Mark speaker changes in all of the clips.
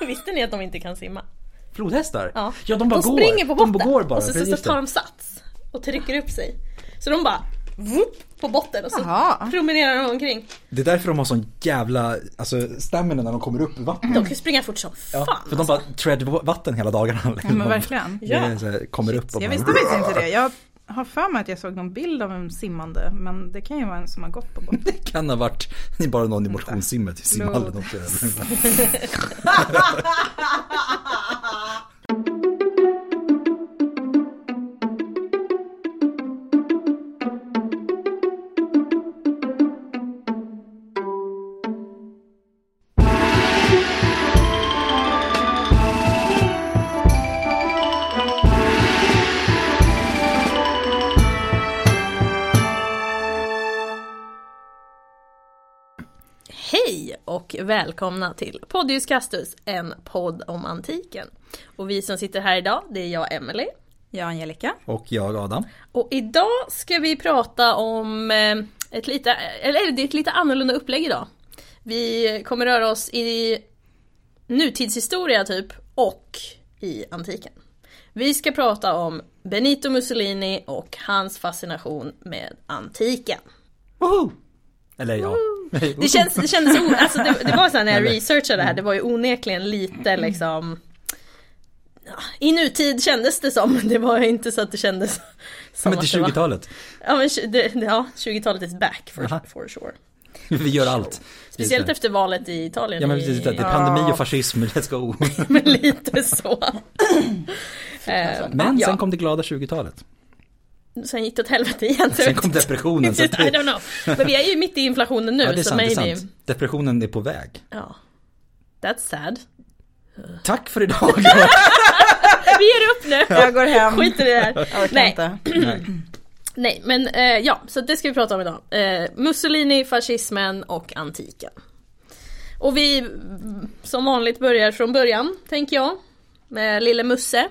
Speaker 1: Visste ni att de inte kan simma?
Speaker 2: Flodhästar?
Speaker 1: Ja.
Speaker 2: ja de bara
Speaker 1: de
Speaker 2: går.
Speaker 1: springer på botten
Speaker 2: De går bara.
Speaker 1: och så, så, så tar de sats och trycker upp sig. Så de bara vup, på botten och så
Speaker 3: Jaha.
Speaker 1: promenerar de omkring.
Speaker 2: Det är därför de har sån jävla, alltså stamina när de kommer upp i vattnet.
Speaker 1: De kan ju springa fort som fan.
Speaker 2: Ja, för de bara tread vatten hela dagarna.
Speaker 3: Ja men verkligen.
Speaker 2: Så här, kommer upp och
Speaker 3: Jag
Speaker 2: bara...
Speaker 3: visste faktiskt inte det. Jag har för mig att jag såg någon bild av en simmande. Men det kan ju vara en som har gått på botten.
Speaker 2: Det kan ha varit bara någon i motionssimmet i simhallen
Speaker 1: och välkomna till Podius Castus, en podd om antiken. Och vi som sitter här idag, det är jag Emily.
Speaker 3: Ja, Angelica.
Speaker 2: Och jag Adam.
Speaker 1: Och idag ska vi prata om eh, ett lite, eller det är ett lite annorlunda upplägg idag. Vi kommer röra oss i nutidshistoria typ och i antiken. Vi ska prata om Benito Mussolini och hans fascination med antiken.
Speaker 2: Woho! Eller ja.
Speaker 1: Det, känns, det kändes, o, alltså det, det var så här när jag researchade det här, det var ju onekligen lite liksom ja, I nutid kändes det som, det var inte så att det kändes som
Speaker 2: Men till
Speaker 1: det var-
Speaker 2: 20-talet.
Speaker 1: Ja men ja, 20-talet is back for,
Speaker 2: Aha.
Speaker 1: for sure.
Speaker 2: Vi gör allt.
Speaker 1: Speciellt efter valet i Italien.
Speaker 2: Ja men precis, det är pandemi och fascism, let's go.
Speaker 1: men lite så. Eh,
Speaker 2: Men sen kom det glada 20-talet.
Speaker 1: Sen gick det åt helvete igen. så
Speaker 2: Sen
Speaker 1: jag
Speaker 2: kom depressionen. Så att
Speaker 1: I don't know. Men vi är ju mitt i inflationen nu
Speaker 2: ja, det är
Speaker 1: så
Speaker 2: sant, det är
Speaker 1: maybe.
Speaker 2: sant. Depressionen är på väg.
Speaker 1: Ja. That's sad.
Speaker 2: Tack för idag.
Speaker 1: Vi ger upp nu!
Speaker 3: Jag går hem.
Speaker 1: Skit i det här. Nej.
Speaker 3: inte.
Speaker 1: Nej, men eh, ja, så det ska vi prata om idag. Eh, Mussolini, fascismen och antiken. Och vi mm, som vanligt börjar från början, tänker jag. Med lille Musse.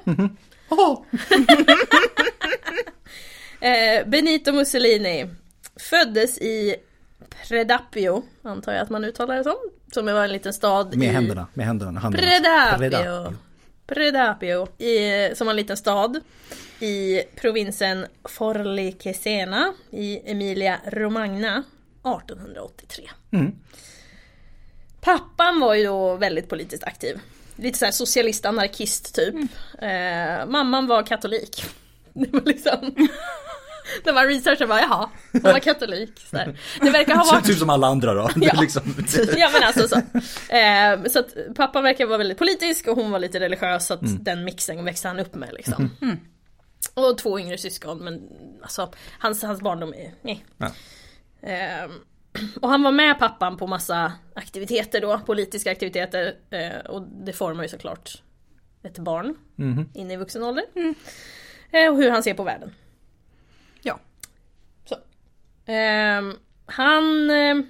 Speaker 1: Eh, Benito Mussolini föddes i Predapio, antar jag att man uttalar det som. Som var en liten stad
Speaker 2: Med
Speaker 1: i...
Speaker 2: händerna, med händerna. händerna.
Speaker 1: Predapio. Predapio. I, som var en liten stad i provinsen Forli Cesena i Emilia Romagna 1883.
Speaker 2: Mm.
Speaker 1: Pappan var ju då väldigt politiskt aktiv. Lite såhär socialist anarkist typ. Eh, mamman var katolik. Det var liksom När man researchade bara jaha, hon var katolik. Så där. Det verkar ha
Speaker 2: Så,
Speaker 1: varit
Speaker 2: typ som alla andra då.
Speaker 1: Ja.
Speaker 2: liksom,
Speaker 1: Ja men alltså så. Eh, så att pappa verkar vara väldigt politisk och hon var lite religiös så att
Speaker 2: Mm.
Speaker 1: den mixen växte han upp med liksom. Och två yngre syskon men alltså hans, hans barndom är nej.
Speaker 2: Ja.
Speaker 1: Eh, och han var med pappan på massa aktiviteter då, politiska aktiviteter. Eh, och det formar ju såklart ett barn
Speaker 2: Mhm.
Speaker 1: in i vuxen ålder. Eh, och hur han ser på världen. Ehm, han... ehm,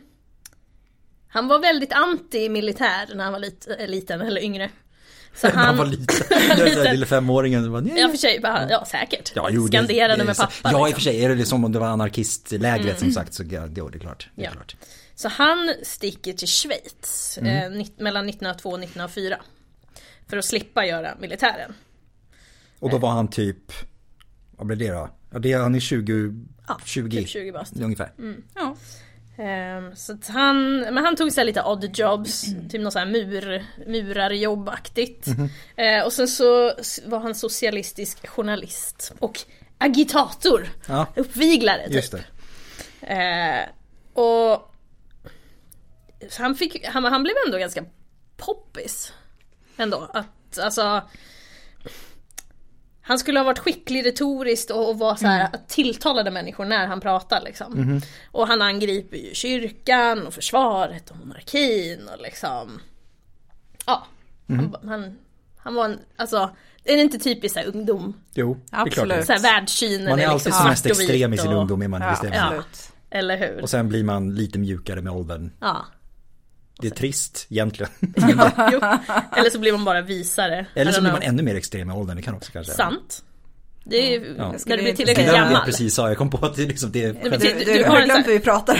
Speaker 1: han var väldigt anti-militär när han var lit, äh, liten eller yngre. Så han...
Speaker 2: han var liten.
Speaker 1: Liten.
Speaker 2: lille femåringen. Bara,
Speaker 1: Ja för sig, bara, ja säkert.
Speaker 2: Ja, jo,
Speaker 1: Skanderade
Speaker 2: det
Speaker 1: med pappa.
Speaker 2: Ja, i och
Speaker 1: liksom.
Speaker 2: för sig. Är det som om det var anarkistlägret som sagt så ja, det är klart. Det är
Speaker 1: Ja.
Speaker 2: klart.
Speaker 1: Så han sticker till Schweiz
Speaker 2: Mm.
Speaker 1: eh, mellan 1902 och 1904. För att slippa göra militären.
Speaker 2: Och då var han typ, vad blir det då? Ja, det är, han är 20,
Speaker 1: Ja,
Speaker 2: 20,
Speaker 1: Typ 20 bast.
Speaker 2: ungefär.
Speaker 3: Ja.
Speaker 1: Ehm, så att han, men han tog sig lite odd jobs, typ något sånt här mur, murarjobbaktigt.
Speaker 2: Mhm.
Speaker 1: Eh, och sen så var han socialistisk journalist och agitator,
Speaker 2: Ja,
Speaker 1: uppviglare typ.
Speaker 2: just det.
Speaker 1: Eh, och han, fick, han, han blev ändå ganska poppis. Ändå. Att, alltså, han skulle ha varit skicklig retoriskt och, och var så här, att tilltalade människor när han pratar liksom. Och han angriper ju kyrkan och försvaret och monarkin och liksom Ja. Han, han, han var en, alltså är det inte typiskt så här ungdom?
Speaker 2: Jo, det är klart.
Speaker 3: Absolut.
Speaker 2: det.
Speaker 1: Så här världssynen
Speaker 2: Man är
Speaker 1: är
Speaker 2: alltid
Speaker 1: liksom
Speaker 2: som mest
Speaker 1: och
Speaker 2: extrem i sin
Speaker 1: och-
Speaker 2: ungdom är man
Speaker 3: Ja,
Speaker 2: bestämd.
Speaker 3: absolut.
Speaker 1: Eller hur?
Speaker 2: Och sen blir man lite mjukare med åldern.
Speaker 1: Ja.
Speaker 2: Det är trist egentligen.
Speaker 1: Eller så blir man bara visare.
Speaker 2: Eller
Speaker 1: I
Speaker 2: så blir man ännu mer extrem med åldern, det kan också kanske
Speaker 1: Sant. Det är ju
Speaker 2: Ja.
Speaker 1: när du blir tillräckligt
Speaker 2: är det
Speaker 1: gammal.
Speaker 2: jag precis sa, jag kom på att det, är liksom, det
Speaker 3: Du, du,
Speaker 1: du har
Speaker 3: glömt vad vi pratar om.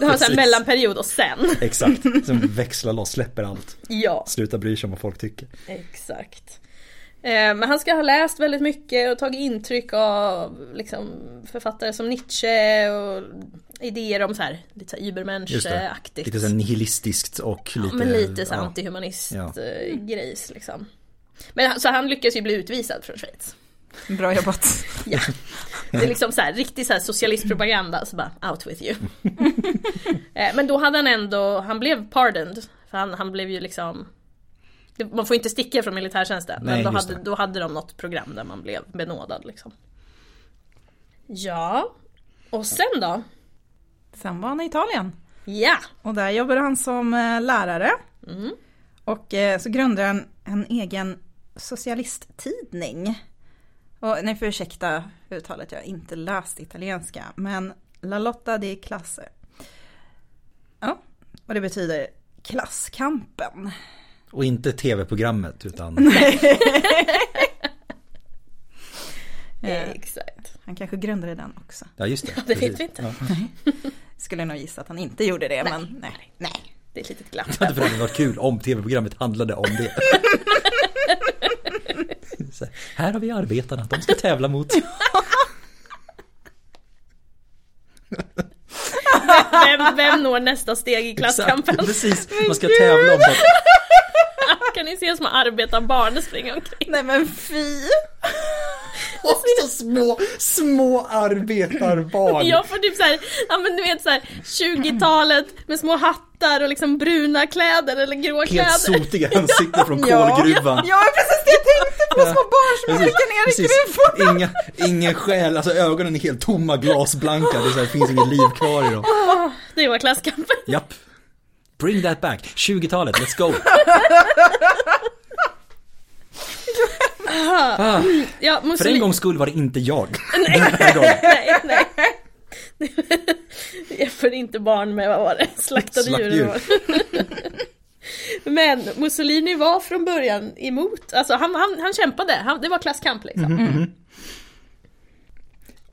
Speaker 1: Du har en sån här
Speaker 2: Precis.
Speaker 1: mellanperiod och sen.
Speaker 2: Exakt, som växlar loss, släpper allt.
Speaker 1: Ja,
Speaker 2: Slutar bry sig om vad folk tycker.
Speaker 1: exakt. Eh, Men han ska ha läst väldigt mycket och tagit intryck av liksom, författare som Nietzsche och idéer om så här, lite. Übermensch-aktigt.
Speaker 2: Lite så här nihilistiskt och lite...
Speaker 1: Ja, men lite så
Speaker 2: ja.
Speaker 1: antihumanist
Speaker 2: Ja.
Speaker 1: eh, liksom. Men så han lyckas ju bli utvisad från Schweiz.
Speaker 3: Bra jobbat.
Speaker 1: Ja. Det är liksom så här, riktig så här socialistpropaganda, så bara out with you. Eh, Men då hade han ändå, han blev pardoned. För han, han blev ju liksom man får inte sticka från militärtjänsten.
Speaker 2: Nej,
Speaker 1: men då hade, då hade de något program där man blev benådad liksom. Ja. Och sen då?
Speaker 3: Sen var han i Italien.
Speaker 1: Ja!
Speaker 3: Och där jobbade han som eh, lärare.
Speaker 1: Mm.
Speaker 3: Och eh, så grundade han en egen socialisttidning. Och ni får ursäkta uttalet, jag har inte läst italienska. Men La Lotta di Classe. Ja, och det betyder klasskampen.
Speaker 2: Och inte tv-programmet utan...
Speaker 1: Exakt.
Speaker 3: han kanske grundade den också.
Speaker 2: Ja just det.
Speaker 1: det vet vi inte.
Speaker 2: Ja.
Speaker 3: Skulle nog gissa att han inte gjorde det, men nej. nej.
Speaker 1: Det är ett litet glapp.
Speaker 2: Det hade varit kul om tv-programmet handlade om det. Så här, här har vi arbetarna, de ska tävla mot...
Speaker 1: Vem, vem når nästa steg i klasskampen?
Speaker 2: Exakt, precis. Man ska tävla om att...
Speaker 1: kan ni se små arbetarbarn springa omkring?
Speaker 3: Nej men fy!
Speaker 2: Också små, små arbetarbarn.
Speaker 1: Jag får typ såhär, ja men du vet såhär 20-talet med små hattar och liksom bruna kläder eller grå
Speaker 2: Helt
Speaker 1: kläder.
Speaker 2: sotiga ansikten från
Speaker 3: Ja,
Speaker 2: kolgruvan.
Speaker 3: ja men precis det jag tänkte på, små barn som halkar ner i gruvan.
Speaker 2: Inga, ingen själ, alltså ögonen är helt tomma, glasblanka, det, är så här, det finns inget liv kvar i dem.
Speaker 1: Det var klasskampen.
Speaker 2: Japp. Bring that back, 20-talet, let's go. Ah,
Speaker 1: Ja,
Speaker 2: för en gångs skull var det inte jag. Gången.
Speaker 1: nej, nej. Jag får inte barn med, vad var det? Slaktade djur. det var. Men Mussolini var från början emot, alltså han, han, han kämpade, han, det var klasskamp liksom.
Speaker 2: Mhm.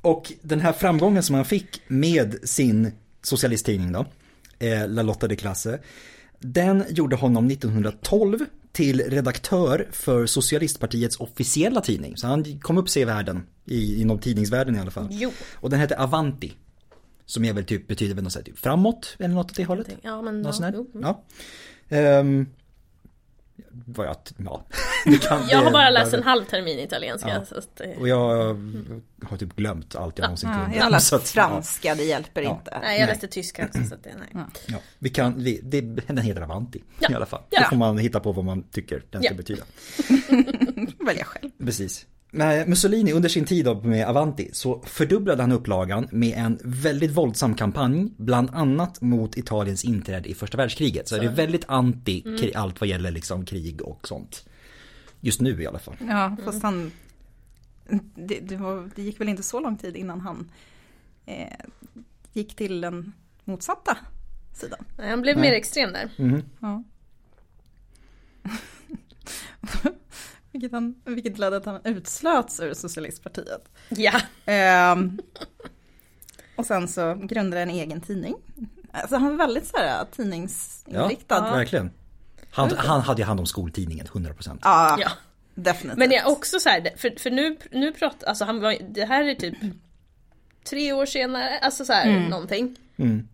Speaker 2: Och den här framgången som han fick med sin socialisttidning då, eh, La Lotta de Classe, den gjorde honom 1912 till redaktör för Socialistpartiets officiella tidning. Så han kom upp sig i världen, i, inom tidningsvärlden i alla fall.
Speaker 1: Jo.
Speaker 2: Och den hette Avanti. Som är väl typ, betyder väl något så här, typ framåt eller något åt det hållet.
Speaker 1: Ja men ja,
Speaker 2: sånt. Ja. Ehm, vad jag, ja.
Speaker 1: Jag har bara läst en halv termin italienska.
Speaker 2: Ja.
Speaker 1: Så att,
Speaker 2: Och jag har typ glömt allt jag någonsin
Speaker 3: Ja,
Speaker 2: kunde.
Speaker 3: jag har läst franska, det hjälper
Speaker 2: Ja.
Speaker 3: inte.
Speaker 1: nej jag
Speaker 2: Nej.
Speaker 1: läste tyska också så att det, nej.
Speaker 2: Ja, ja. Vi kan, vi, det, den heter Avanti
Speaker 1: Ja.
Speaker 2: i alla fall.
Speaker 1: Ja.
Speaker 2: Då får man hitta på vad man tycker den ska
Speaker 1: Ja.
Speaker 2: betyda.
Speaker 3: Välja själv.
Speaker 2: Precis. Men Mussolini under sin tid med Avanti så fördubblade han upplagan med en väldigt våldsam kampanj, bland annat mot Italiens inträde i första världskriget. Så, det är väldigt anti kri- allt vad gäller liksom krig och sånt. Just nu i alla fall.
Speaker 3: Ja, fast han... Det, det, var, det gick väl inte så lång tid innan han eh, gick till den motsatta sidan.
Speaker 1: Nej, han blev
Speaker 2: Nej.
Speaker 1: mer extrem där.
Speaker 2: Mhm.
Speaker 3: Ja. vilket, han, vilket ledde att han utslöts ur socialistpartiet.
Speaker 1: Ja.
Speaker 3: Ehm, och sen så grundade en egen tidning. Alltså han var väldigt så här
Speaker 2: Ja,
Speaker 3: tidningsinriktad. Ja,
Speaker 2: verkligen. Han, han hade ju hand om skoltidningen, 100%.
Speaker 3: ja,
Speaker 1: ja.
Speaker 3: definitivt.
Speaker 1: Men det är också så här, för, för nu, nu pratar, alltså han var, det här är typ tre år senare, alltså så här någonting.
Speaker 2: Mm.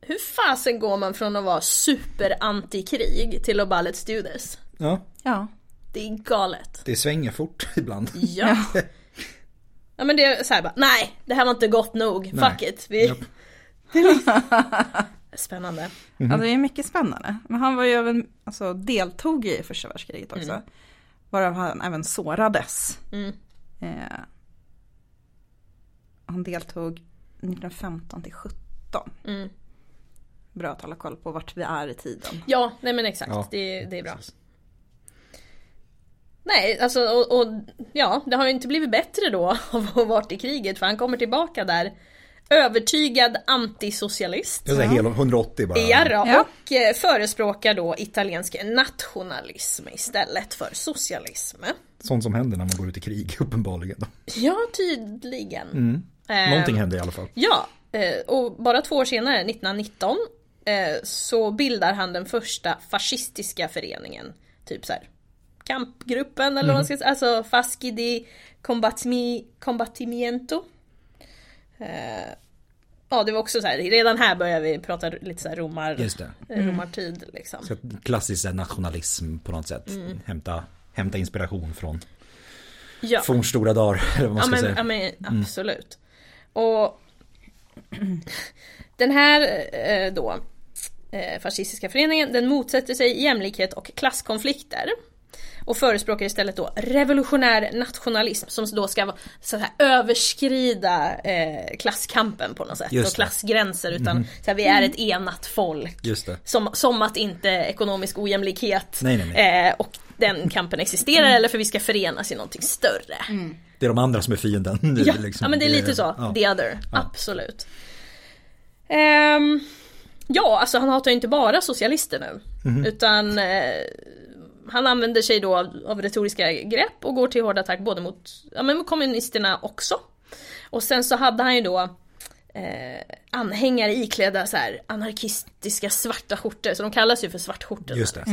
Speaker 1: Hur fasen går man från att vara super anti-krig till att bara let's do this?
Speaker 2: Ja,
Speaker 3: Ja.
Speaker 1: Det är galet.
Speaker 2: det svänger fort ibland.
Speaker 1: Ja. Ja men det är så här bara, nej det här var inte gott nog,
Speaker 2: Nej.
Speaker 1: fuck it. Vi... Spännande.
Speaker 3: Ja, det är mycket spännande. Men han var ju även, alltså, deltog i första världskriget också. Varav han även sårades.
Speaker 1: Mm.
Speaker 3: Eh, han deltog 1915 till 17.
Speaker 1: Mm.
Speaker 3: Bra att hålla koll på vart vi är i tiden.
Speaker 1: Ja, nej men exakt,
Speaker 2: Ja.
Speaker 1: det, det är bra. Nej, alltså och, och ja, det har ju inte blivit bättre då av att ha varit i kriget för han kommer tillbaka där övertygad antisocialist.
Speaker 2: Här hel 180 bara.
Speaker 1: Ja,
Speaker 3: Ja.
Speaker 1: och eh, förespråkar då italiensk nationalism istället för socialism.
Speaker 2: Sånt som händer när man går ut i krig, uppenbarligen.
Speaker 1: Ja, tydligen.
Speaker 2: Mm.
Speaker 1: Eh,
Speaker 2: Någonting händer i alla fall.
Speaker 1: Ja, Eh, och bara två år senare, 1919, eh, så bildar han den första fascistiska föreningen. Typ så här kampgruppen eller vad man ska säga, alltså Fasci di Combatimi, Combatimiento. Eh, ja det var också så här, redan här börjar vi prata lite så här romar,
Speaker 2: Just det.
Speaker 1: eh, romartid liksom.
Speaker 2: Så klassisk nationalism på något sätt.
Speaker 1: Mm.
Speaker 2: Hämta, hämta inspiration från
Speaker 1: Ja.
Speaker 2: fornstora dagar. Eller vad man
Speaker 1: Ja
Speaker 2: ska
Speaker 1: men,
Speaker 2: säga.
Speaker 1: ja, men absolut. Och den här eh, då fascistiska föreningen den motsätter sig jämlikhet och klasskonflikter. Och förespråkar istället då revolutionär nationalism som då ska vara, så här, överskrida eh, klasskampen på något sätt
Speaker 2: Just
Speaker 1: och
Speaker 2: det.
Speaker 1: klassgränser utan så här, vi är ett enat folk.
Speaker 2: Just det.
Speaker 1: Som, som att inte ekonomisk ojämlikhet
Speaker 2: Nej, nej, nej.
Speaker 1: Eh, och den kampen existerar eller för vi ska förenas i någonting större.
Speaker 2: Det är de andra som är fienden. Det är
Speaker 1: Ja,
Speaker 2: liksom-
Speaker 1: ja men det är lite så.
Speaker 2: ja.
Speaker 1: The other. Absolut. Ehm, ja, alltså han hatar ju inte bara socialister nu.
Speaker 2: Mhm.
Speaker 1: Utan eh, han använder sig då av, av retoriska grepp och går till hård attack både mot, ja, men mot kommunisterna också. Och sen så hade han ju då eh, anhängare iklädda så här anarkistiska svarta skjortor, så de kallas ju för svartskjortor.
Speaker 2: Just det.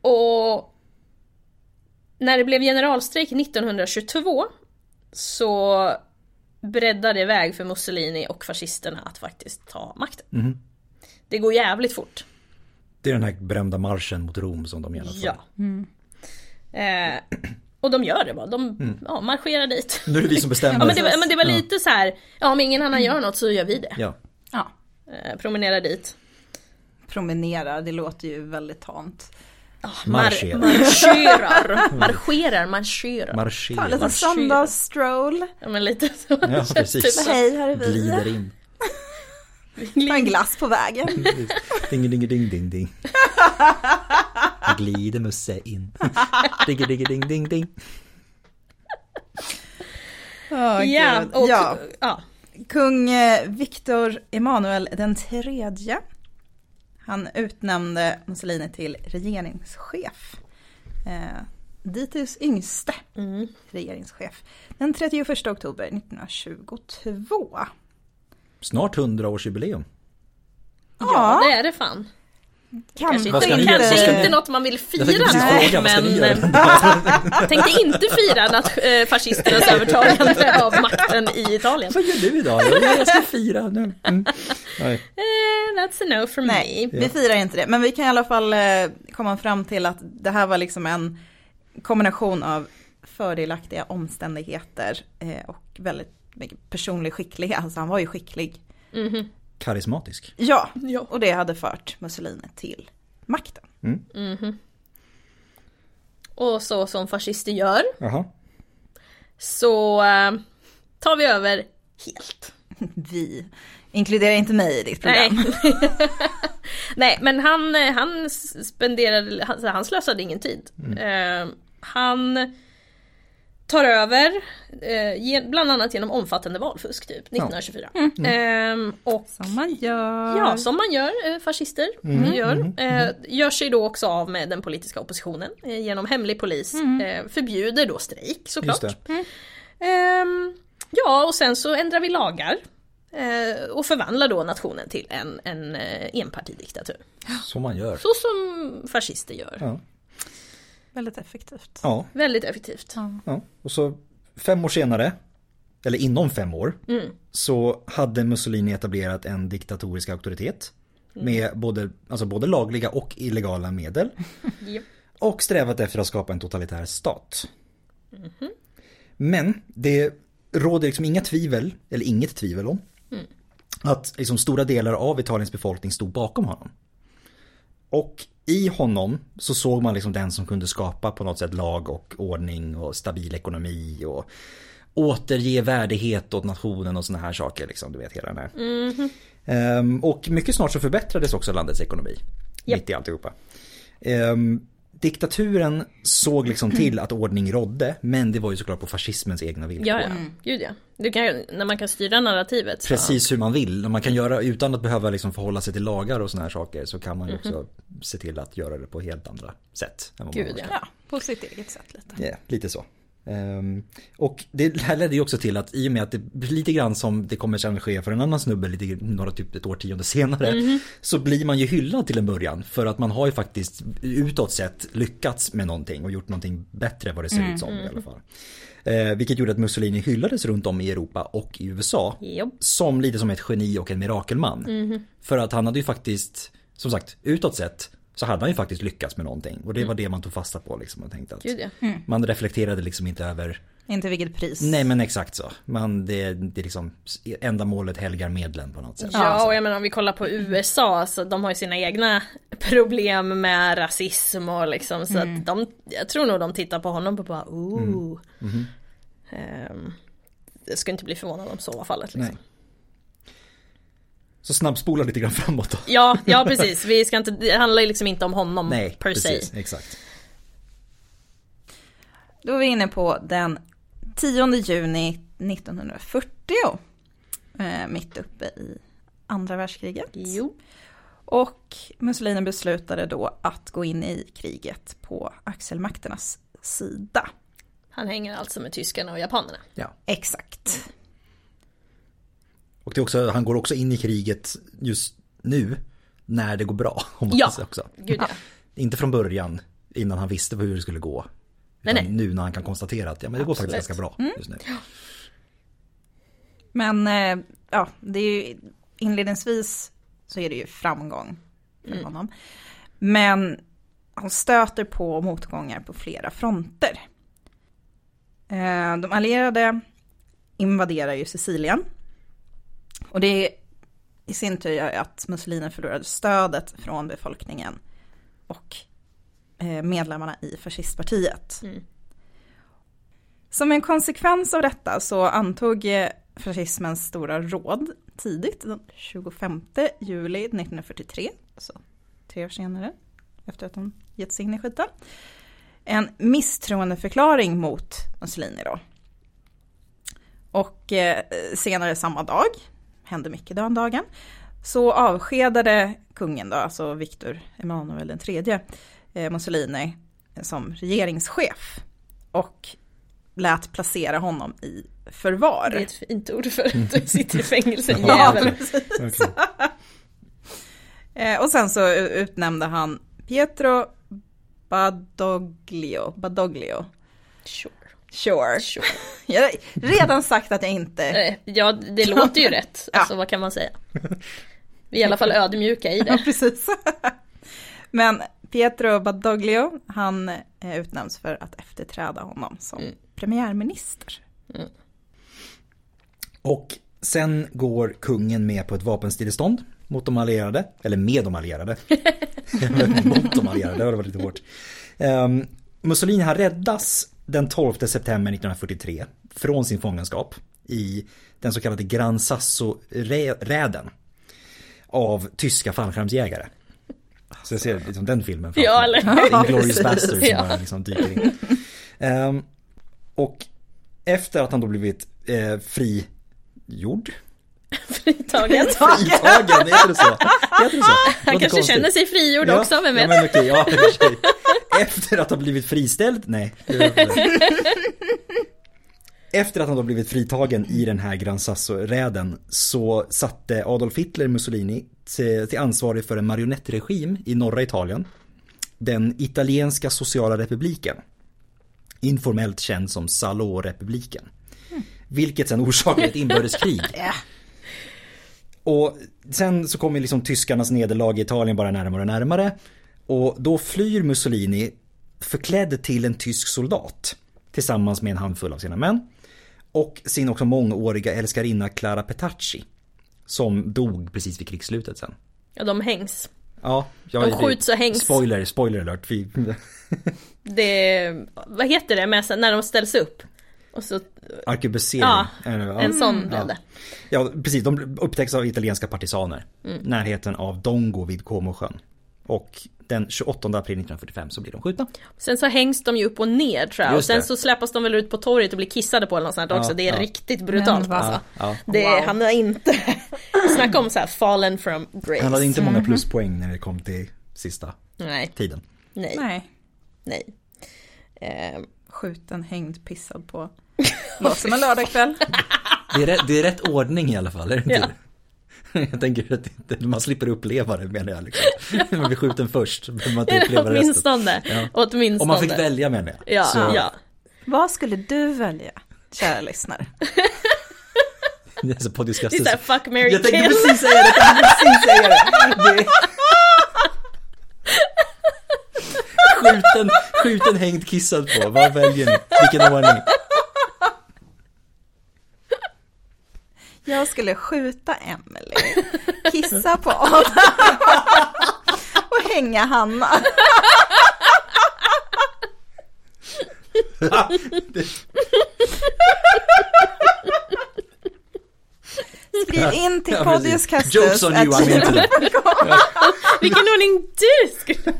Speaker 1: Och när det blev generalstrejk 1922 så breddade det väg för Mussolini och fascisterna att faktiskt ta makten.
Speaker 2: Mhm.
Speaker 1: Det går jävligt fort.
Speaker 2: Det är den här berömda marschen mot Rom som de genomför.
Speaker 1: Ja. Eh, och de gör det bara. De
Speaker 2: Mm.
Speaker 1: ja, marscherar dit.
Speaker 2: Nu är det vi som bestämmer.
Speaker 1: Ja men det, var- men det var lite så här. ja om ingen annan gör något så gör vi det.
Speaker 2: Ja.
Speaker 3: Ja,
Speaker 1: Eh, promenerar dit.
Speaker 3: promenera, det låter ju väldigt tamt.
Speaker 2: Marscherar.
Speaker 1: marscherar. Marscherar, marscherar.
Speaker 3: Ta
Speaker 2: Marschera.
Speaker 3: lite söndagsstroll.
Speaker 1: Ja men lite så.
Speaker 2: Ja, precis.
Speaker 3: Hej, här är vi.
Speaker 2: Glider in.
Speaker 3: Ta en glass på vägen.
Speaker 2: Ding, ding, ding, ding, ding. Glider Musse in. Ding, ding, ding, ding, ding.
Speaker 3: Oh,
Speaker 1: Ja, och,
Speaker 3: ja,
Speaker 1: ja.
Speaker 3: kung eh, Viktor Emanuel den tredje. Han utnämnde Mussolini till regeringschef. Eh, dittills yngste
Speaker 1: Mm.
Speaker 3: regeringschef. Den 31 oktober 1922.
Speaker 2: Snart 100-årsjubileum.
Speaker 1: Ja, det är det fan. Kanske,
Speaker 2: Vad ska
Speaker 1: inte, kanske inte något man vill fira
Speaker 2: ska
Speaker 1: men eh, jag tänkte inte fira nat- eh, fascisternas övertagande av makten i Italien.
Speaker 2: Vad gör du idag? Jag, ska fira nu. Mm. Nej.
Speaker 1: Eh, that's a no
Speaker 3: Nej,
Speaker 1: me.
Speaker 3: vi firar inte det. Men vi kan i alla fall eh, komma fram till att det här var liksom en kombination av fördelaktiga omständigheter eh, och väldigt personlig skicklighet. Alltså han var ju skicklig.
Speaker 1: Mhm.
Speaker 2: Karismatisk.
Speaker 3: Ja,
Speaker 1: Ja.
Speaker 3: och det hade fört Mussolini till makten.
Speaker 1: Och så som fascister gör
Speaker 2: Jaha.
Speaker 1: så eh, tar vi över helt.
Speaker 3: Vi inkluderar inte mig i ditt program.
Speaker 1: Nej. Nej men han, eh, han spenderade, han, han slösade ingen tid. Eh, han tar över, eh, bland annat genom omfattande valfusk typ, 1924. Eh, och
Speaker 3: Som man gör.
Speaker 1: Ja, som man gör, eh, fascister gör. Eh, gör sig då också av med den politiska oppositionen eh, genom hemlig polis. Eh, förbjuder då strejk såklart.
Speaker 2: Just det.
Speaker 1: Ehm, ja, och sen så ändrar vi lagar. Eh, och förvandlar då nationen till en, en enpartidiktatur.
Speaker 2: Som man gör.
Speaker 1: Så som fascister gör.
Speaker 2: Ja.
Speaker 3: Väldigt effektivt.
Speaker 2: ja.
Speaker 1: Väldigt effektivt.
Speaker 2: Ja. Och så fem år senare, eller inom fem år, så hade Mussolini etablerat en diktatorisk auktoritet. Med både, alltså både lagliga och illegala medel. Och strävat efter att skapa en totalitär stat. Men det råder liksom inga tvivel, eller inget tvivel om, att liksom stora delar av Italiens befolkning stod bakom honom. Och i honom så såg man liksom den som kunde skapa på något sätt lag och ordning och stabil ekonomi och återge värdighet åt nationen och såna här saker. Liksom, du vet hela den här. Ehm, och mycket snart så förbättrades också landets ekonomi.
Speaker 1: Japp.
Speaker 2: Mitt i alltihopa. Ehm, diktaturen såg liksom till att ordning rådde men det var ju såklart på fascismens egna villkor.
Speaker 1: Ja, ja. Gud ja. Du kan, när man kan styra narrativet. så-
Speaker 2: Precis hur man vill. Man kan göra utan att behöva liksom förhålla sig till lagar och såna här saker så kan man ju också se till att göra det på helt andra sätt. Än vad man
Speaker 1: Gud
Speaker 2: har.
Speaker 1: ja.
Speaker 3: Ja, på sitt eget sätt lite.
Speaker 2: Ja, lite så. Ehm, och det här ledde ju också till att i och med att det blir lite grann som det kommer sen ske för en annan snubbe lite, några typ ett årtionde senare. Så blir man ju hyllad till en början för att man har ju faktiskt utåt sett lyckats med någonting och gjort någonting bättre vad det ser ut som i alla fall. Eh, vilket gjorde att Mussolini hyllades runt om i Europa och i USA.
Speaker 1: Jobb.
Speaker 2: Som lite som ett geni och en mirakelman. För att han hade ju faktiskt, som sagt, utåt sett så hade han ju faktiskt lyckats med någonting. Och det var det man tog fasta på liksom och tänkte att
Speaker 1: ja.
Speaker 2: man reflekterade liksom inte över
Speaker 3: Inte vilket pris.
Speaker 2: Nej men exakt så. Man, det, det är liksom ändamålet helgar medlen på något sätt.
Speaker 1: Ja, och jag menar om vi kollar på USA, så de har ju sina egna problem med rasism och liksom så att de, jag tror nog de tittar på honom och bara ooh. Ehm, det skulle inte bli förvånad om så var fallet liksom.
Speaker 2: Nej. Så snabbspola lite grann framåt då.
Speaker 1: Ja, ja precis. Vi ska inte, det handlar ju liksom inte om honom
Speaker 2: Nej,
Speaker 1: per
Speaker 2: precis.
Speaker 1: se.
Speaker 2: Exakt.
Speaker 3: Då är vi inne på den 10 juni 1940. Eh, mitt uppe i andra världskriget.
Speaker 1: Jo.
Speaker 3: Och Mussolini beslutade då att gå in i kriget på axelmakternas sida.
Speaker 1: Han hänger alltså med tyskarna och japanerna.
Speaker 2: Ja.
Speaker 3: Exakt.
Speaker 2: Och det är också, han går också in i kriget just nu när det går bra. Om man
Speaker 1: Ja.
Speaker 2: säger också.
Speaker 1: Gud ja.
Speaker 2: Inte från början innan han visste hur det skulle gå.
Speaker 1: Nej,
Speaker 2: Utan
Speaker 1: nej.
Speaker 2: nu när han kan konstatera att ja, men det går faktiskt
Speaker 1: Absolut.
Speaker 2: ganska bra just nu.
Speaker 3: Men eh, ja, det är ju inledningsvis så är det ju framgång för honom. Men han stöter på motgångar på flera fronter. Eh, de allierade invaderar ju Sicilien. Och det i sin tur gör ju att Mussolini förlorade stödet från befolkningen och eh, medlemmarna i fascistpartiet.
Speaker 1: Mm.
Speaker 3: Som en konsekvens av detta så antog eh, fascismens stora råd tidigt, den 25 juli 1943, så tre år senare, efter att de gett sig in i skiten, en misstroendeförklaring mot Mussolini då. Och eh, senare samma dag, hände mycket den dagen, så avskedade kungen då, alltså Viktor Emanuel den tredje, eh, Mussolini som regeringschef. Och lät placera honom i förvar.
Speaker 1: Det är ett fint ord för att du sitter i fängelse,
Speaker 3: Ja,
Speaker 1: jävel.
Speaker 3: precis.
Speaker 2: Verkligen.
Speaker 3: Eh, och sen så utnämnde han Pietro Badoglio. Badoglio.
Speaker 1: Sure.
Speaker 3: Sure.
Speaker 1: sure.
Speaker 3: Jag har redan sagt att jag inte...
Speaker 1: Eh, Ja, det låter ju rätt.
Speaker 3: Ja.
Speaker 1: Alltså vad kan man säga? Vi är i alla fall ödmjuka i
Speaker 3: Ja,
Speaker 1: det.
Speaker 3: precis. Men Pietro Badoglio, han eh, utnämns för att efterträda honom som
Speaker 1: Mm.
Speaker 3: premiärminister.
Speaker 2: Och sen går kungen med på ett vapenstillestånd mot de allierade. Eller med de allierade. mot de allierade, det var lite hårt. Um, Mussolini han räddas den 12 september 1943 från sin fångenskap i den så kallade Gran Sasso-räden av tyska fallskärmsjägare. Så jag ser liksom den filmen framför
Speaker 1: Ja, eller
Speaker 2: Inglourious. Basterds som
Speaker 1: Ja.
Speaker 2: bara liksom dyker in. Ehm, och efter att han då blivit eh, frigjord.
Speaker 1: Fritagen.
Speaker 2: Fritagen, heter det så? Heter det så?
Speaker 1: Han kanske
Speaker 2: konstigt.
Speaker 1: känner sig frigjord
Speaker 2: Ja,
Speaker 1: också, vem
Speaker 2: ja,
Speaker 1: vet?
Speaker 2: men okej, ja. Efter att ha blivit friställd? Nej. Efter att han då blivit fritagen i den här Gran Sasso-räden så satte Adolf Hitler Mussolini till, till ansvarig för en marionettregim i norra Italien. Den italienska sociala republiken. Informellt känd som Salò-republiken. Vilket sen orsakade ett inbördeskrig. Och sen så kommer liksom tyskarnas nederlag i Italien bara närmare och närmare. Och då flyr Mussolini förklädd till en tysk soldat. Tillsammans med en handfull av sina män. Och sin också mångåriga älskarinna Clara Petacci. Som dog precis vid krigsslutet sen.
Speaker 1: Ja, de hängs.
Speaker 2: Ja, jag,
Speaker 1: De skjuts och hängs.
Speaker 2: Spoiler, spoiler alert.
Speaker 1: Det, vad heter det med, när de ställs upp? Och så,
Speaker 2: arkebusering.
Speaker 1: Ja,
Speaker 2: Eller, ja.
Speaker 1: en sån blev
Speaker 2: ja.
Speaker 1: det.
Speaker 2: Ja, precis. De upptäcks av italienska partisaner.
Speaker 1: Mm.
Speaker 2: Närheten av Dongo vid Comosjön. Och den 28 april 1945 så blir de skjutna.
Speaker 1: Sen så hängs de ju upp och ner tror jag. Och
Speaker 2: Just
Speaker 1: sen
Speaker 2: det.
Speaker 1: så släppas de väl ut på torget och blir kissade på eller något sånt
Speaker 2: Ja,
Speaker 1: också. Det är
Speaker 2: ja.
Speaker 1: riktigt brutalt
Speaker 3: Men
Speaker 1: alltså.
Speaker 2: Ja.
Speaker 1: Det,
Speaker 3: Wow.
Speaker 1: Han har inte, snacka om så här fallen from grace.
Speaker 2: Han hade inte många pluspoäng när det kom till sista
Speaker 1: Nej,
Speaker 2: tiden.
Speaker 1: nej,
Speaker 3: Nej.
Speaker 1: nej. Eh,
Speaker 3: Skjuten, hängd, pissad på. Låter som en lördagkväll.
Speaker 2: Det är, rätt, det är rätt ordning i alla fall, är det inte
Speaker 1: Ja.
Speaker 2: Jag tänker att inte, man slipper uppleva det menar jag. Liksom. Man blir skjuten först, behöver man inte uppleva resten.
Speaker 1: åtminstone.
Speaker 2: Ja.
Speaker 1: åtminstone.
Speaker 2: Om man fick välja menar jag.
Speaker 1: Ja,
Speaker 2: så,
Speaker 1: ja.
Speaker 3: Vad skulle du välja, kära lyssnare?
Speaker 2: Det är så
Speaker 1: Det är såhär fuck, marry,
Speaker 2: Jag tänkte
Speaker 1: kill.
Speaker 2: precis säga det, jag tänkte precis säga det. det... Skjuten, skjuten, hängd, kissad på. Vad väljer ni? Vilken ordning?
Speaker 3: Jag skulle skjuta Emily, kissa på Adam och hänga Hanna. Skriv in till
Speaker 2: Ja,
Speaker 3: podiuskastus.
Speaker 2: Jokes on you, I'm into it.
Speaker 1: Vilken ordning du skulle...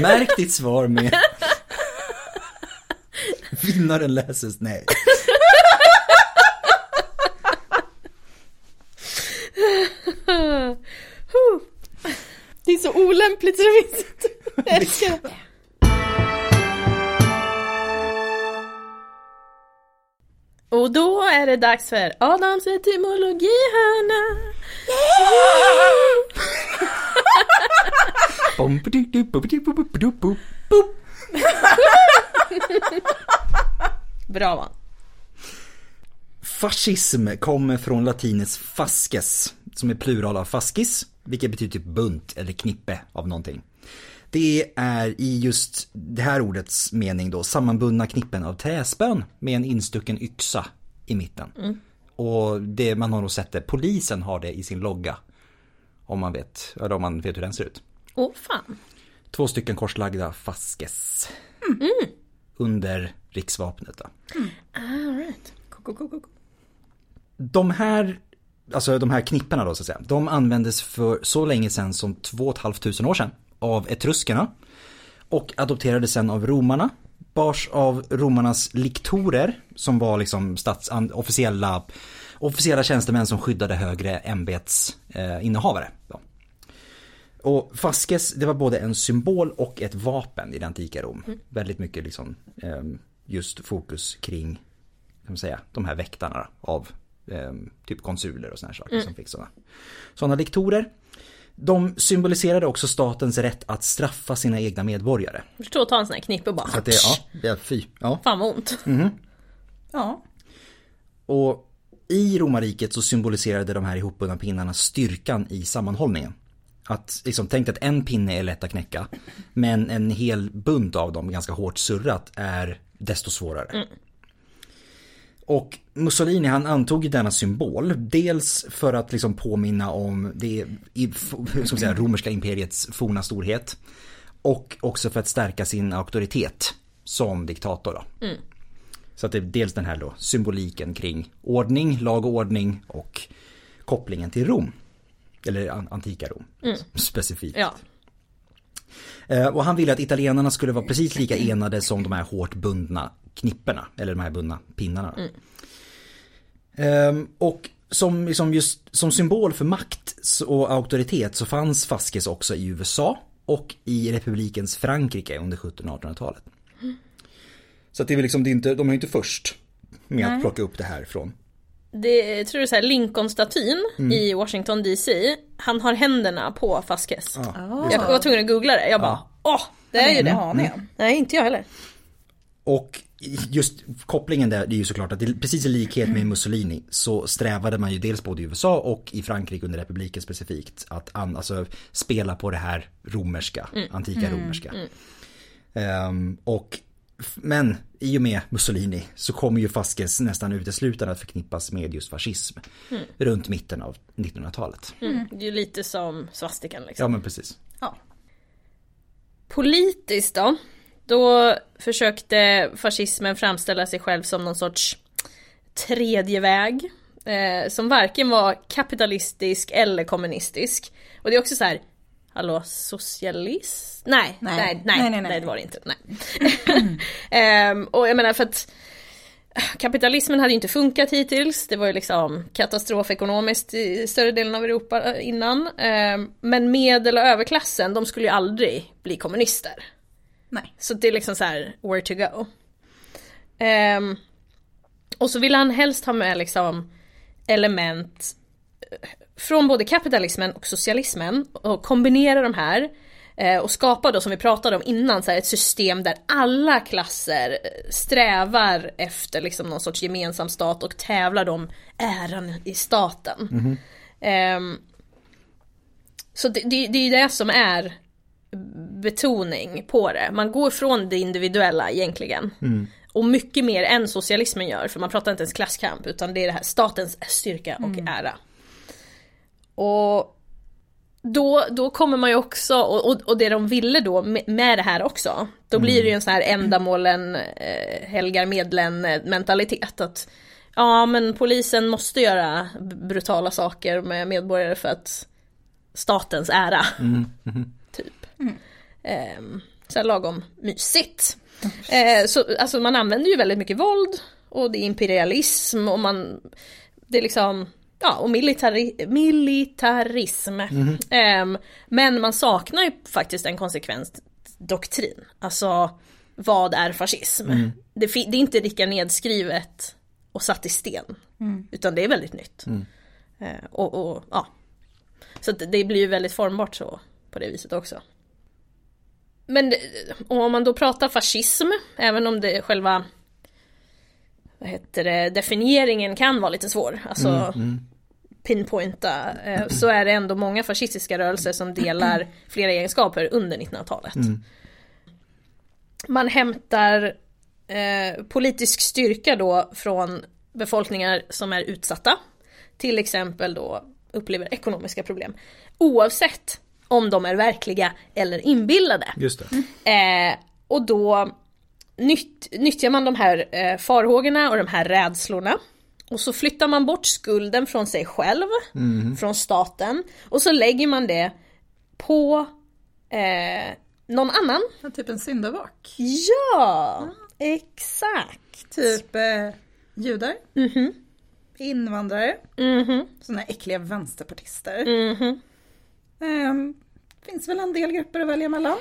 Speaker 2: Märk ditt svar med Vinnaren läses, nej.
Speaker 1: Det är så olämpligt så det finns inte. Jag älskar det. Och då är det dags för Adams etymologihörna.
Speaker 2: Bo, bo.
Speaker 1: Bra va?
Speaker 2: Fascism kommer från latinets fasces, som är plural av fascis, vilket betyder typ bunt eller knippe av någonting. Det är i just det här ordets mening då sammanbundna knippen av träspön med en instucken yxa i mitten. Och det man har nog sett det, polisen har det i sin logga. Om man vet, eller om man vet hur den ser ut.
Speaker 1: Åh fan.
Speaker 2: Två stycken korslagda fasces. Under riksvapnet då.
Speaker 1: Alright. Go, go, go, go.
Speaker 2: De här, alltså de här knipporna då så att säga, de användes för så länge sedan som 2 500 år sedan av etruskerna. Och adopterades sen av romarna. Bars av romarnas liktorer som var liksom stats, officiella, officiella tjänstemän som skyddade högre ämbetsinnehavare. Eh. Och fasces, det var både en symbol och ett vapen i det antika Rom. Väldigt mycket liksom eh, just fokus kring kan man säga, de här väktarna av eh, typ konsuler och såna här saker som fick sådana. Sådana liktorer. De symboliserade också statens rätt att straffa sina egna medborgare.
Speaker 1: Förstå att ta en sån här knippe och bara...
Speaker 2: Så det, ja, det är fy. Ja.
Speaker 1: Fan vad ont.
Speaker 3: Ja,
Speaker 2: Och i romarriket så symboliserade de här ihopbundna pinnarna styrkan i sammanhållningen. Att liksom, tänk att en pinne är lätt att knäcka, men en hel bunt av dem, ganska hårt surrat, är desto svårare. Och Mussolini han antog denna symbol, dels för att liksom påminna om det man säga, romerska imperiets forna storhet. Och också för att stärka sin auktoritet som diktator då. Så att det är dels den här då symboliken kring ordning, lag och ordning och kopplingen till Rom. Eller an- antika Rom specifikt.
Speaker 1: Ja.
Speaker 2: Eh, Och han ville att italienarna skulle vara precis lika enade som de här hårt bundna knipporna, eller de här bundna pinnarna. Ehm, Och som, liksom just, som symbol för makt och auktoritet så fanns Fasces också i USA och i republikens Frankrike under 1700 och 1800-talet. Så att det är väl liksom, det är inte, de är ju inte först med att plocka upp det här från.
Speaker 1: Det, jag tror det är så här Lincoln-statyn i Washington DC. Han har händerna på Fasquez.
Speaker 2: Ja,
Speaker 1: Jag var tvungen att googla det. Jag bara, åh, det är ju det.
Speaker 3: aning om.
Speaker 1: Nej, inte jag heller.
Speaker 2: Och just kopplingen där, det är ju såklart att det, precis i likhet med Mussolini så strävade man ju dels både i USA och i Frankrike under republiken specifikt att an, alltså, spela på det här romerska, antika romerska. Ehm, och, men i och med Mussolini så kommer ju Fasces nästan uteslutande att förknippas med just fascism runt mitten av 1900-talet.
Speaker 1: Mm. Det är ju lite som svastikan liksom.
Speaker 2: Ja men precis.
Speaker 3: ja.
Speaker 1: Politiskt då? Då försökte fascismen framställa sig själv som någon sorts tredje väg. Eh, som varken var kapitalistisk eller kommunistisk. Och det är också så här, hallå socialist? Nej, nej,
Speaker 3: Nej.
Speaker 1: nej, nej,
Speaker 3: Nej, nej,
Speaker 1: det var det inte. Nej. Ehm, och jag menar för att kapitalismen hade ju inte funkat hittills. Det var ju liksom katastrof ekonomiskt i större delen av Europa eh, innan. Ehm, men medel och överklassen, de skulle ju aldrig bli kommunister.
Speaker 3: Nej.
Speaker 1: Så det är liksom så här, where to go. Ehm, och så vill han helst ha med liksom element eh, från både kapitalismen och socialismen och kombinera de här eh, och skapa då som vi pratade om innan så här, ett system där alla klasser eh, strävar efter liksom någon sorts gemensam stat och tävlar om äran i staten. Ehm, så det, det, det är ju det som är betoning på det. Man går från det individuella egentligen. Och mycket mer än socialismen gör, för man pratar inte ens klasskamp utan det är det här statens styrka och ära. Och då, då kommer man ju också, och, och, och det de ville då med, med det här också, då blir det ju en sån här ändamålen eh, helgar medlen mentalitet. Att ja men polisen måste göra brutala saker med medborgare för att statens ära. Typ. Ehm, så här lagom mysigt. Eh, så, alltså man använder ju väldigt mycket våld och det är imperialism och man Det är liksom Ja och militari militarism. Ehm, men man saknar ju faktiskt en konsekvent doktrin. Alltså vad är fascism? Det, fi- det är inte lika nedskrivet och satt i sten. Utan det är väldigt nytt. Eh, och, och ja. Så det blir ju väldigt formbart så på det viset också. Men och om man då pratar fascism, även om det själva vad heter det, definieringen kan vara lite svår, alltså pinpointa, eh, så är det ändå många fascistiska rörelser som delar flera egenskaper under 1900-talet. Man hämtar eh, politisk styrka då från befolkningar som är utsatta, till exempel då upplever ekonomiska problem, oavsett om de är verkliga eller inbillade.
Speaker 2: Just det.
Speaker 1: Eh, och då nytt, nyttjar man de här eh, farhågorna och de här rädslorna. Och så flyttar man bort skulden från sig själv, från staten. Och så lägger man det på eh, någon annan.
Speaker 3: Ja, Typ en syndabock.
Speaker 1: Ja, exakt.
Speaker 3: Typ eh, judar. Invandrare.
Speaker 1: Mhm,
Speaker 3: Sådana äckliga vänsterpartister.
Speaker 1: mhm.
Speaker 3: Ehm, finns väl en del grupper att välja mellan.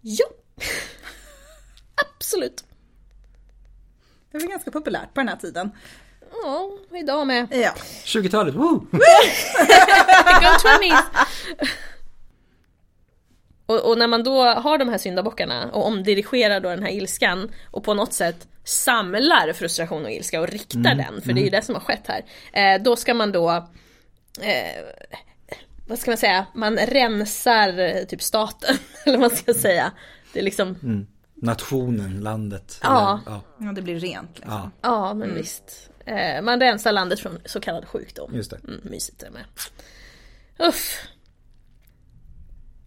Speaker 1: Ja. Absolut.
Speaker 3: Det var ganska populärt på den här tiden.
Speaker 1: Ja, idag med.
Speaker 3: Ja.
Speaker 2: 20-talet, woo!
Speaker 1: Go 20s! Och, och när man då har de här syndabockarna och omdirigerar då den här ilskan och på något sätt samlar frustration och ilska och riktar den, för det är ju det som har skett här. Eh, då ska man då eh, vad ska man säga, man rensar eh, typ staten, eller vad man ska säga. Det är liksom,
Speaker 2: Nationen, landet.
Speaker 1: Ja.
Speaker 2: Eller, ja.
Speaker 3: ja, det blir rent liksom.
Speaker 2: ja,
Speaker 1: ja men visst. Eh, man rensar landet från så kallad sjukdom.
Speaker 2: just det.
Speaker 1: Mm, mysigt det med. Uff.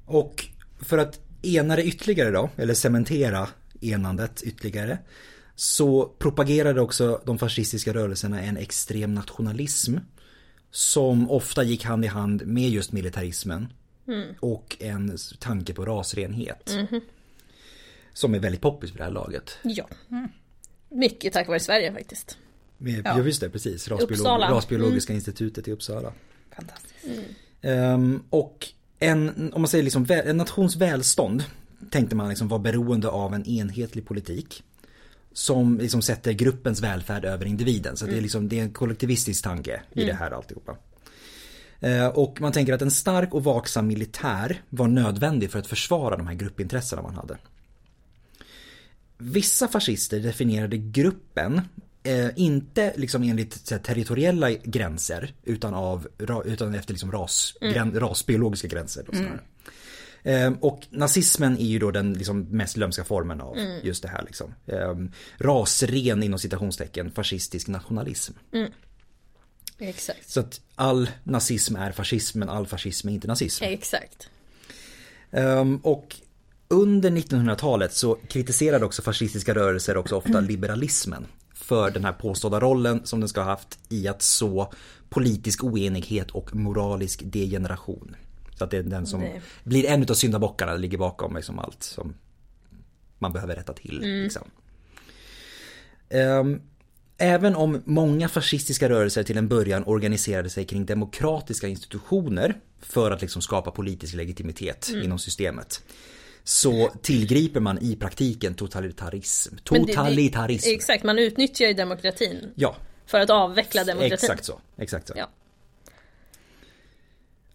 Speaker 2: Och för att ena det ytterligare då, eller cementera enandet ytterligare, så propagerade också de fascistiska rörelserna en extrem nationalism som ofta gick hand i hand med just militarismen och en tanke på rasrenhet. Som är väldigt poppis för det här laget.
Speaker 1: Ja. Mycket tack vare Sverige faktiskt.
Speaker 2: Med, ja. just det, precis. Rasbiolog. Rasbiologiska institutet i Uppsala.
Speaker 3: Fantastiskt.
Speaker 2: Ehm, och en, om man säger liksom, en nations välstånd tänkte man liksom var beroende av en enhetlig politik. Som liksom sätter gruppens välfärd över individen. Så det, är liksom, det är en kollektivistisk tanke i det här alltihopa. Eh, Och man tänker att en stark och vaksam militär var nödvändig för att försvara de här gruppintressena man hade. Vissa fascister definierade gruppen eh, inte liksom enligt här, territoriella gränser utan, av, utan efter liksom ras, grän, rasbiologiska gränser. Snarare. Eh, och nazismen är ju då den liksom mest lömska formen av just det här. Liksom. Eh, rasren inom citationstecken fascistisk nationalism.
Speaker 1: Exakt.
Speaker 2: Så att all nazism är fascism men all fascism är inte nazism.
Speaker 1: Exakt.
Speaker 2: Ehm, och under 1900-talet så kritiserade också fascistiska rörelser också ofta liberalismen för den här påstådda rollen som den ska ha haft i att så politisk oenighet och moralisk degeneration. Så att det är den som
Speaker 1: Det-
Speaker 2: blir en utav syndabockarna, ligger bakom liksom allt som man behöver rätta till. Liksom. Ehm, Även om många fascistiska rörelser till en början organiserade sig kring demokratiska institutioner för att liksom skapa politisk legitimitet inom systemet. så tillgriper man i praktiken totalitarism.
Speaker 1: Men det- det-
Speaker 2: Totalitarism.
Speaker 1: Exakt, man utnyttjar ju demokratin
Speaker 2: Ja,
Speaker 1: för att avveckla demokratin.
Speaker 2: exakt så. Exakt så.
Speaker 1: Ja.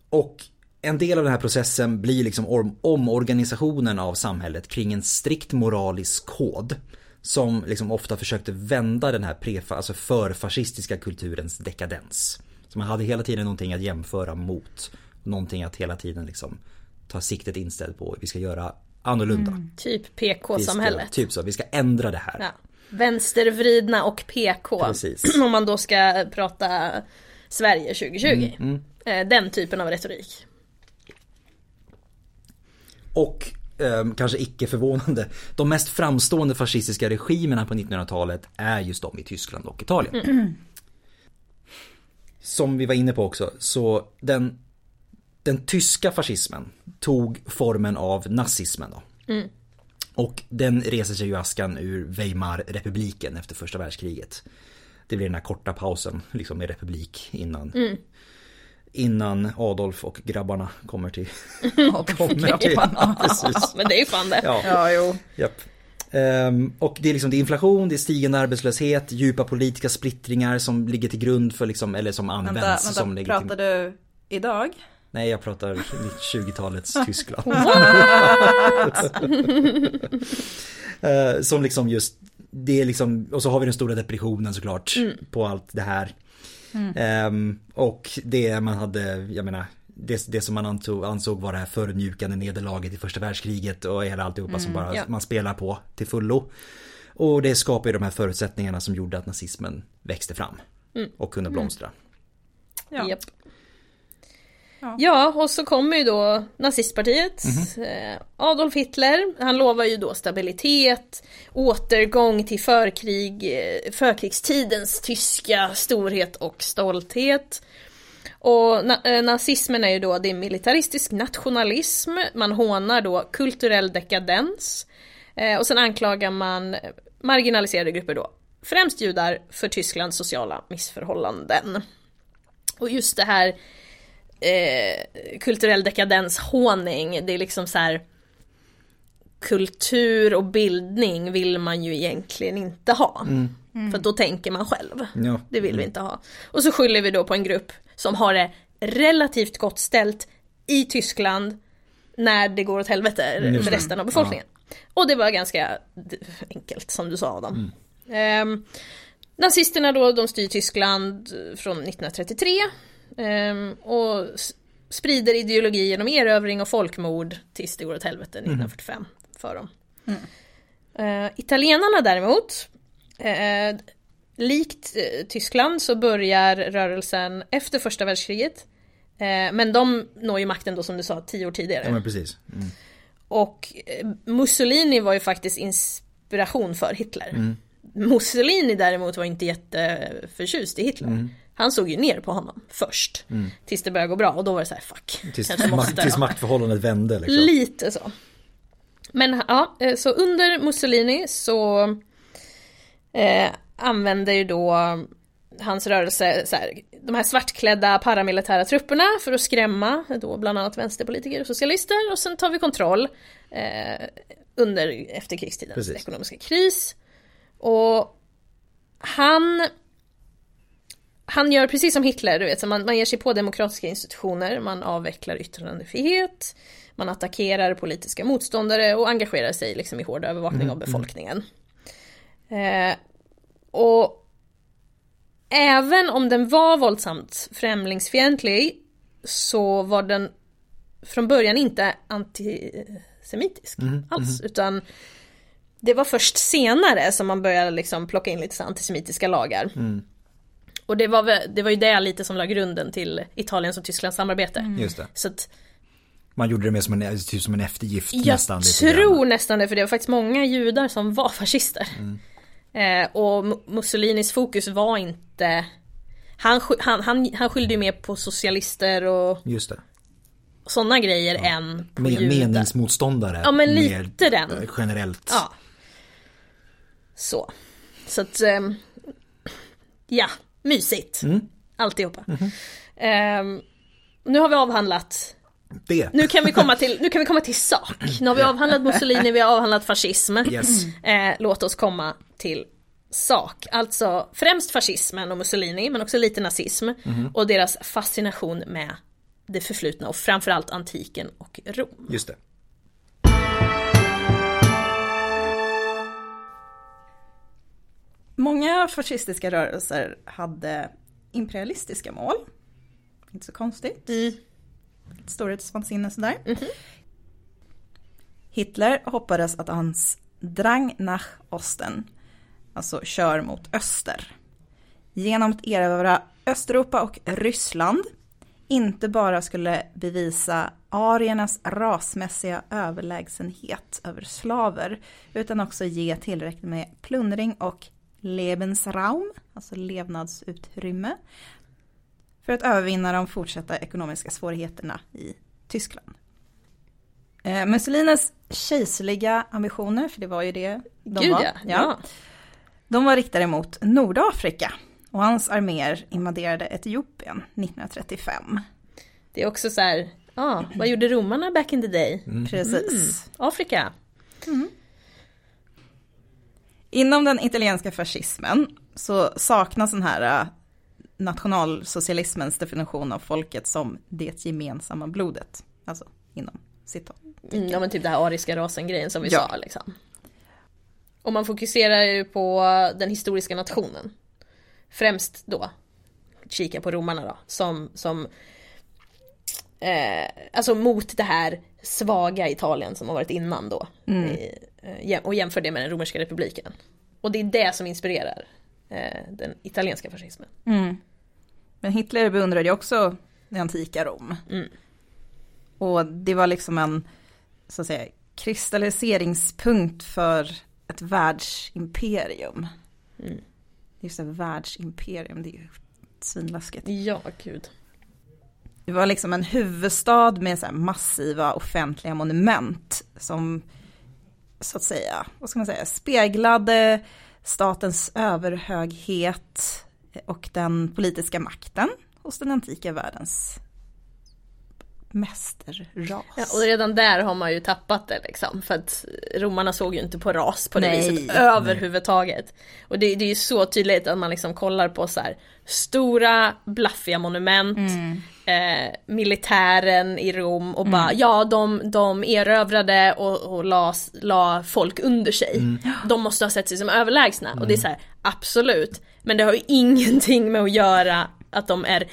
Speaker 2: Och en del av den här processen blir liksom om- omorganisationen av samhället kring en strikt moralisk kod. Som liksom ofta försökte vända den här prefa, alltså förfascistiska kulturens dekadens. Så man hade hela tiden någonting att jämföra mot. Någonting att hela tiden liksom ta siktet inställt på. Vi ska göra annorlunda.
Speaker 1: Typ
Speaker 2: Vi ska-
Speaker 1: PK-samhället.
Speaker 2: Typ så, vi ska ändra det här.
Speaker 1: Ja. Vänstervridna och PK.
Speaker 2: Precis.
Speaker 1: Om man då ska prata Sverige 2020.
Speaker 2: Mm,
Speaker 1: Eh, Den typen av retorik.
Speaker 2: Och ehm, kanske icke förvånande, de mest framstående fascistiska regimerna på 1900-talet är just de i Tyskland och Italien. Som vi var inne på också, så den, den tyska fascismen tog formen av nazismen. Då. Och den reser sig ju askan ur Weimarrepubliken efter första världskriget. Det blir den här korta pausen liksom med republik innan Innan Adolf och grabbarna kommer till... kommer till precis.
Speaker 1: Men det är ju fan det.
Speaker 2: Ja,
Speaker 3: Ja, jo.
Speaker 2: japp. Ehm, och det är liksom det är inflation, det är stigande arbetslöshet, djupa politiska splittringar som ligger till grund för liksom, eller som används
Speaker 3: Vänta,
Speaker 2: som
Speaker 3: vänta
Speaker 2: ligger
Speaker 3: pratar
Speaker 2: till...
Speaker 3: du idag?
Speaker 2: Nej, jag pratar 20-talets Tyskland. Eh, som liksom just, det är liksom, och så har vi den stora depressionen såklart på allt det här. Ehm, och det man hade, jag menar, det, det som man antog, ansåg vara det här förödmjukande nederlaget i första världskriget och hela alltihopa som bara
Speaker 1: ja.
Speaker 2: man spelar på till fullo. Och det skapar ju de här förutsättningarna som gjorde att nazismen växte fram. Och kunde blomstra.
Speaker 3: Ja.
Speaker 1: Japp.
Speaker 3: Ja.
Speaker 1: Ja, och så kommer ju då nazistpartiet.
Speaker 2: Mhm.
Speaker 1: Eh, Adolf Hitler, han lovar ju då stabilitet, återgång till förkrig, eh, förkrigstidens tyska storhet och stolthet. Och na- eh, nazismen är ju då, det är militaristisk nationalism, man hånar då kulturell dekadens. Och sen anklagar man marginaliserade grupper då, främst judar, för Tysklands sociala missförhållanden. Och just det här eh, kulturell dekadens håning, det är liksom så här kultur och bildning vill man ju egentligen inte ha. För då tänker man själv.
Speaker 2: Ja.
Speaker 1: Det vill vi inte ha. Och så skyller vi då på en grupp som har det relativt gott ställt i Tyskland när det går åt helvete
Speaker 2: just
Speaker 1: för resten av befolkningen. Och det var ganska enkelt som du sa Adam. Ehm, nazisterna då, de styr Tyskland från 1933 ehm, och s- sprider ideologi genom erövring och folkmord tills det går åt helvete 1945 för dem. Eh, italienarna däremot, eh, likt eh, Tyskland så börjar rörelsen efter första världskriget. Men de når ju makten då som du sa tio år tidigare.
Speaker 2: Ja precis. Mm.
Speaker 1: Och Mussolini var ju faktiskt inspiration för Hitler.
Speaker 2: Mm.
Speaker 1: Mussolini däremot var inte jätteförtjust i Hitler.
Speaker 2: Mm.
Speaker 1: Han såg ju ner på honom först. Tills det började gå bra och då var det så här, fuck.
Speaker 2: Tills,
Speaker 1: måste.
Speaker 2: tills maktförhållandet vände liksom.
Speaker 1: Lite så. Men ja, eh, så under Mussolini så eh, använder ju då hans rörelse så här, de här svartklädda paramilitära trupperna för att skrämma då bland annat vänsterpolitiker och socialister och sen tar vi kontroll eh, under efterkrigstidens
Speaker 2: Precis.
Speaker 1: ekonomiska kris. Och han han gör precis som Hitler, du vet, så man, man ger sig på demokratiska institutioner, man avvecklar yttrandefrihet, man attackerar politiska motståndare och engagerar sig liksom i hård övervakning av befolkningen. Eh, och även om den var våldsamt främlingsfientlig så var den från början inte antisemitisk alls, utan det var först senare som man började liksom plocka in lite antisemitiska lagar. Och det var, det var ju det lite som la grunden till Italiens och Tysklands samarbete.
Speaker 2: Just det.
Speaker 1: Så att
Speaker 2: Man gjorde det mer som en, typ som en eftergift
Speaker 1: jag
Speaker 2: nästan. lite
Speaker 1: tror
Speaker 2: grann.
Speaker 1: nästan det, för det var faktiskt många judar som var fascister. Eh, och Mu- Mussolinis fokus var inte han, han, han, han skyllde ju mer på socialister och
Speaker 2: Just det.
Speaker 1: sådana grejer än på
Speaker 2: Men,
Speaker 1: judar.
Speaker 2: meningsmotståndare.
Speaker 1: Ja, men
Speaker 2: mer,
Speaker 1: lite den.
Speaker 2: eh, Generellt.
Speaker 1: Ja. Så. Så att, ehm, ja, mysigt.
Speaker 2: Mm.
Speaker 1: Alltihopa.
Speaker 2: Mhm.
Speaker 1: Ehm, nu har vi avhandlat
Speaker 2: Det.
Speaker 1: Nu kan vi komma till, nu kan vi komma till sak. Nu har vi avhandlat Mussolini, vi har avhandlat fascism.
Speaker 2: Yes.
Speaker 1: Eh, låt oss komma till sak. Alltså främst fascismen och Mussolini, men också lite nazism. Och deras fascination med det förflutna och framförallt antiken och Rom.
Speaker 2: Just det.
Speaker 3: Många fascistiska rörelser hade imperialistiska mål. Inte så konstigt.
Speaker 1: Mm.
Speaker 3: Storhetsvansinne sådär. Hitler hoppades att hans drang nach Osten, alltså kör mot öster, genom att erövra Östeuropa och Ryssland inte bara skulle bevisa ariernas rasmässiga överlägsenhet över slaver, utan också ge tillräckligt med plundring och Lebensraum, alltså levnadsutrymme, för att övervinna de fortsatta ekonomiska svårigheterna i Tyskland. Eh, Mussolinis kejserliga ambitioner, för det var ju det de
Speaker 1: Gud
Speaker 3: var,
Speaker 1: ja. ja.
Speaker 3: de var riktade mot Nordafrika och hans arméer invaderade Etiopien 1935.
Speaker 1: Det är också så här, ja, vad gjorde romarna back in the day?
Speaker 3: Precis.
Speaker 1: Afrika.
Speaker 3: Inom den italienska fascismen så saknas den här äh, nationalsocialismens definition av folket som det gemensamma blodet. Alltså inom citat.
Speaker 1: Mm, ja men typ det här ariska rasen grejen som vi
Speaker 3: Ja.
Speaker 1: sa liksom. Och man fokuserar ju på den historiska nationen. Främst då kika på romarna då, som, som eh, alltså mot det här svaga Italien som har varit innan då. I, eh, jäm- och jämför det med den romerska republiken. Och det är det som inspirerar eh, den italienska fascismen.
Speaker 3: Men Hitler beundrade ju också det antika Rom.
Speaker 1: Mm.
Speaker 3: Och det var liksom en så att säga, kristalliseringspunkt för ett världsimperium.
Speaker 1: Mm.
Speaker 3: Just det, världsimperium, det är ju svinläskigt.
Speaker 1: Ja, gud.
Speaker 3: Det var liksom en huvudstad med så massiva offentliga monument som så att säga, vad ska man säga, speglade statens överhöghet och den politiska makten hos den antika världens mästerras.
Speaker 1: Ja, och redan där har man ju tappat det liksom. För att romarna såg ju inte på ras på det
Speaker 3: Nej.
Speaker 1: viset överhuvudtaget. Och det, det är ju så tydligt att man liksom kollar på så här stora blaffiga monument, eh, militären i Rom och bara ja de, de erövrade och, och la, la folk under sig. De måste ha sett sig som överlägsna. Och det är så här, absolut. Men det har ju ingenting med att göra att de är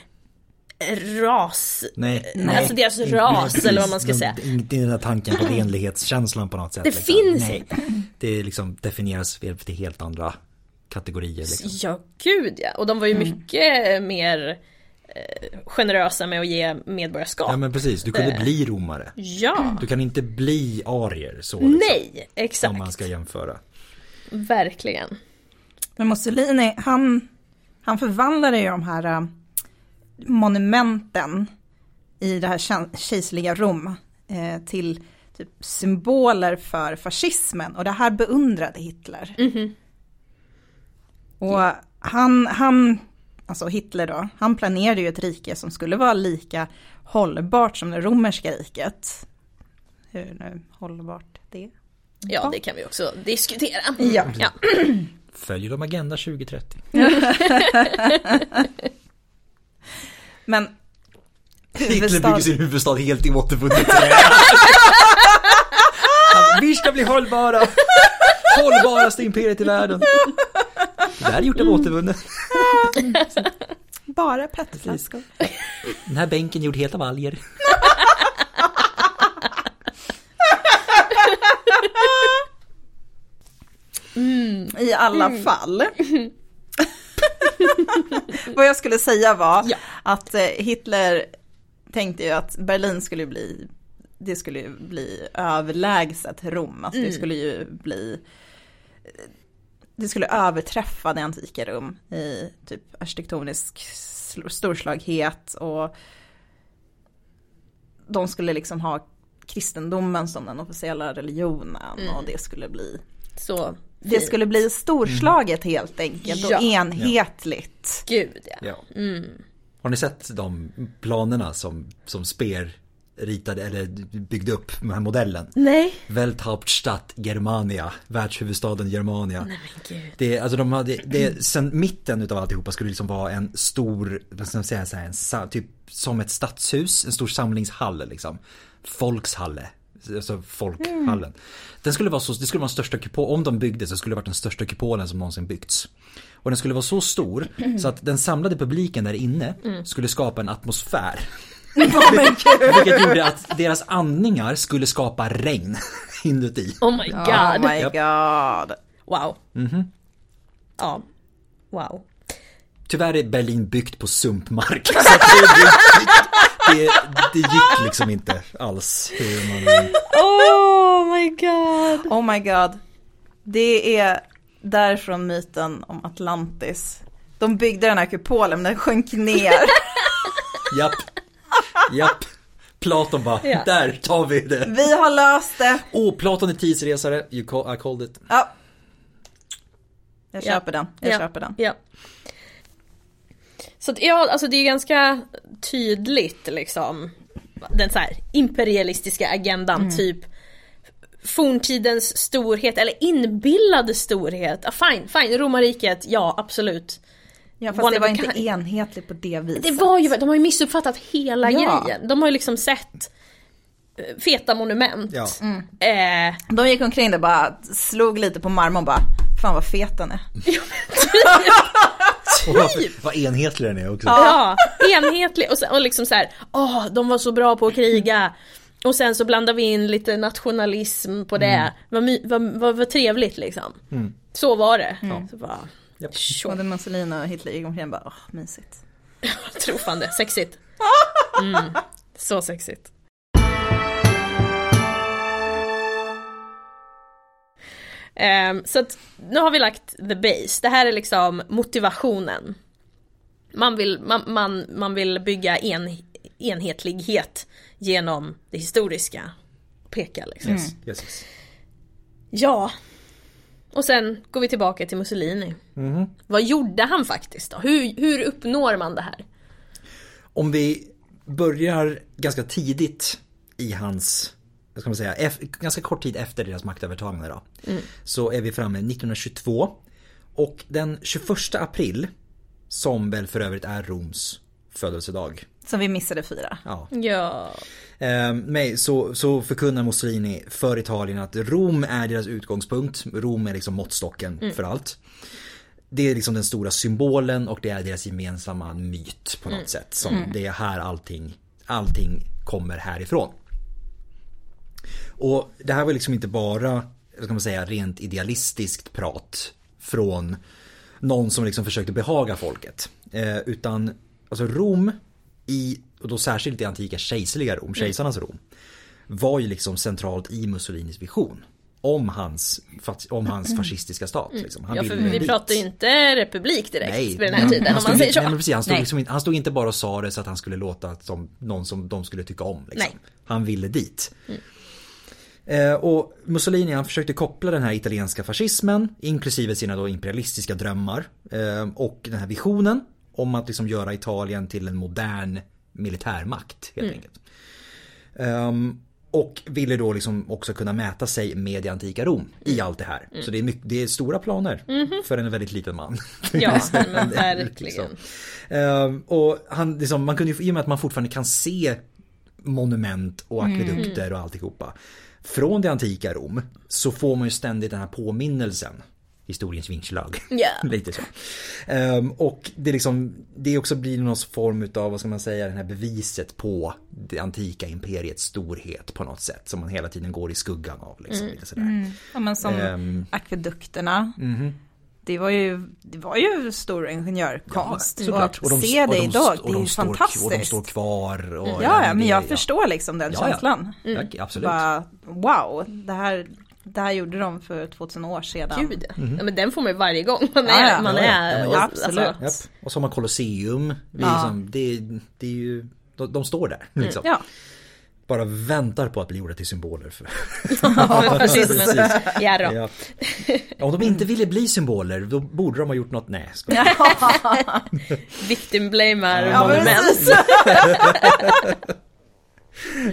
Speaker 1: ras,
Speaker 2: Nej.
Speaker 1: alltså deras ras eller vad man ska
Speaker 2: De-
Speaker 1: säga.
Speaker 2: Inte den där tanken på renlighetskänslan på något sätt.
Speaker 1: Det finns
Speaker 2: Nej. Det liksom definieras till helt andra kategorier. Liksom.
Speaker 1: Ja, gud ja. Och de var ju mycket mer eh, generösa med att ge medborgarskap.
Speaker 2: Ja men precis, du kunde bli romare.
Speaker 1: Ja,
Speaker 2: Du kan inte bli arier så liksom,
Speaker 1: nej, exakt.
Speaker 2: Om man ska jämföra.
Speaker 1: Verkligen.
Speaker 3: Men Mussolini, han, han förvandlade ju de här äh, monumenten i det här kejserliga Rom eh, till typ symboler för fascismen och det här beundrade Hitler. Och han, han, alltså Hitler då, han planerade ju ett rike som skulle vara lika hållbart som det romerska riket. Hur nu hållbart det
Speaker 1: Ja, det kan vi också diskutera.
Speaker 3: Ja.
Speaker 1: ja.
Speaker 2: Följer de Agenda 2030?
Speaker 3: Men
Speaker 2: Hitler
Speaker 3: huvudstad...
Speaker 2: bygger sin huvudstad helt i återvunnet trä. Vi ska bli hållbara! Hållbaraste imperiet i världen. Det här är gjort av återvunnet.
Speaker 3: Bara petflaskor.
Speaker 2: Den här bänken är gjord helt av alger.
Speaker 3: I alla fall. Vad jag skulle säga var
Speaker 1: Ja.
Speaker 3: att eh, Hitler tänkte ju att Berlin skulle bli, det skulle ju bli överlägset Rom. Alltså det skulle ju bli, det skulle överträffa det antika Rom i typ arkitektonisk sl- storslaghet och de skulle liksom ha kristendomen som den officiella religionen och det skulle bli
Speaker 1: Så
Speaker 3: det skulle bli storslaget helt enkelt och
Speaker 1: Ja.
Speaker 3: enhetligt.
Speaker 1: Gud ja.
Speaker 2: Ja. Har ni sett de planerna som, som Speer ritade eller byggde upp den här modellen.
Speaker 1: Nej.
Speaker 2: Welthauptstadt Germania, världshuvudstaden Germania.
Speaker 1: Nej men gud.
Speaker 2: Det, alltså de hade, det, sen mitten utav alltihopa skulle liksom vara en stor, vad ska man säga, så här, en, typ som ett stadshus, en stor samlingshall liksom. Folkshalle, alltså folkhallen. Den skulle vara så, det skulle vara den största kupol, om de byggde så skulle det varit den största kupolen som någonsin byggts. Och den skulle vara så stor så att den samlade publiken där inne skulle skapa en atmosfär. Vilket gjorde att deras andningar skulle skapa regn inuti.
Speaker 1: Oh my god.
Speaker 3: Oh my god.
Speaker 1: Wow. Ja. Wow.
Speaker 2: Tyvärr är Berlin byggt på sumpmark. Så det, det, det gick liksom inte alls hur man...
Speaker 1: Oh my god.
Speaker 3: Oh my god. Det är därifrån myten om Atlantis. De byggde den här kupolen men den sjönk ner.
Speaker 2: Japp. Japp. Platon bara,
Speaker 1: Ja.
Speaker 2: där tar vi det.
Speaker 3: Vi har löst det.
Speaker 2: Åh, Platon är tidsresare, you call, I called it.
Speaker 3: Ja. Jag
Speaker 1: Ja.
Speaker 3: köper den. Jag
Speaker 1: Ja.
Speaker 3: köper den.
Speaker 1: Ja. Så att, ja, alltså det är ganska tydligt liksom. Den så här imperialistiska agendan, typ forntidens storhet eller inbillade storhet. Ah, fine, fine, romarriket, ja absolut.
Speaker 3: Ja, fast det var inte
Speaker 1: kind.
Speaker 3: enhetligt på det viset.
Speaker 1: Det var ju, de har ju missuppfattat hela
Speaker 3: Ja.
Speaker 1: grejen. De har ju liksom sett eh, feta monument.
Speaker 2: Ja.
Speaker 1: Eh,
Speaker 3: De gick omkring där bara slog lite på marmorn bara, fan vad fet den är.
Speaker 2: Och vad, vad enhetlig den är också.
Speaker 1: Ja, enhetlig och, sen, och liksom så här, åh, de var så bra på att kriga. Och sen så blandar vi in lite nationalism på det. Vad, my, vad, vad, vad trevligt liksom. Så var det. Så bara, Tjo,
Speaker 3: Både Mussolini och Hitler gick omkring och bara, åh mysigt.
Speaker 1: trofande, sexigt. Mm, så sexigt. Ehm, så att nu har vi lagt the base. Det här är liksom motivationen. Man vill, man, man, man vill bygga en, enhetlighet genom det historiska. Peka liksom.
Speaker 2: Yes, yes, yes.
Speaker 1: Ja. Och sen går vi tillbaka till Mussolini. Vad gjorde han faktiskt då? Hur, hur uppnår man det här?
Speaker 2: Om vi börjar ganska tidigt i hans, vad ska man säga, ganska kort tid efter deras maktövertagande då. Så är vi framme 1922. Och den 21 april, som väl för övrigt är Roms födelsedag.
Speaker 3: Som vi missade fyra.
Speaker 2: Ja.
Speaker 1: Ja.
Speaker 2: Eh, men så, så förkunnar Mussolini för Italien att Rom är deras utgångspunkt. Rom är liksom måttstocken för allt. Det är liksom den stora symbolen och det är deras gemensamma myt på något sätt. Som Det är här allting, allting kommer härifrån. Och det här var liksom inte bara, ska man säga, rent idealistiskt prat från någon som liksom försökte behaga folket. Eh, utan alltså Rom i, och då särskilt i antika kejserliga Rom, kejsarnas Rom, var ju liksom centralt i Mussolinis vision. Om hans, om hans fascistiska stat. Liksom. Han
Speaker 1: ja, för vi
Speaker 2: dit.
Speaker 1: pratar ju inte republik direkt
Speaker 2: Nej,
Speaker 1: vid den här tiden
Speaker 2: han
Speaker 1: om
Speaker 2: stod
Speaker 1: man säger
Speaker 2: inte-
Speaker 1: så.
Speaker 2: Nej, men precis, han, stod
Speaker 1: Nej.
Speaker 2: liksom, han stod inte bara och sa det så att han skulle låta som någon som de skulle tycka om. Liksom.
Speaker 1: Nej.
Speaker 2: Han ville dit. Eh, och Mussolini han försökte koppla den här italienska fascismen, inklusive sina då imperialistiska drömmar eh, och den här visionen om att liksom göra Italien till en modern militärmakt helt enkelt. Ehm, och ville då liksom också kunna mäta sig med det antika Rom i allt det här. Så det är, mycket, det är stora planer för en väldigt liten man.
Speaker 1: Ja, men verkligen.
Speaker 2: Ehm, och han, liksom, man kunde i och med att man fortfarande kan se monument och akvedukter och alltihopa. Från det antika Rom så får man ju ständigt den här påminnelsen. Historiens vingslag.
Speaker 1: Ja.
Speaker 2: Lite så. Ehm, och det, liksom, det också blir någon form utav, vad ska man säga, det här beviset på det antika imperiets storhet på något sätt. Som man hela tiden går i skuggan av. Liksom, lite sådär.
Speaker 3: Ja men som
Speaker 2: Ehm.
Speaker 3: akvedukterna.
Speaker 2: Mhm.
Speaker 3: Det var ju, det var ju stor ingenjörkonst.
Speaker 2: Såklart.
Speaker 3: och att se
Speaker 2: och
Speaker 3: det idag,
Speaker 2: och
Speaker 3: det är
Speaker 2: de
Speaker 3: ju
Speaker 2: står,
Speaker 3: fantastiskt.
Speaker 2: Och de står kvar. Och,
Speaker 3: Ja, ja, men
Speaker 2: det-
Speaker 3: jag
Speaker 2: ja.
Speaker 3: förstår liksom den
Speaker 2: Ja, ja.
Speaker 3: känslan.
Speaker 2: Ja, absolut.
Speaker 3: Bara, wow, det här, det här gjorde de för 2000 år sedan.
Speaker 1: Gud ja. ja. men den får man ju varje gång man är,
Speaker 3: Ja, ja.
Speaker 1: man
Speaker 2: Ja, ja.
Speaker 1: är
Speaker 2: Ja,
Speaker 1: och-
Speaker 3: absolut.
Speaker 1: alltså.
Speaker 2: Och så har man Colosseum.
Speaker 3: Ja.
Speaker 2: liksom, det, det är ju, de, de står där. Liksom.
Speaker 3: Ja,
Speaker 2: Bara väntar på att bli gjorda till symboler. För.
Speaker 1: för fascismen. Ja, då.
Speaker 2: Ja. Om de inte ville bli symboler då borde de ha gjort något. Nej, ska
Speaker 1: Victim blamer
Speaker 3: ja men
Speaker 1: monument.
Speaker 3: precis.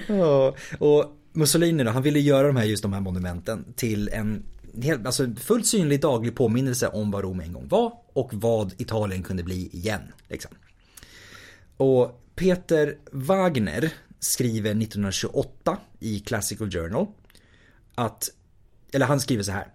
Speaker 2: Ja, och Mussolini då, han ville göra de här, just de här monumenten till en helt, alltså fullt synlig daglig påminnelse om vad Rom en gång var och vad Italien kunde bli igen. Liksom. Och Peter Wagner skriver 1928 i Classical Journal att, eller han skriver så här.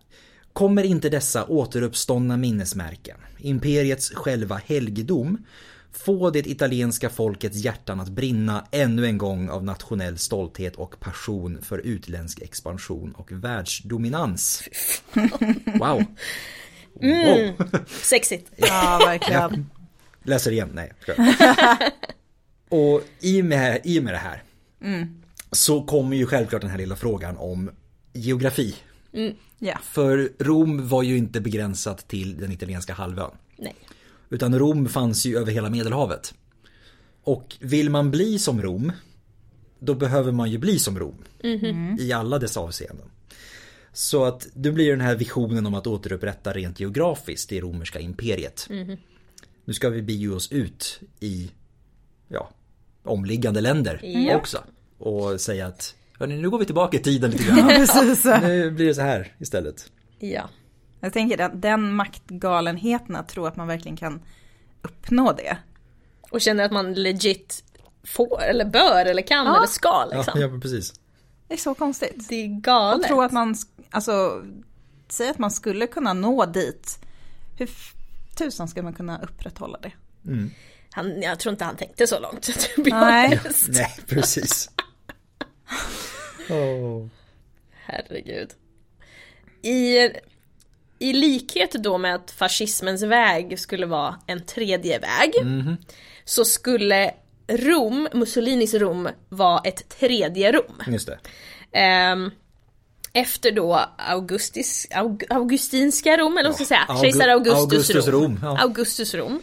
Speaker 2: Kommer inte dessa återuppståndna minnesmärken, imperiets själva helgedom, få det italienska folkets hjärtan att brinna ännu en gång av nationell stolthet och passion för utländsk expansion och världsdominans. Wow.
Speaker 1: Mm. Sexigt.
Speaker 3: Ja, verkligen.
Speaker 2: Läser igen, nej. och i och, med, i och med det här så kommer ju självklart den här lilla frågan om geografi.
Speaker 3: Ja.
Speaker 2: För Rom var ju inte begränsat till den italienska halvön.
Speaker 1: Nej.
Speaker 2: Utan Rom fanns ju över hela Medelhavet. Och vill man bli som Rom, då behöver man ju bli som Rom. I alla dess avseenden. Så att det blir den här visionen om att återupprätta rent geografiskt det romerska imperiet. Nu ska vi bege oss ut i ja, omliggande länder
Speaker 1: Ja.
Speaker 2: också. Och säga att hörni, nu går vi tillbaka i tiden lite grann. Nu blir det så här istället.
Speaker 1: Ja.
Speaker 3: Jag tänker den, den maktgalenheten att tro att man verkligen kan uppnå det.
Speaker 1: Och känner att man legit får, eller bör, eller kan,
Speaker 3: Ja.
Speaker 1: eller ska
Speaker 2: Ja,
Speaker 1: liksom.
Speaker 2: ja men precis.
Speaker 3: Det är så konstigt.
Speaker 1: Det är
Speaker 3: Och
Speaker 1: galet.
Speaker 3: tro att man, alltså, säg att man skulle kunna nå dit. Hur tusan ska man kunna upprätthålla det?
Speaker 1: Han, jag tror inte han tänkte så långt.
Speaker 3: Nej.
Speaker 2: Nej, precis. Åh.
Speaker 1: Herregud. I, I likhet då med att fascismens väg skulle vara en tredje väg. Så skulle Rom, Mussolinis Rom, vara ett tredje Rom.
Speaker 2: Just det.
Speaker 1: Ehm, efter då Augustis, Aug, Augustinska Rom, eller vad ska jag säga? Kejsar Augustus,
Speaker 2: Augustus
Speaker 1: Rom.
Speaker 2: Rom, ja.
Speaker 1: Augustus Rom.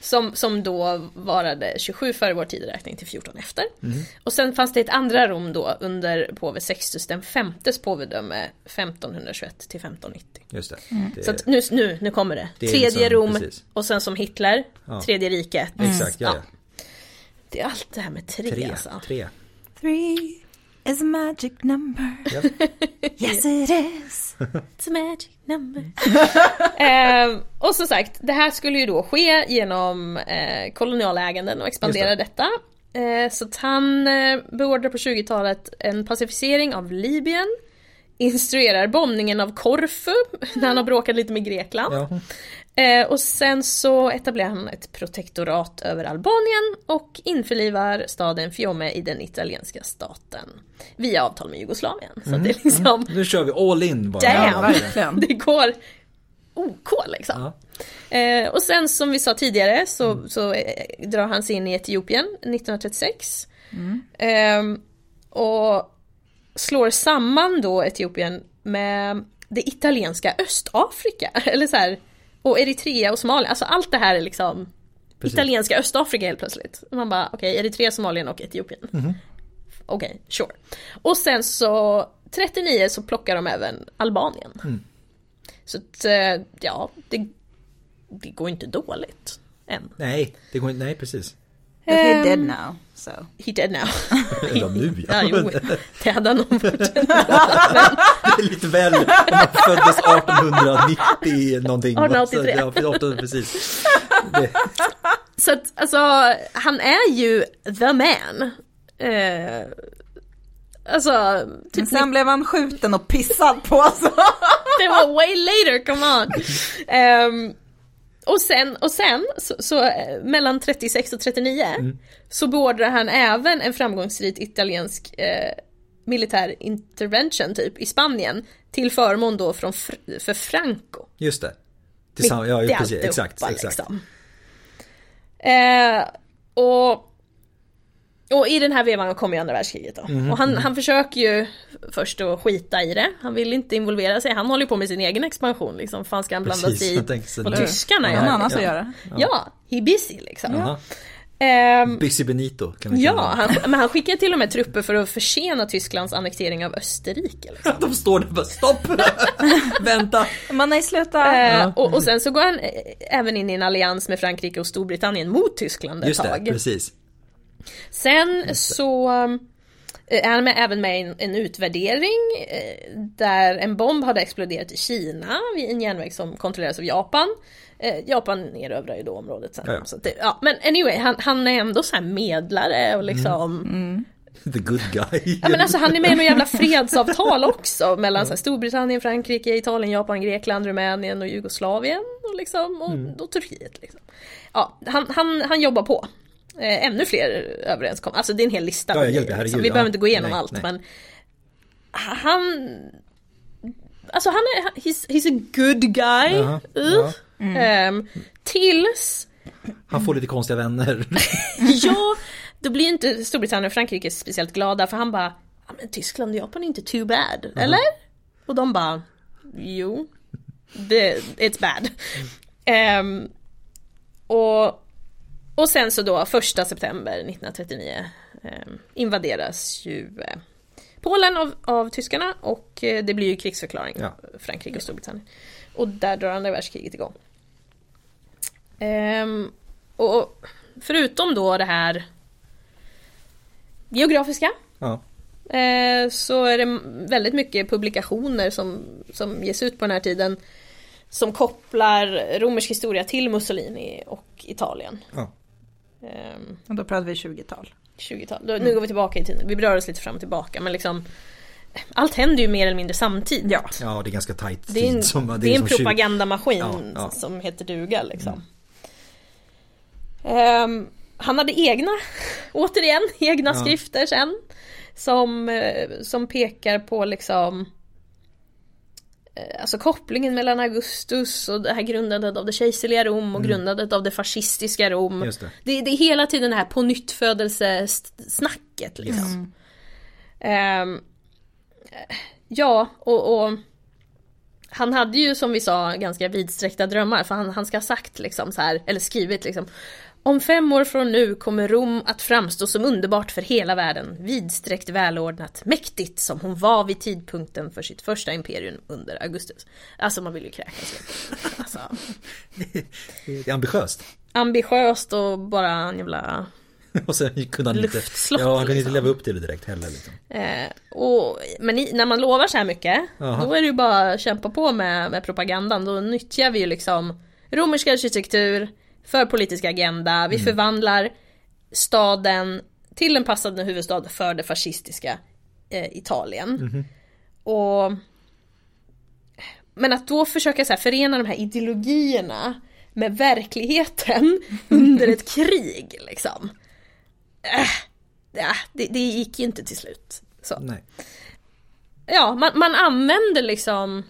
Speaker 1: Som, som då varade 27 före vår tideräkning till 14 efter.
Speaker 2: Mm.
Speaker 1: Och sen fanns det ett andra Rom då under påve Sextus den femtes påvedöme 1521 till 1590.
Speaker 2: Just det. det
Speaker 1: Så att nu, nu, nu kommer det.
Speaker 2: Det
Speaker 1: Tredje
Speaker 2: liksom-
Speaker 1: Rom
Speaker 2: precis.
Speaker 1: och sen som Hitler, tredje riket.
Speaker 2: Exakt, ja, ja.
Speaker 1: Det är allt det här med tre,
Speaker 2: Tre.
Speaker 1: alltså.
Speaker 2: Tre.
Speaker 3: Three is a magic number.
Speaker 2: Ja.
Speaker 3: Yes it is.
Speaker 1: It's a magic number. Ehm, och som sagt, det här skulle ju då ske genom eh, kolonialäganden och expandera
Speaker 2: Just
Speaker 1: detta. Eh, så att han eh, beordrar på 20-talet en pacificering av Libyen, instruerar bombningen av Korfu när han har bråkat lite med Grekland.
Speaker 2: Ja.
Speaker 1: Eh, och sen så etablerar han ett protektorat över Albanien och införlivar staden Fiume i den italienska staten. Via avtal med Jugoslavien. Så att det är liksom,
Speaker 2: Nu kör vi all in bara.
Speaker 1: Damn!
Speaker 3: Ja,
Speaker 1: det går OK liksom.
Speaker 2: Ja.
Speaker 1: Eh, och sen som vi sa tidigare så, så eh, drar han sig in i Etiopien 1936. Eh, och slår samman då Etiopien med det italienska Östafrika. Eller så här, och Eritrea och Somalia. Alltså allt det här är liksom
Speaker 2: Precis.
Speaker 1: italienska Östafrika helt plötsligt. Man bara okej, Eritrea, Somalien och Etiopien.
Speaker 2: Mhm.
Speaker 1: Okej, sure. Och sen så 39 så plockar de även Albanien.
Speaker 2: Mm.
Speaker 1: Så att, eh, ja, det, det går inte dåligt än.
Speaker 2: Nej, det går inte. Nej, precis.
Speaker 3: But he's
Speaker 1: Ehm,
Speaker 3: dead now. So.
Speaker 1: He dead now.
Speaker 2: Eller nu ja.
Speaker 1: ja, jo, det hade han nog.
Speaker 2: Det är lite väl, om man föddes 1890 någonting.
Speaker 1: 1883.
Speaker 2: Ja, 18, precis. Det,
Speaker 1: Så att alltså, han är ju the man. Eh, alltså,
Speaker 3: Men
Speaker 1: typ
Speaker 3: sen blev han skjuten och pissad på. Så.
Speaker 1: det var way later, come on! Ehm, och sen, och sen så, så eh, mellan 36 och 39 så beordrar han även en framgångsrik italiensk eh, militär intervention typ i Spanien till förmån då från, Fr- för Franco.
Speaker 2: just det. Tillsammans, ja, precis. Exakt, exakt.
Speaker 1: Liksom. Eh, och, och i den här vevan kommer ju andra världskriget då.
Speaker 2: Mhm,
Speaker 1: och han, han försöker ju först att skita i det. Han vill inte involvera sig. Han håller ju på med sin egen expansion liksom. Fan ska han blanda
Speaker 2: Precis,
Speaker 1: sig i vad tyskarna
Speaker 3: Någon
Speaker 1: gör?
Speaker 3: annan
Speaker 1: liksom.
Speaker 3: att göra.
Speaker 1: Ja, he busy liksom.
Speaker 2: Jaha.
Speaker 1: Ehm,
Speaker 2: Busy Benito kan vi
Speaker 1: ja, han, men han skickar till och med trupper för att försena Tysklands annektering av Österrike. Liksom.
Speaker 2: De står där och bara stopp! Vänta!
Speaker 3: Man nej sluta.
Speaker 1: Eh, och, och sen så går han eh, även in i en allians med Frankrike och Storbritannien mot Tyskland ett
Speaker 2: Just det,
Speaker 1: tag.
Speaker 2: precis.
Speaker 1: Sen så Eh, Han är med, även med i en, en utvärdering eh, där en bomb hade exploderat i Kina vid en järnväg som kontrolleras av Japan. Eh, Japan erövrar ju då området sen.
Speaker 2: Ja, ja.
Speaker 1: Så att det, ja, men anyway, han, han är ändå så här medlare och liksom
Speaker 2: The good guy.
Speaker 1: Ja men alltså han är med i något jävla fredsavtal också mellan så här, Storbritannien, Frankrike, Italien, Japan, Grekland, Rumänien och Jugoslavien och, liksom, och, och Turkiet. Liksom. Ja, han, han, han jobbar på. Eh, ännu fler överenskommelser, alltså det är en hel lista.
Speaker 2: Ja,
Speaker 1: grejer,
Speaker 2: herregud,
Speaker 1: liksom. Vi
Speaker 2: ja.
Speaker 1: behöver inte gå igenom
Speaker 2: Nej,
Speaker 1: allt
Speaker 2: nej.
Speaker 1: men han Alltså han är, he's, he's a good guy.
Speaker 2: Jaha,
Speaker 1: Uh.
Speaker 2: ja.
Speaker 1: Ehm, tills
Speaker 2: Han får lite konstiga vänner.
Speaker 1: Ja, då blir inte Storbritannien och Frankrike speciellt glada för han bara ja, men Tyskland och Japan är inte too bad, eller? Och de bara Jo, det, it's bad. Ehm, och, och sen så då första september 1939 ehm, invaderas ju eh, Polen av, av tyskarna och eh, det blir ju krigsförklaring
Speaker 2: Ja.
Speaker 1: Frankrike och Storbritannien. Och där drar andra världskriget igång. Ehm, och förutom då det här geografiska
Speaker 2: Ja.
Speaker 1: eh, så är det väldigt mycket publikationer som, som ges ut på den här tiden som kopplar romersk historia till Mussolini och Italien.
Speaker 2: Ja.
Speaker 1: Ehm,
Speaker 3: Och då pratar vi 20-tal.
Speaker 1: 20-tal. Då- Nu går vi tillbaka i tiden. Vi rör oss lite fram och tillbaka men liksom allt händer ju mer eller mindre samtidigt.
Speaker 3: Ja.
Speaker 2: ja, det är ganska tajt
Speaker 1: Det är en,
Speaker 2: tid. Som,
Speaker 1: det är en
Speaker 2: som 20
Speaker 1: propagandamaskin
Speaker 2: Ja, ja.
Speaker 1: som heter duga liksom. Ehm, han hade egna, återigen, egna
Speaker 2: Ja.
Speaker 1: skrifter sen. Som, eh, som pekar på liksom eh, Alltså kopplingen mellan Augustus och det här grundandet av det kejserliga Rom och grundandet av det fascistiska Rom.
Speaker 2: Mm. Det.
Speaker 1: Det, det är hela tiden det här på nyttfödelsesnacket liksom. Ehm, ja, och, och han hade ju som vi sa ganska vidsträckta drömmar för han, han ska ha sagt liksom så här, eller skrivit liksom Om fem år från nu kommer Rom att framstå som underbart för hela världen, vidsträckt, välordnat, mäktigt som hon var vid tidpunkten för sitt första imperium under Augustus. Alltså man vill ju kräkas lite. Alltså,
Speaker 2: Det är ambitiöst.
Speaker 1: ambitiöst och bara en jävla
Speaker 2: Och sen kunde han inte, ja, han kunde inte
Speaker 1: liksom.
Speaker 2: leva upp till det direkt heller. Liksom.
Speaker 1: Eh, och, men i, när man lovar så här mycket,
Speaker 2: Jaha.
Speaker 1: då är det ju bara att kämpa på med, med propagandan. Då nyttjar vi ju liksom romersk arkitektur för politisk agenda. Vi förvandlar staden till en passande huvudstad för det fascistiska eh, Italien. Och men att då försöka så här förena de här ideologierna med verkligheten under ett krig liksom. Äh, ja, det, det gick ju inte till slut. Så.
Speaker 2: Nej.
Speaker 1: Ja, man, man använder liksom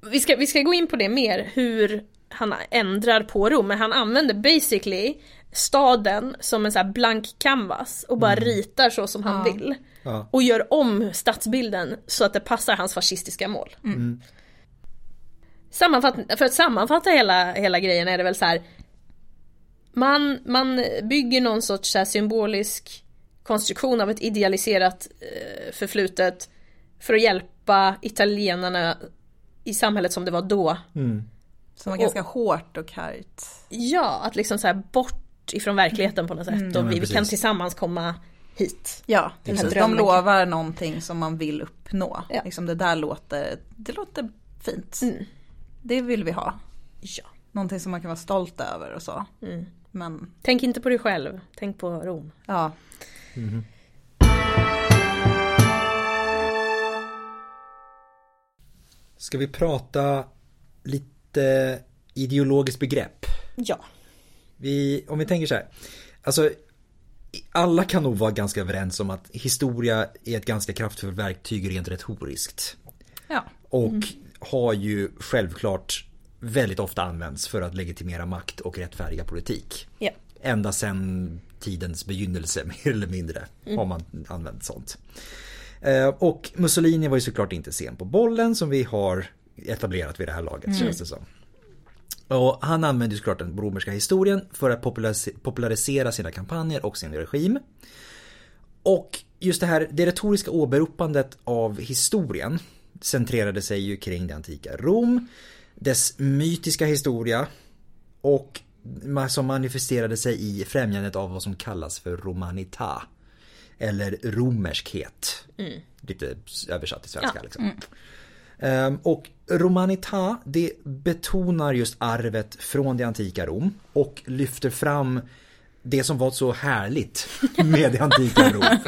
Speaker 1: vi ska, vi ska gå in på det mer, hur han ändrar på Rom, men han använder basically staden som en så här blank canvas och bara ritar så som han
Speaker 3: Ja.
Speaker 1: vill.
Speaker 2: Ja.
Speaker 1: Och gör om stadsbilden så att det passar hans fascistiska mål. Sammanfatt, för att sammanfatta hela, hela grejen är det väl så här. Man, man bygger någon sorts så här symbolisk konstruktion av ett idealiserat eh, förflutet för att hjälpa italienarna i samhället som det var då.
Speaker 2: Mm.
Speaker 3: Som var
Speaker 1: Och-
Speaker 3: ganska hårt och kargt.
Speaker 1: Ja, att liksom så här bort ifrån verkligheten på något sätt
Speaker 2: Ja,
Speaker 1: och
Speaker 2: men
Speaker 1: vi, vi kan tillsammans komma hit.
Speaker 3: Ja,
Speaker 1: Den här
Speaker 3: precis. de lovar någonting som man vill uppnå.
Speaker 1: Ja.
Speaker 3: Liksom det där låter, det låter fint.
Speaker 1: Mm.
Speaker 3: Det vill vi ha.
Speaker 1: Ja.
Speaker 3: Någonting som man kan vara stolt över och så.
Speaker 1: Mm.
Speaker 3: Men
Speaker 1: Tänk inte på dig själv, tänk på Rom.
Speaker 3: ja,
Speaker 2: Ska vi prata lite ideologiskt begrepp?
Speaker 1: Ja.
Speaker 2: Vi, om vi tänker så här. Alltså, alla kan nog vara ganska överens om att historia är ett ganska kraftfullt verktyg rent retoriskt.
Speaker 3: ja.
Speaker 2: Och har ju självklart väldigt ofta använts för att legitimera makt och rättfärdiga politik.
Speaker 1: Ja.
Speaker 2: Ända sedan tidens begynnelse mer eller mindre har man använt sånt. Eh, Och Mussolini var ju såklart inte sen på bollen som vi har etablerat vid det här laget känns det som. Och han använde ju såklart den romerska historien för att popularis- popularisera sina kampanjer och sin regim. Och just det här, det retoriska åberopandet av historien centrerade sig ju kring det antika Rom, dess mytiska historia och som manifesterade sig i främjandet av vad som kallas för romanita. eller romerskhet. Lite översatt till svenska. Liksom. Ehm, Och Romanita, det betonar just arvet från det antika Rom och lyfter fram det som var så härligt med det antika Rom.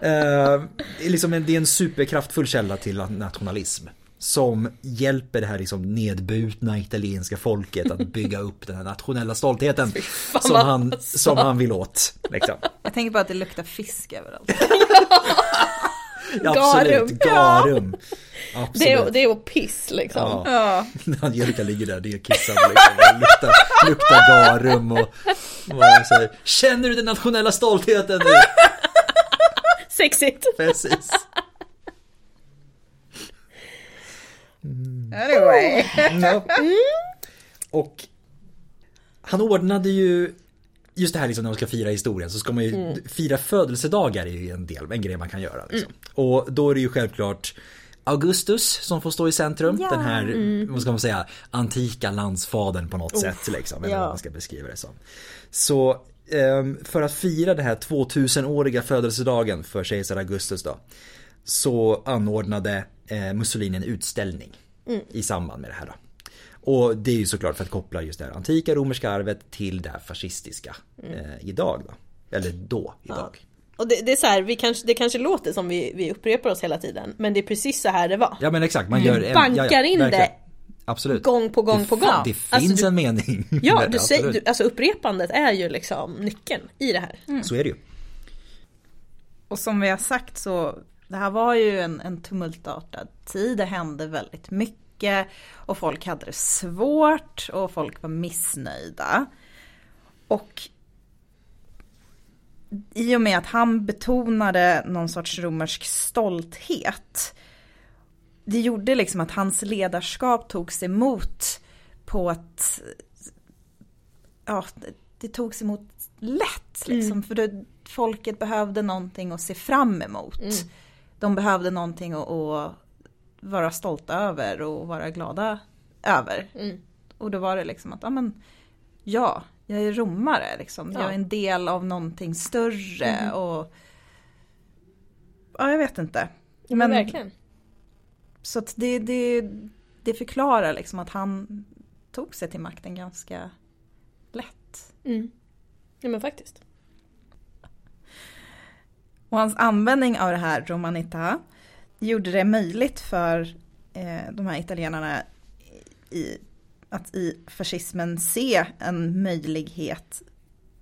Speaker 2: Det är liksom en, det är en superkraftfull källa till nationalism. Som hjälper det här liksom nedbutna italienska folket att bygga upp den här nationella stoltheten. Som han, som han vill åt. Liksom.
Speaker 3: Jag tänker på att det luktar fisk överallt.
Speaker 2: Absolut, garum. Absolut.
Speaker 1: Det är, det är att piss liksom.
Speaker 2: Ja.
Speaker 3: Ja.
Speaker 2: Angelica ligger där, det är kissad liksom. Luktar, luktar garum och, och säger Känner du den nationella stoltheten nu?
Speaker 1: Sexigt!
Speaker 2: Precis.
Speaker 3: Anyway.
Speaker 2: Ja. Och han ordnade ju Just det här liksom när man ska fira historien så ska man ju fira födelsedagar är ju en del, en grej man kan göra. Liksom. Och då är det ju självklart Augustus som får stå i centrum.
Speaker 3: Ja.
Speaker 2: Den här, vad ska man säga, antika landsfadern på något sätt liksom. Eller
Speaker 1: ja.
Speaker 2: vad man ska beskriva det som. Så ehm, för att fira den här 2000-åriga födelsedagen för kejsar Augustus då. Så anordnade eh, Mussolini en utställning i samband med det här. Då. Och det är ju såklart för att koppla just det här antika romerska arvet till det här fascistiska eh, idag då. Eller då, idag.
Speaker 1: Och det, det är så här, vi kanske, det kanske låter som vi, vi upprepar oss hela tiden, men det är precis så här det var.
Speaker 2: Ja men exakt, man gör en,
Speaker 1: Bankar
Speaker 2: ja, ja,
Speaker 1: in det
Speaker 2: Absolut.
Speaker 1: Gång på gång
Speaker 2: det,
Speaker 1: på gång.
Speaker 2: Det finns
Speaker 1: Alltså, du-
Speaker 2: en mening.
Speaker 1: Ja, du säger, du, alltså upprepandet är ju liksom nyckeln i det här.
Speaker 2: Så är det ju.
Speaker 3: Och som vi har sagt så, det här var ju en, en tumultartad tid, det hände väldigt mycket och folk hade det svårt och folk var missnöjda. Och i och med att han betonade någon sorts romersk stolthet, det gjorde liksom att hans ledarskap togs emot på ett, ja, det, togs emot lätt liksom, för det, folket behövde någonting att se fram emot. De behövde någonting att, att vara stolta över och vara glada över.
Speaker 1: Mm.
Speaker 3: Och då var det liksom att, ja men, ja, jag är romare liksom. Jag
Speaker 1: Ja.
Speaker 3: är en del av någonting större och Ja, jag vet inte.
Speaker 1: Ja, men verkligen.
Speaker 3: Så att det, det, det förklarar liksom att han tog sig till makten ganska lätt.
Speaker 1: Mm. Ja men faktiskt.
Speaker 3: Och hans användning av det här romanita gjorde det möjligt för eh, de här italienarna i, att i fascismen se en möjlighet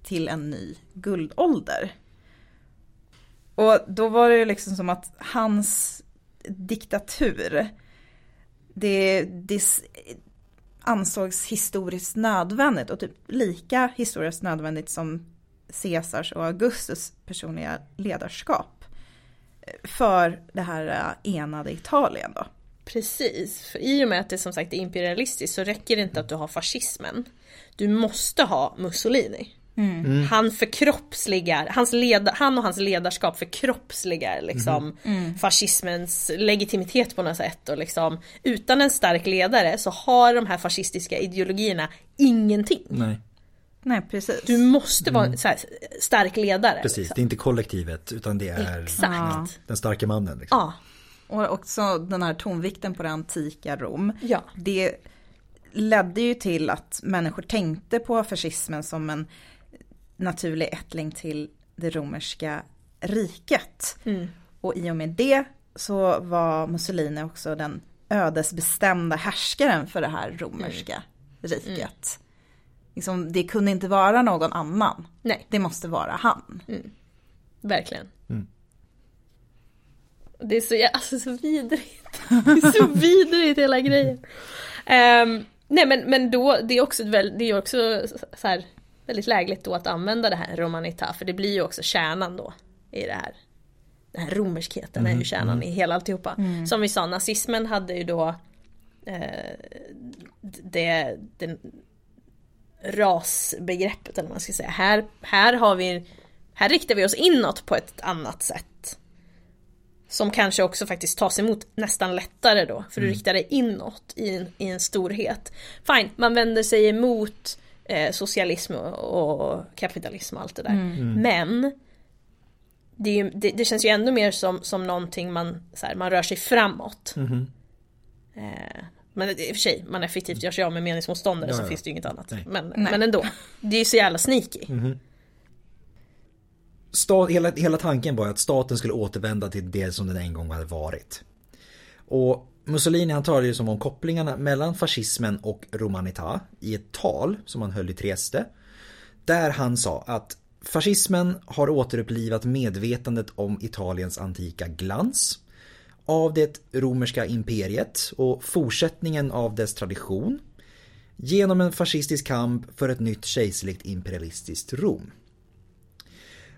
Speaker 3: till en ny guldålder. Och då var det ju liksom som att hans diktatur, det, det ansågs historiskt nödvändigt och typ lika historiskt nödvändigt som Caesars och Augustus personliga ledarskap för det här eh, enade Italien då.
Speaker 1: Precis, för i och med att det som sagt är imperialistiskt så räcker det inte att du har fascismen. Du måste ha Mussolini. Han förkroppsligar, hans leda, han och hans ledarskap förkroppsligar liksom fascismens legitimitet på något sätt. Och liksom, utan en stark ledare så har de här fascistiska ideologierna ingenting.
Speaker 2: Nej,
Speaker 3: Nej, precis.
Speaker 1: Du måste vara så här stark ledare.
Speaker 2: precis.
Speaker 1: liksom.
Speaker 2: Det är inte kollektivet utan det är
Speaker 1: Exakt.
Speaker 2: den starka mannen. Liksom.
Speaker 1: Ja.
Speaker 3: Och också den här tonvikten på det antika Rom.
Speaker 1: Ja.
Speaker 3: Det ledde ju till att människor tänkte på fascismen som en naturlig ättling till det romerska riket. Och i och med det så var Mussolini också den ödesbestämda härskaren för det här romerska riket. Liksom, det kunde inte vara någon annan.
Speaker 1: Nej.
Speaker 3: Det måste vara han.
Speaker 1: Verkligen. Det är så, alltså, så vidrigt. Det är så vidrigt hela grejen. Ehm, nej men, men då, det är också, det är också så här, väldigt lägligt då att använda det här romanita, för det blir ju också kärnan då i det här. Den här romerskheten är ju kärnan i hela alltihopa. Som vi sa, nazismen hade ju då eh, det, den rasbegreppet eller vad man ska säga. Här, här har vi, här riktar vi oss inåt på ett annat sätt. Som kanske också faktiskt tas emot nästan lättare då, för du riktar dig inåt i en, i en storhet. Fine, man vänder sig emot eh, socialism och, och kapitalism och allt det där. Men det, är ju- det, det känns ju ändå mer som, som någonting man, så här, man rör sig framåt.
Speaker 2: Mhm.
Speaker 1: Eh, men i och för sig, man effektivt gör sig av med meningsmotståndare
Speaker 2: Ja,
Speaker 1: så
Speaker 2: ja.
Speaker 1: finns det ju inget annat.
Speaker 2: Nej.
Speaker 1: Men,
Speaker 3: Nej.
Speaker 1: men ändå, det är ju så jävla sneaky.
Speaker 2: Sta- hela, hela tanken var att staten skulle återvända till det som den en gång hade varit. Och Mussolini han talade ju som om kopplingarna mellan fascismen och romanità i ett tal som han höll i Trieste. Där han sa att fascismen har återupplivat medvetandet om Italiens antika glans av det romerska imperiet och fortsättningen av dess tradition genom en fascistisk kamp för ett nytt kejserligt imperialistiskt Rom.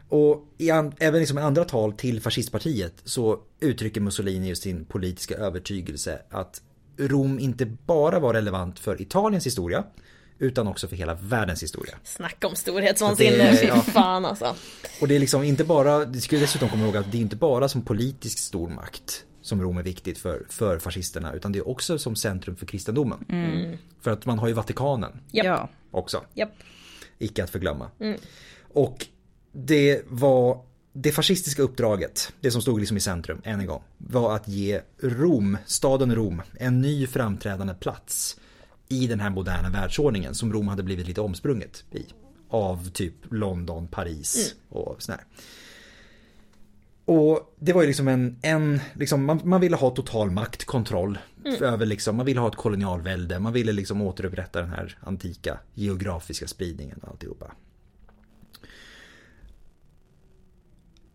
Speaker 2: Och i an, även liksom i andra tal till fascistpartiet så uttrycker Mussolini sin politiska övertygelse att Rom inte bara var relevant för Italiens historia utan också för hela världens historia.
Speaker 1: Snacka om storhetsvansinne, fy
Speaker 2: ja.
Speaker 1: fan alltså.
Speaker 2: Och det är liksom inte bara, det vi dessutom komma ihåg att det är inte bara som politisk stormakt som Rom är viktigt för, för fascisterna utan det är också som centrum för kristendomen. För att man har ju Vatikanen.
Speaker 3: Ja.
Speaker 2: också.
Speaker 1: Japp.
Speaker 2: Icke att förglömma. Och det var det fascistiska uppdraget, det som stod liksom i centrum än en gång, var att ge Rom, staden Rom, en ny framträdande plats i den här moderna världsordningen som Rom hade blivit lite omsprunget i. Av typ London, Paris och sådär. Och det var ju liksom en, en liksom, man, man ville ha total makt, kontroll över liksom, man ville ha ett kolonialvälde, man ville liksom återupprätta den här antika geografiska spridningen och alltihopa.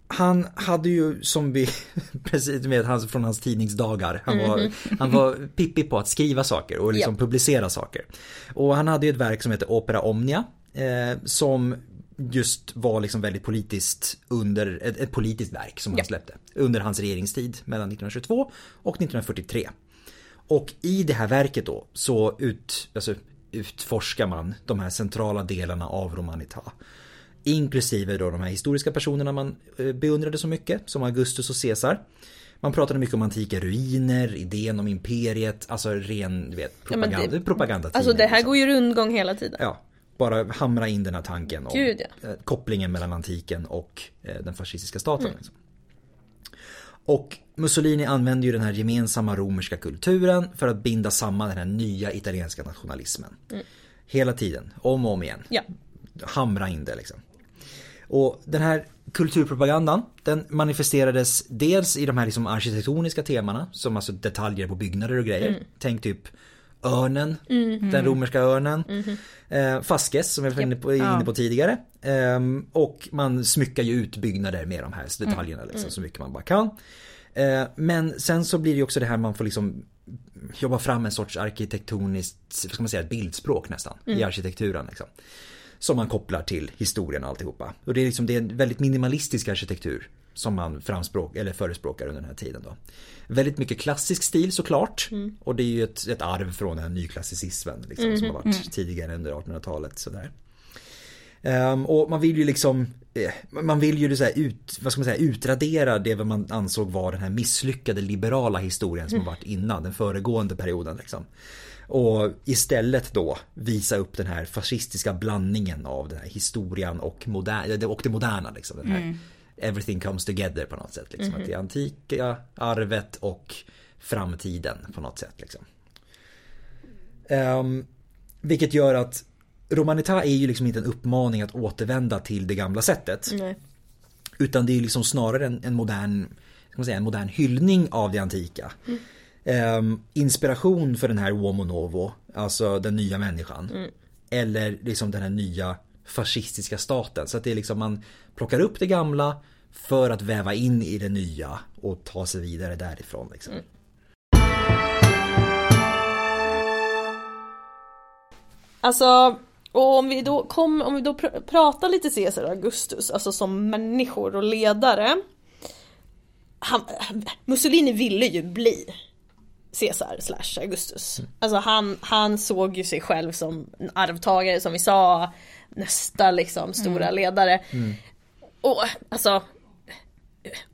Speaker 2: Han hade ju som vi, precis med hans, från hans tidningsdagar, han var, han var pippig på att skriva saker och liksom
Speaker 1: Ja.
Speaker 2: publicera saker. Och han hade ju ett verk som heter Opera Omnia, eh, som just var liksom väldigt politiskt under, ett, ett politiskt verk som
Speaker 1: Ja.
Speaker 2: han släppte. Under hans regeringstid mellan 1922 och 1943. Och i det här verket då så ut, alltså, utforskar man de här centrala delarna av Romanita. Inklusive då de här historiska personerna man eh, beundrade så mycket, som Augustus och Caesar. Man pratade mycket om antika ruiner, idén om imperiet, alltså ren du vet,
Speaker 1: Ja, men det-
Speaker 2: propaganda, propagandatidning.
Speaker 1: Alltså det här
Speaker 2: liksom.
Speaker 1: går ju rundgång hela tiden.
Speaker 2: Ja, bara hamra in den här tanken om
Speaker 1: Gud,
Speaker 2: eh, kopplingen mellan antiken och eh, den fascistiska staten. Liksom. Och Mussolini använde ju den här gemensamma romerska kulturen för att binda samman den här nya italienska nationalismen. Hela tiden, om och om igen.
Speaker 1: Ja.
Speaker 2: Hamra in det liksom. Och den här kulturpropagandan den manifesterades dels i de här liksom arkitektoniska temana som alltså detaljer på byggnader och grejer. Tänk typ örnen, den romerska örnen. Eh, Fasces som jag var inne på, inne på tidigare. Ehm, och man smyckar ju ut byggnader med de här detaljerna liksom, så mycket man bara kan. Eh, men sen så blir det ju också det här man får liksom jobba fram en sorts arkitektoniskt, vad ska man säga, ett bildspråk nästan i arkitekturen. Liksom. Som man kopplar till historien och alltihopa. Och det är liksom det är en väldigt minimalistisk arkitektur som man framspråk, eller förespråkar under den här tiden då. Väldigt mycket klassisk stil såklart. Och det är ju ett, ett arv från den här nyklassicismen liksom, som har varit tidigare under 1800-talet. Sådär. Ehm, och man vill ju liksom eh, Man vill ju så ut, vad ska man säga, utradera det vad man ansåg var den här misslyckade liberala historien som har varit innan den föregående perioden. Liksom. Och istället då visa upp den här fascistiska blandningen av den här historien och, moder- och det moderna. Liksom, den här Everything comes together på något sätt. Liksom, Att det antika arvet och framtiden på något sätt. Liksom. Ehm, vilket gör att Romanita är ju liksom inte en uppmaning att återvända till det gamla sättet.
Speaker 1: Nej.
Speaker 2: Utan det är liksom snarare en, en modern ska man säga, en modern hyllning av det antika. Ehm, inspiration för den här uomo novo, alltså den nya människan. Eller liksom den här nya fascistiska staten. Så att det är liksom man plockar upp det gamla för att väva in i det nya och ta sig vidare därifrån. Liksom.
Speaker 1: Alltså, och om vi då, kom, om vi då pr- pratar lite Caesar Augustus, alltså som människor och ledare. Han, Mussolini ville ju bli Caesar slash Augustus. Alltså han, han såg ju sig själv som en arvtagare som vi sa, nästa liksom stora ledare. Och alltså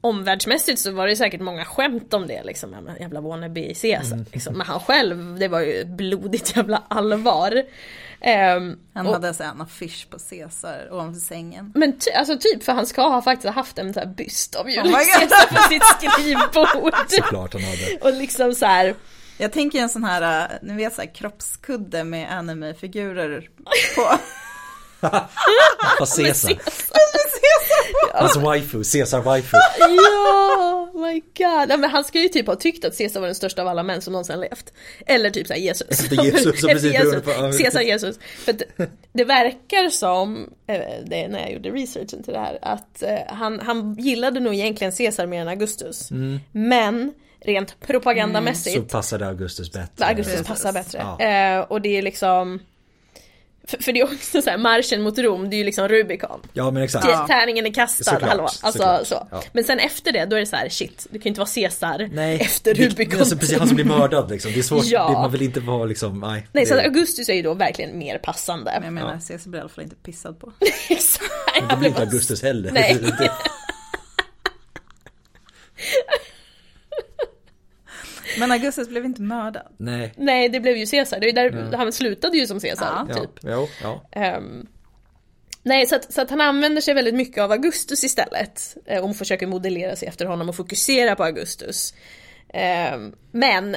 Speaker 1: omvärldsmässigt så var det säkert många skämt om det liksom, jävla wannabe Caesar. Liksom. Men han själv, det var ju blodigt jävla allvar. Ehm,
Speaker 3: Han
Speaker 1: och-
Speaker 3: hade så här en affisch på Caesar ovanför sängen.
Speaker 1: Men ty, alltså typ för han ska ha faktiskt haft en sån här byst av
Speaker 3: Oh
Speaker 1: Julius
Speaker 3: God.
Speaker 1: Caesar på sitt skrivbord.
Speaker 2: Såklart han hade.
Speaker 1: Och liksom så här,
Speaker 3: Jag tänker en sån här, äh, ni vet så här kroppskudde med anime-figurer på.
Speaker 2: Fast Caesar.
Speaker 1: Caesar.
Speaker 2: Hans waifu, Caesar waifu.
Speaker 1: Ja, my god. Ja, men han ska ju typ ha tyckt att Caesar var den största av alla män som någonsin levt. Eller typ såhär Jesus.
Speaker 2: Efter Jesus, som
Speaker 1: Efter
Speaker 2: precis
Speaker 1: Jesus.
Speaker 2: på-
Speaker 1: Caesar Jesus. För att det verkar som, eh, det är när jag gjorde researchen till det här, att eh, han, han gillade nog egentligen Caesar mer än Augustus. Men rent propagandamässigt
Speaker 2: Så passade Augustus bättre.
Speaker 1: Augustus passar bättre.
Speaker 2: Ja.
Speaker 1: Eh, och det är liksom för, för det är också så här, marschen mot Rom, det är ju liksom Rubicon.
Speaker 2: Ja men exakt.
Speaker 3: Ja.
Speaker 1: Tärningen är kastad,
Speaker 2: Såklart,
Speaker 1: hallå. Alltså,
Speaker 2: såklart.
Speaker 1: så.
Speaker 2: Ja.
Speaker 1: Men sen efter det, då är det så här, shit, du kan ju inte vara Caesar
Speaker 2: Nej,
Speaker 1: efter
Speaker 2: det-
Speaker 1: Rubicon.
Speaker 2: Alltså precis, han som blir mördad liksom. Det är svårt,
Speaker 1: Ja.
Speaker 2: det, man vill inte vara liksom, nej.
Speaker 1: Nej, så
Speaker 2: det,
Speaker 1: att Augustus är ju då verkligen mer passande.
Speaker 3: Men jag menar, Caesar blir i alla fall inte pissad på.
Speaker 1: Exakt.
Speaker 2: det
Speaker 1: Han
Speaker 2: blir inte Augustus heller.
Speaker 1: Nej.
Speaker 3: Men Augustus blev inte mördad.
Speaker 2: nej.
Speaker 1: Nej, det blev ju Caesar. Det är där, Han slutade ju som Caesar,
Speaker 3: Ja.
Speaker 1: typ.
Speaker 2: Ja, jo, ja.
Speaker 1: Ehm, nej, så att, så att han använder sig väldigt mycket av Augustus istället. eh, Och försöker modellera sig efter honom och fokusera på Augustus. Ehm, men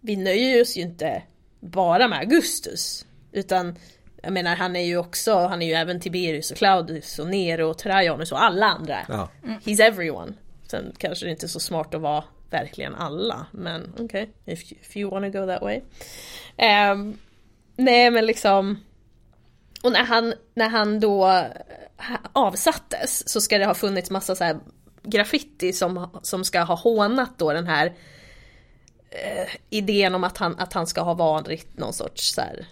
Speaker 1: vi nöjer oss ju inte bara med Augustus. Utan jag menar han är ju också, han är ju även Tiberius och Claudius och Nero och Trajanus och alla andra.
Speaker 2: ja.
Speaker 1: He's everyone. Sen kanske det inte är så smart att vara verkligen alla, men okej, okay, if, if you wanna go that way. Um, nej men liksom, och när han, när han då eh, avsattes så ska det ha funnits massa så här graffiti som, som ska ha hånat då den här eh, idén om att han, att han ska ha varit någon sorts så här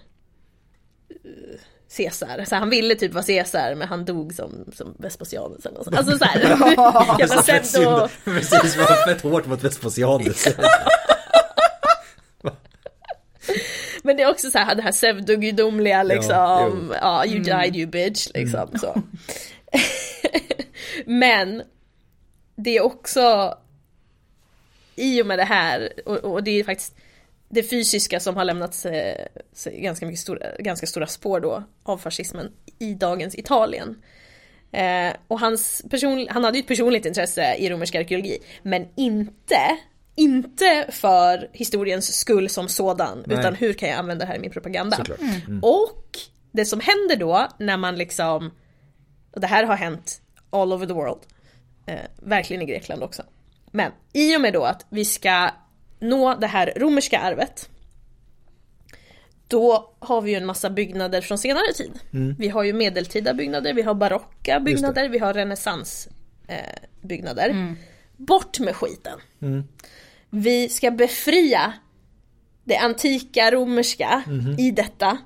Speaker 1: eh, Caesar. Så han ville typ vara Caesar men han dog som, som Vespasianus eller något. Alltså såhär, jävla pseudo...
Speaker 2: Precis, det var fett hårt mot Vespasianus.
Speaker 1: Men det är också så här det här pseudogudomliga liksom,
Speaker 2: jo.
Speaker 1: ja, you died you bitch liksom så. Men det är också i och med det här, och, och det är faktiskt det fysiska som har lämnat ganska, mycket stora, ganska stora spår då av fascismen i dagens Italien. Eh, och hans person, han hade ju ett personligt intresse i romersk arkeologi, men inte inte för historiens skull som sådan,
Speaker 2: Nej.
Speaker 1: utan hur kan jag använda det här i min propaganda?
Speaker 2: Såklart.
Speaker 1: Och det som händer då när man liksom, och det här har hänt all over the world, eh, verkligen i Grekland också. Men i och med då att vi ska nå det här romerska arvet, då har vi ju en massa byggnader från senare tid. Vi har ju medeltida byggnader, vi har barocka byggnader, vi har renässans eh, byggnader. Bort med skiten. Vi ska befria det antika romerska i detta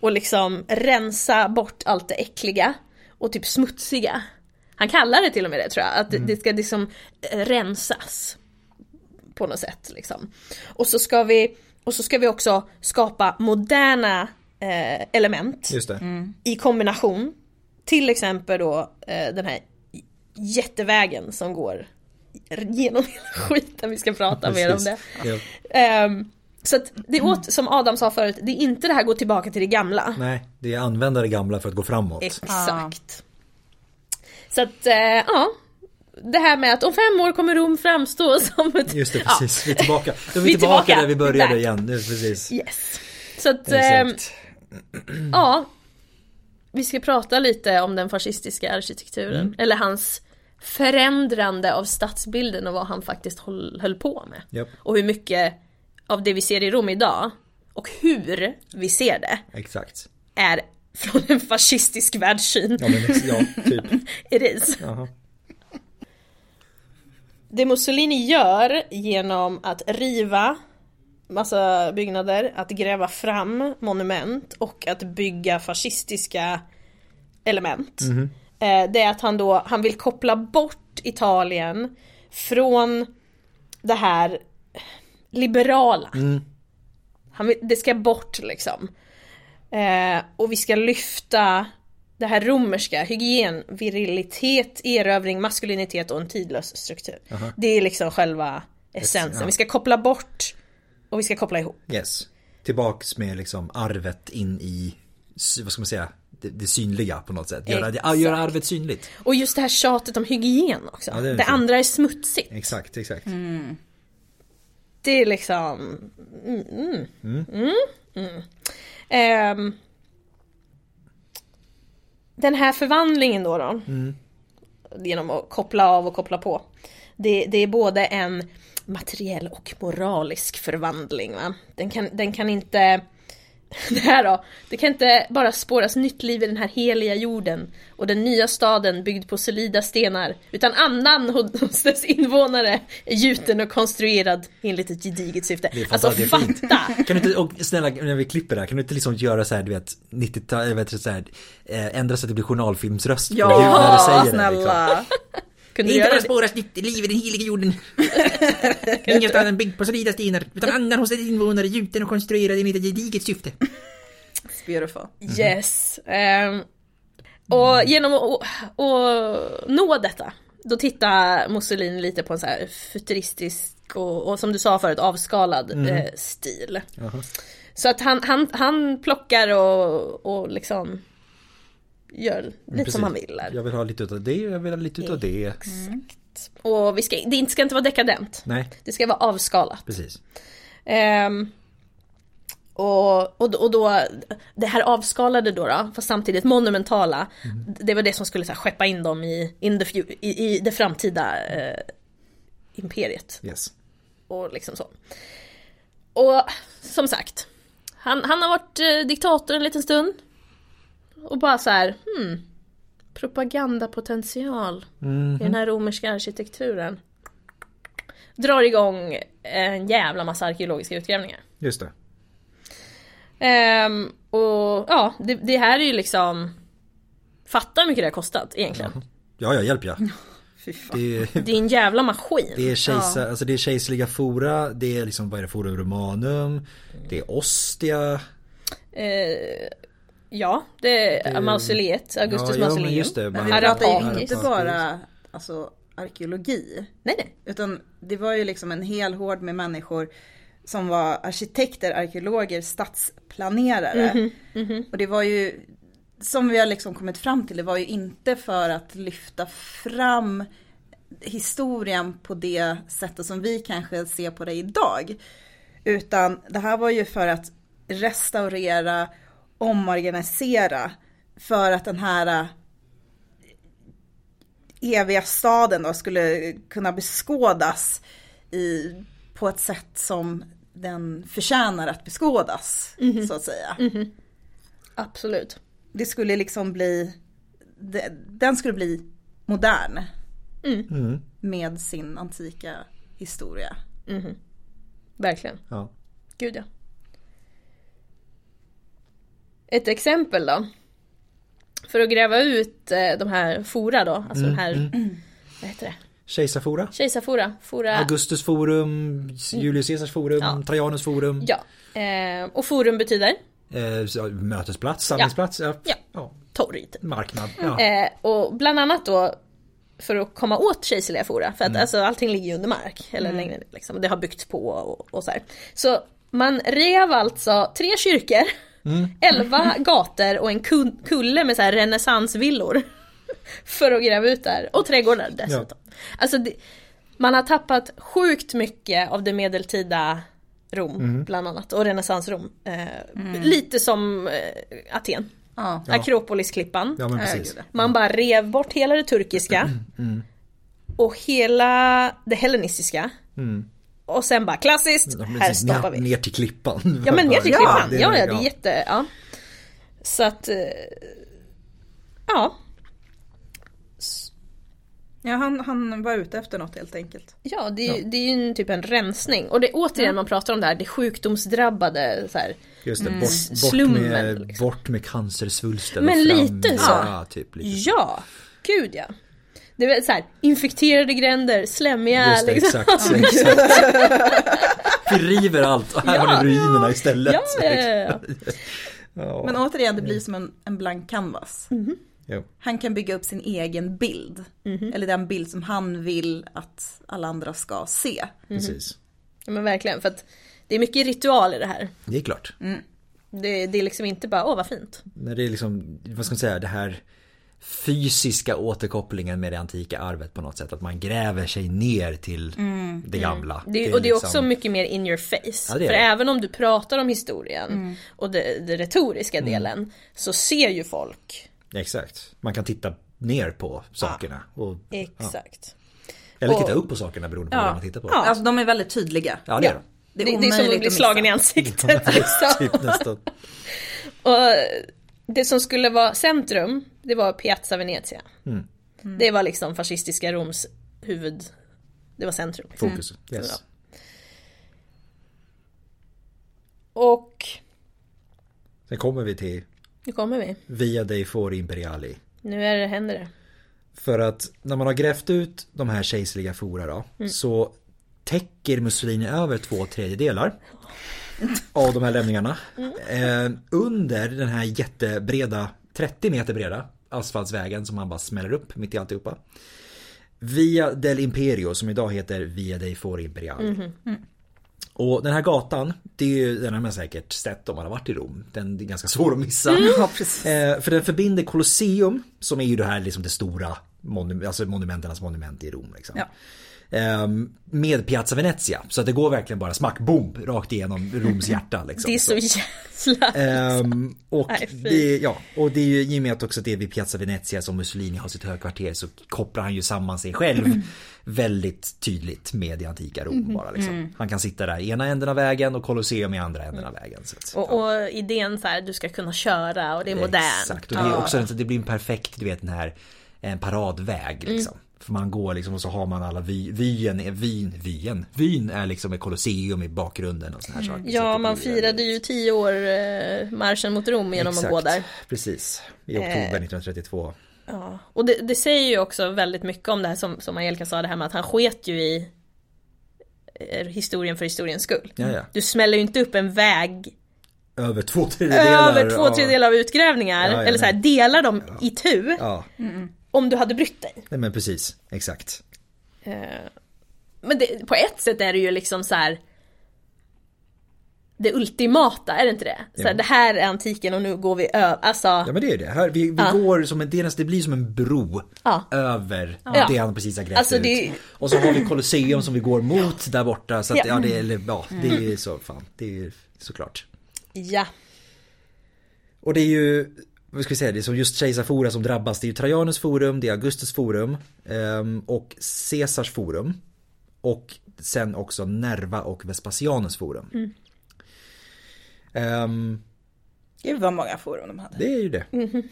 Speaker 1: och liksom rensa bort allt det äckliga och typ smutsiga. Han kallar det till och med det tror jag, att det- det ska liksom rensas på något sätt liksom. Och så ska vi, och så ska vi också skapa moderna eh, element
Speaker 2: Just det.
Speaker 1: i kombination. Till exempel då eh, den här jättevägen som går genom hela skiten. Vi ska prata mer om det.
Speaker 2: Ja.
Speaker 1: Ehm, så att det är åt, som Adam sa förut, det är inte det här gå tillbaka till det gamla.
Speaker 2: Nej, det är använda det gamla för att gå framåt.
Speaker 1: Exakt. Så att, eh, ja. Det här med att om fem år kommer Rom framstå som ett...
Speaker 2: Just det, precis. Vi är tillbaka, då är vi,
Speaker 1: Vi
Speaker 2: tillbaka,
Speaker 1: tillbaka.
Speaker 2: där vi började
Speaker 1: Där.
Speaker 2: igen. Nu, precis.
Speaker 1: Ja, yes. Så att, ehm,
Speaker 2: Exakt.
Speaker 1: ja. Vi ska prata lite om den fascistiska arkitekturen.
Speaker 2: Mm.
Speaker 1: Eller hans förändrande av stadsbilden och vad han faktiskt höll, höll på med.
Speaker 2: Japp.
Speaker 1: Och hur mycket av det vi ser i Rom idag, och hur vi ser det,
Speaker 2: Exakt.
Speaker 1: är från en fascistisk världssyn.
Speaker 2: Ja, men ja, typ.
Speaker 1: It is.
Speaker 2: Jaha.
Speaker 1: Det Mussolini gör genom att riva massa byggnader, att gräva fram monument och att bygga fascistiska element. Eh, Det är att han då, han vill koppla bort Italien från det här liberala. Han vill, det ska bort liksom. Eh, och vi ska lyfta det här romerska, hygien, virilitet, erövring, maskulinitet och en tidlös struktur. Det är liksom själva essensen.
Speaker 2: ja.
Speaker 1: Vi ska koppla bort och vi ska koppla ihop.
Speaker 2: Yes. Tillbaks med liksom arvet in i, vad ska man säga, det, det synliga på något sätt. Göra,
Speaker 1: Exakt.
Speaker 2: göra arvet synligt.
Speaker 1: Och just det här tjatet om hygien också.
Speaker 2: Ja, det
Speaker 1: det andra är smutsigt.
Speaker 2: Exakt, exakt.
Speaker 1: Det är liksom... Mm, mm, mm, mm. Ehm, den här förvandlingen då, då genom att koppla av och koppla på. Det, det är både en materiell och moralisk förvandling. Va? Den, kan, den kan inte... Det här då, det kan inte bara spåras nytt liv i den här heliga jorden och den nya staden byggd på solida stenar, utan andan hos dess invånare är gjuten och konstruerad enligt ett gediget syfte. Alltså fatta!
Speaker 2: Kan du inte, och snälla när vi klipper det här, kan du inte liksom göra så här, du vet, 90-tal, jag vet så här, eh, ändra så att det blir journalfilmsröst på ljud när du
Speaker 3: Ja,
Speaker 2: säger det. Liksom.
Speaker 1: Kunde du göra det?
Speaker 2: spåras nytt liv i den heliga jorden. Ingen staden byggd på solida stenar, utan andan hos dess invånare gjuten och konstruerad enligt ett gediget syfte.
Speaker 3: It's beautiful.
Speaker 1: Yes. Ehm, och genom att nå detta, då tittar Mussolini lite på en så här futuristisk och, och som du sa förut avskalad eh, stil.
Speaker 2: Jaha.
Speaker 1: Så att han, han, han plockar och, och liksom gör lite
Speaker 2: Precis.
Speaker 1: som han vill. där.
Speaker 2: Jag vill ha lite utav det, jag vill ha lite utav det.
Speaker 1: Och vi ska, det ska inte vara dekadent.
Speaker 2: Nej,
Speaker 1: Det ska vara avskalat.
Speaker 2: precis.
Speaker 1: Ehm, och, och, och då, det här avskalade då, då fast samtidigt monumentala, det var det som skulle så här, skeppa in dem i, in the, i, i det framtida eh, imperiet.
Speaker 2: Yes.
Speaker 1: Och liksom så. Och som sagt, han, han har varit eh, diktator en liten stund. Och bara så här, hmm, propagandapotential i den här romerska arkitekturen. Drar igång en jävla massa arkeologiska utgrävningar.
Speaker 2: Just det.
Speaker 1: Ehm, och ja, det, det här är ju liksom Fatta hur mycket det har kostat egentligen.
Speaker 2: Ja, ja, hjälp ja. Det är,
Speaker 1: Det är en jävla maskin.
Speaker 2: det är, kejsar, alltså det är kejserliga fora, det är liksom, vad är det, forum romanum, det är ostia.
Speaker 1: Eh, ja, det är mausoleet, Augustus
Speaker 2: Ja, ja,
Speaker 1: mausoleum.
Speaker 2: just det.
Speaker 3: Men vi pratar ju inte bara alltså, arkeologi.
Speaker 1: Nej, nej.
Speaker 3: Utan det var ju liksom en hel hård med människor som var arkitekter, arkeologer, stadsplanerare. Och det var ju, som vi har liksom kommit fram till, det var ju inte för att lyfta fram historien på det sättet som vi kanske ser på det idag. Utan det här var ju för att restaurera, omorganisera, för att den här eviga staden då skulle kunna beskådas i, på ett sätt som den förtjänar att beskådas, så att säga.
Speaker 1: Absolut.
Speaker 3: Det skulle liksom bli, de- den skulle bli modern
Speaker 2: Mm.
Speaker 3: med sin antika historia.
Speaker 1: Verkligen.
Speaker 2: Ja.
Speaker 1: Gud ja. Ett exempel då. För att gräva ut eh, de här fora då, alltså de här, vad heter det?
Speaker 2: Kejsarfora.
Speaker 1: Kejsarfora, fora,
Speaker 2: Augustus forum, Julius Caesars forum,
Speaker 1: Ja.
Speaker 2: Trajanus forum.
Speaker 1: ja. Eh, och forum betyder
Speaker 2: Eh, mötesplats, samlingsplats, ja.
Speaker 1: Ja.
Speaker 2: ja.
Speaker 1: torg typ.
Speaker 2: Marknad. Ja.
Speaker 1: Eh, och bland annat då för att komma åt kejserliga fora, för att
Speaker 2: Mm.
Speaker 1: alltså, allting ligger ju under mark, eller längre ner liksom. Det har byggts på och, och så här. Så man rev alltså tre kyrkor,
Speaker 2: Mm.
Speaker 1: elva gator och en kulle med så här renässansvillor. För att gräva ut där, och trädgårdar dessutom. Alltså det, man har tappat sjukt mycket av det medeltida Rom,
Speaker 2: Mm.
Speaker 1: bland annat, och renässansrom. Eh, Lite som eh, Aten.
Speaker 3: Ja,
Speaker 1: Akropolisklippan.
Speaker 2: ja,
Speaker 3: Ja, ja.
Speaker 1: Man bara rev bort hela det turkiska. Och hela det hellenistiska. Och sen bara klassiskt,
Speaker 2: Ja,
Speaker 1: här
Speaker 2: precis.
Speaker 1: stoppar
Speaker 2: ner,
Speaker 1: vi.
Speaker 2: ner till klippan.
Speaker 1: Ja men ner till
Speaker 3: Ja,
Speaker 1: klippan.
Speaker 2: det är-
Speaker 1: Ja, ja, det
Speaker 2: ja.
Speaker 1: är jätte, ja. Så att, eh, ja.
Speaker 3: ja han, han var ute efter något helt enkelt.
Speaker 1: Ja, det, är- det är ju en, typ en rensning. Och det är återigen man pratar om det här, det sjukdomsdrabbade så här.
Speaker 2: Just det, bort, bort,
Speaker 1: Slummen,
Speaker 2: med,
Speaker 1: liksom.
Speaker 2: bort med cancersvulsten.
Speaker 1: Men
Speaker 2: fram
Speaker 1: lite så.
Speaker 2: Ja, typ lite.
Speaker 1: Ja, gud ja. Det är så här, infekterade gränder, slemmiga
Speaker 2: Just det,
Speaker 1: liksom.
Speaker 2: exakt. exakt. Vi river allt och här
Speaker 1: Ja.
Speaker 2: har ni ruinerna istället.
Speaker 1: Ja, ja, ja, ja.
Speaker 2: Ja.
Speaker 3: Men återigen, det blir som en, en blank canvas.
Speaker 2: Jo.
Speaker 3: Han kan bygga upp sin egen bild. Eller den bild som han vill att alla andra ska se.
Speaker 2: Precis.
Speaker 1: Ja, men verkligen, för att det är mycket ritual i det här.
Speaker 2: Det är klart.
Speaker 1: Det, det är liksom inte bara, åh vad fint.
Speaker 2: När det är liksom, vad ska man säga, det här fysiska återkopplingen med det antika arvet på något sätt. Att man gräver sig ner till det gamla.
Speaker 1: Det,
Speaker 2: Till
Speaker 1: och det är
Speaker 2: liksom-
Speaker 1: också mycket mer in your face.
Speaker 2: Ja, är
Speaker 1: För
Speaker 2: det.
Speaker 1: även om du pratar om historien och det, det retoriska
Speaker 2: Mm.
Speaker 1: delen så ser ju folk.
Speaker 2: Exakt. Man kan titta ner på sakerna. Och,
Speaker 1: Exakt.
Speaker 2: eller
Speaker 1: Och-
Speaker 2: titta upp på sakerna beroende på
Speaker 3: Ja.
Speaker 2: vad man tittar på.
Speaker 1: Ja.
Speaker 3: Alltså de är väldigt tydliga.
Speaker 2: Ja, det är
Speaker 1: Ja.
Speaker 2: de.
Speaker 1: Det, det är som att bli slagen i ansiktet. liksom.
Speaker 2: typ.
Speaker 1: Och det som skulle vara centrum, det var Piazza Venezia.
Speaker 2: Mm.
Speaker 1: Det var liksom fascistiska Roms huvud... Det var centrum.
Speaker 2: Fokus. Yes.
Speaker 1: Och
Speaker 2: Sen kommer vi till
Speaker 1: nu kommer vi.
Speaker 2: Via dei Fori Imperiali.
Speaker 1: Nu är det, händer det.
Speaker 2: För att när man har grävt ut de här kejserliga fora då,
Speaker 1: Mm.
Speaker 2: så täcker Mussolini över två tredjedelar av de här lämningarna.
Speaker 1: Mm.
Speaker 2: Eh, under den här jättebreda, 30 meter breda asfaltsvägen som han bara smäller upp mitt i alltihopa. Via del Imperio som idag heter Via dei Fori Imperiali.
Speaker 1: Mhm.
Speaker 2: Och den här gatan, det är ju, den har man säkert sett om man har varit i Rom. Den är ganska svår att missa.
Speaker 1: Mm.
Speaker 3: Ja.
Speaker 2: Eh, för den förbinder Colosseum, som är ju det här liksom det stora monu- alltså monumenternas monument i Rom. Liksom.
Speaker 3: Ja.
Speaker 2: Eh, med Piazza Venezia. Så att det går verkligen bara smack, boom, rakt igenom Roms hjärta. Liksom.
Speaker 1: Det är så jävla...
Speaker 2: Ehm, och,
Speaker 1: Nej,
Speaker 2: det, ja, och det är ju i och med att också det är vid Piazza Venezia som Mussolini har sitt högkvarter så kopplar han ju samman sig själv
Speaker 1: Mm.
Speaker 2: väldigt tydligt med det antika Rom bara liksom. Han kan sitta där i ena änden av vägen och Colosseum i andra änden av vägen. Så att,
Speaker 1: Och, och idén så här, du ska kunna köra och det är modernt.
Speaker 2: Exakt, och det är också det blir en perfekt, du vet den här en paradväg
Speaker 1: Mm.
Speaker 2: liksom. För man går liksom och så har man alla vyn, är- vyn, vyn, vyn är liksom ett Colosseum i bakgrunden och såna här saker.
Speaker 1: Mm. Ja,
Speaker 2: att det
Speaker 1: man firade ju tio år eh, marschen mot Rom genom att gå där.
Speaker 2: Precis, i oktober
Speaker 1: Eh.
Speaker 2: 1932.
Speaker 1: Ja. Och det, det säger ju också väldigt mycket om det här som, som Angelica sa, det här med att han sket ju i eh, historien för historiens skull.
Speaker 2: Ja, ja.
Speaker 1: Du smäller ju inte upp en väg
Speaker 2: Över två tredjedelar.
Speaker 1: över två
Speaker 2: ja.
Speaker 1: tredjedelar av utgrävningar,
Speaker 2: Ja, ja,
Speaker 1: eller så här, delar dem i tu,
Speaker 2: Ja,
Speaker 1: om du hade brytt dig.
Speaker 2: nej men precis, exakt.
Speaker 1: Eh, Men det, på ett sätt är det ju liksom så här. Det ultimata, är det inte det? Så
Speaker 2: Jo.
Speaker 1: det här är antiken och nu går vi över, alltså.
Speaker 2: Ja men det är det. Här, vi vi
Speaker 1: Ja.
Speaker 2: går som en, det, blir som en bro
Speaker 1: Ja.
Speaker 2: över
Speaker 1: Ja.
Speaker 2: det han precis har grävt
Speaker 1: Alltså,
Speaker 2: ut. Och så har vi Colosseum som vi går mot där borta. Så att,
Speaker 1: Ja.
Speaker 2: ja. det, eller, ja, det är ju så, fan, det är ju såklart.
Speaker 1: Ja.
Speaker 2: Och det är ju, vad ska vi säga, det är som just kejsarfora som drabbas. Det är ju Trajanus forum, det är Augustus forum ehm, och Caesars forum. Och sen också Nerva och Vespasianus forum.
Speaker 1: Mm.
Speaker 2: Ehm,
Speaker 3: Gud vad många forum de hade.
Speaker 2: det är ju det.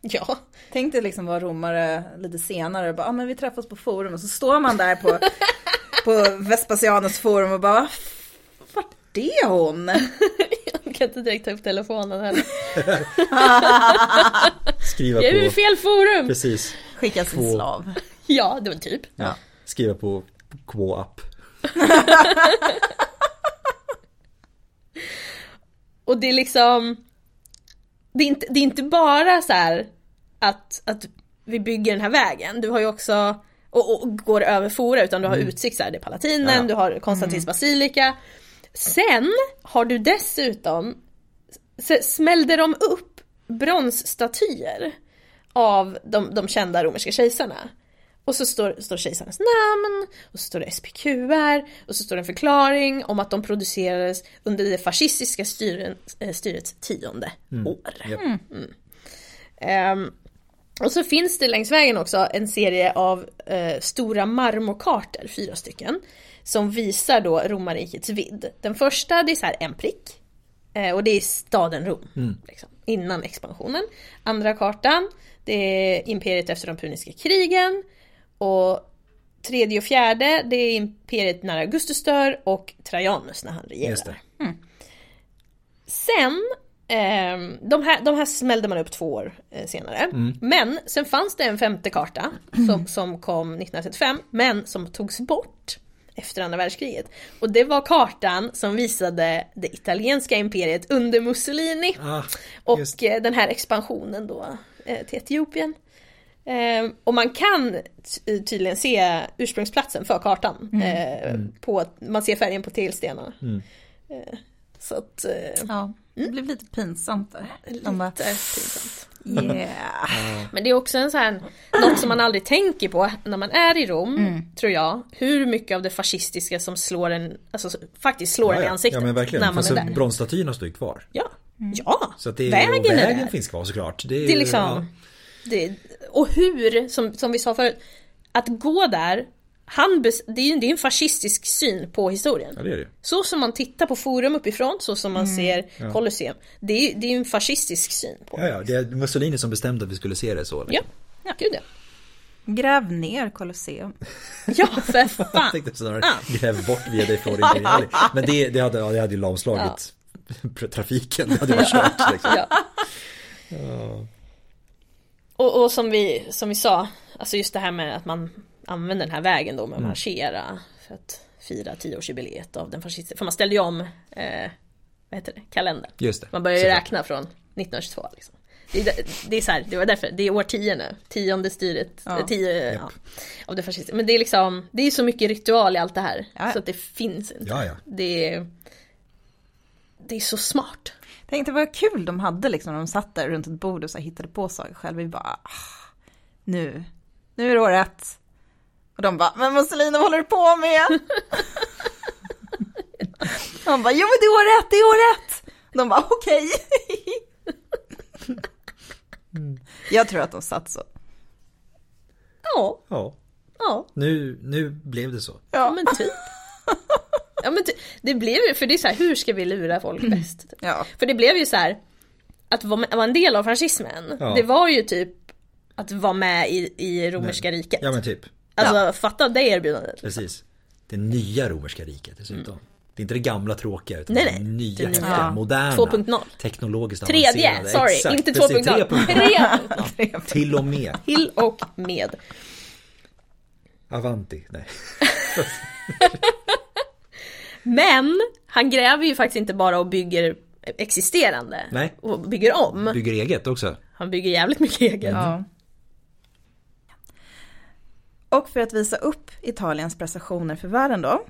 Speaker 1: Ja.
Speaker 3: Tänk dig liksom vara romare lite senare och bara, ah, men vi träffas på forum och så står man där på, på Vespasianus forum och bara, är hon?
Speaker 1: Jag kan inte direkt ta upp telefonen heller.
Speaker 2: Skriva
Speaker 1: Jag är
Speaker 2: på,
Speaker 1: fel forum!
Speaker 2: precis.
Speaker 3: Skicka sin
Speaker 2: Två.
Speaker 3: slav.
Speaker 1: Ja, det var typ.
Speaker 2: Ja. Skriva på Quo-app.
Speaker 1: Och det är liksom Det är inte, det är inte bara så här att, att vi bygger den här vägen. Du har ju också och, och går över fora utan du har utsikt så här, det är Palatinen,
Speaker 2: Ja.
Speaker 1: du har Konstantins basilika. Sen har du dessutom smällde de upp bronsstatyer av de, de kända romerska kejsarna. Och så står, står kejsarens namn, och så står det SPQR, och så står det en förklaring om att de producerades under det fascistiska styren, eh, styrets tionde år.
Speaker 2: Japp.
Speaker 1: Ehm, och så finns det längs vägen också en serie av eh, stora marmorkartor, fyra stycken, som visar då romarrikets vidd. Den första det är så här en prick, eh, och det är staden Rom, liksom, innan expansionen. Andra kartan, det är imperiet efter de puniska krigen, och tredje och fjärde, det är imperiet när Augustus dör och Trajanus när han regerar.
Speaker 2: Just det.
Speaker 1: Sen, ehm, de, här, de här smällde man upp två år eh, senare. Men sen fanns det en femte karta som, som kom 1935, men som togs bort efter andra världskriget. Och det var kartan som visade det italienska imperiet under Mussolini.
Speaker 2: Ah,
Speaker 1: och
Speaker 2: just.
Speaker 1: eh, den här expansionen då eh, till Etiopien. Eh, och man kan ty- tydligen se ursprungsplatsen för kartan. Eh, på, man ser färgen på tegelstenarna.
Speaker 2: Mm.
Speaker 1: Så att, eh,
Speaker 3: Ja, det blev lite pinsamt där. De bara,
Speaker 1: lite pinsamt.
Speaker 3: yeah.
Speaker 1: Men det är också en så här, något som man aldrig tänker på när man är i Rom, tror jag. Hur mycket av det fascistiska som slår en, alltså faktiskt slår en i ansiktet
Speaker 4: ja men verkligen.
Speaker 1: när man
Speaker 4: Fast
Speaker 1: är där.
Speaker 4: bronsstatyerna står ju kvar.
Speaker 1: Ja, ja.
Speaker 4: Så att det
Speaker 1: vägen,
Speaker 4: vägen
Speaker 1: är där.
Speaker 4: finns kvar såklart. Det är,
Speaker 1: Det är liksom, det, och hur, som, som vi sa förut, att gå där, han det är ju det är en fascistisk syn på historien.
Speaker 4: Ja, det är det.
Speaker 1: Så som man tittar på forum uppifrån, så som man ser Colosseum. Det är ju det är ju en fascistisk syn på.
Speaker 4: Ja, ja, det är Mussolini som bestämde att vi skulle se det så.
Speaker 1: Ja, gud ja.
Speaker 3: Gräv ner Colosseum.
Speaker 1: Ja, för
Speaker 4: Jag
Speaker 1: fan.
Speaker 4: tänkte snarare
Speaker 1: Ja.
Speaker 4: gräv bort via dig från Imperiali. Men det, det, hade, ja, det hade ju lamslagit trafiken. Det hade varit kört. Liksom.
Speaker 1: Ja. Och, och som, vi, som vi sa, alltså just det här med att man använder den här vägen då med att marschera för att fira tioårsjubileet av den fascistiska, för man ställde ju om, eh, vad heter det, kalendern.
Speaker 4: Just det.
Speaker 1: Man börjar ju räkna från 1922 liksom. Det är, det är så här, det var därför, det är årtionde, tionde styret,
Speaker 3: Ja.
Speaker 1: eh, tio, ja, av det fascistiska. Men det är liksom, det är så mycket ritual i allt det här.
Speaker 3: Ja.
Speaker 1: Så att det finns inte.
Speaker 4: Ja, ja.
Speaker 1: Det är, det är så smart.
Speaker 3: Tänkte vad kul de hade liksom när de satt där runt ett bord och så hittade på saker själva. Vi bara, ah, nu, nu är det året. Och de bara, men Mussolini vad håller du på med? Han bara, jo men det är året, det är året. De bara, okej. Jag tror att de satt så.
Speaker 1: Ja,
Speaker 4: Ja,
Speaker 1: ja.
Speaker 4: nu, nu blev det så.
Speaker 1: Ja men typ. Ja men det blev ju, för det är så här, hur ska vi lura folk bäst? Typ.
Speaker 3: Ja.
Speaker 1: För det blev ju så här att vara, en del av fascismen,
Speaker 4: Ja.
Speaker 1: det var ju typ att vara med i, i romerska riket.
Speaker 4: Ja men typ,
Speaker 1: Alltså fatta det erbjudandet.
Speaker 4: precis. Det nya romerska riket dessutom. Det är inte det gamla tråkiga utan
Speaker 1: Nej,
Speaker 4: det
Speaker 1: nej.
Speaker 4: nya,
Speaker 1: Det nya.
Speaker 4: häftiga,
Speaker 3: Ja.
Speaker 4: moderna.
Speaker 1: 2.0.
Speaker 4: Teknologiskt
Speaker 1: Tredje,
Speaker 4: avancerade.
Speaker 1: sorry,
Speaker 4: Exakt,
Speaker 1: inte
Speaker 4: precis,
Speaker 1: 2.0.
Speaker 4: 3.0.
Speaker 1: 3.0.
Speaker 4: Till och med.
Speaker 1: Till och med.
Speaker 4: Avanti. Nej.
Speaker 1: Men han gräver ju faktiskt inte bara och bygger existerande.
Speaker 4: Nej.
Speaker 1: Och bygger om.
Speaker 4: Bygger eget också.
Speaker 1: Han bygger jävligt mycket eget.
Speaker 3: Ja. Och för att visa upp Italiens prestationer för världen då,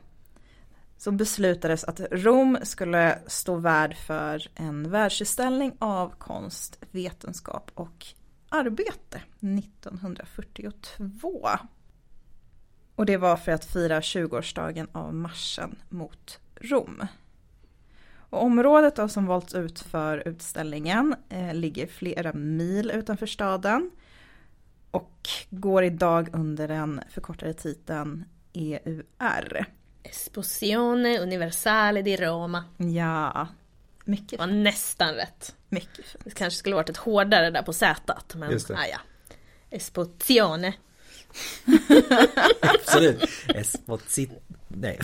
Speaker 3: så beslutades att Rom skulle stå värd för en världsutställning av konst, vetenskap och arbete 1942. Och det var för att fira 20-årsdagen av marschen mot Rom. Och området då som valts ut för utställningen eh, ligger flera mil utanför staden och går idag under den förkortade titeln EUR.
Speaker 1: Esposizione Universale di Roma.
Speaker 3: Ja,
Speaker 1: Det
Speaker 3: mycket,
Speaker 1: var nästan rätt.
Speaker 3: mycket fint.
Speaker 1: Det kanske skulle varit ett hårdare där på Z. Men
Speaker 4: Just det.
Speaker 1: ah, ja. Esposizione.
Speaker 4: Absolut. Esposit... Nej.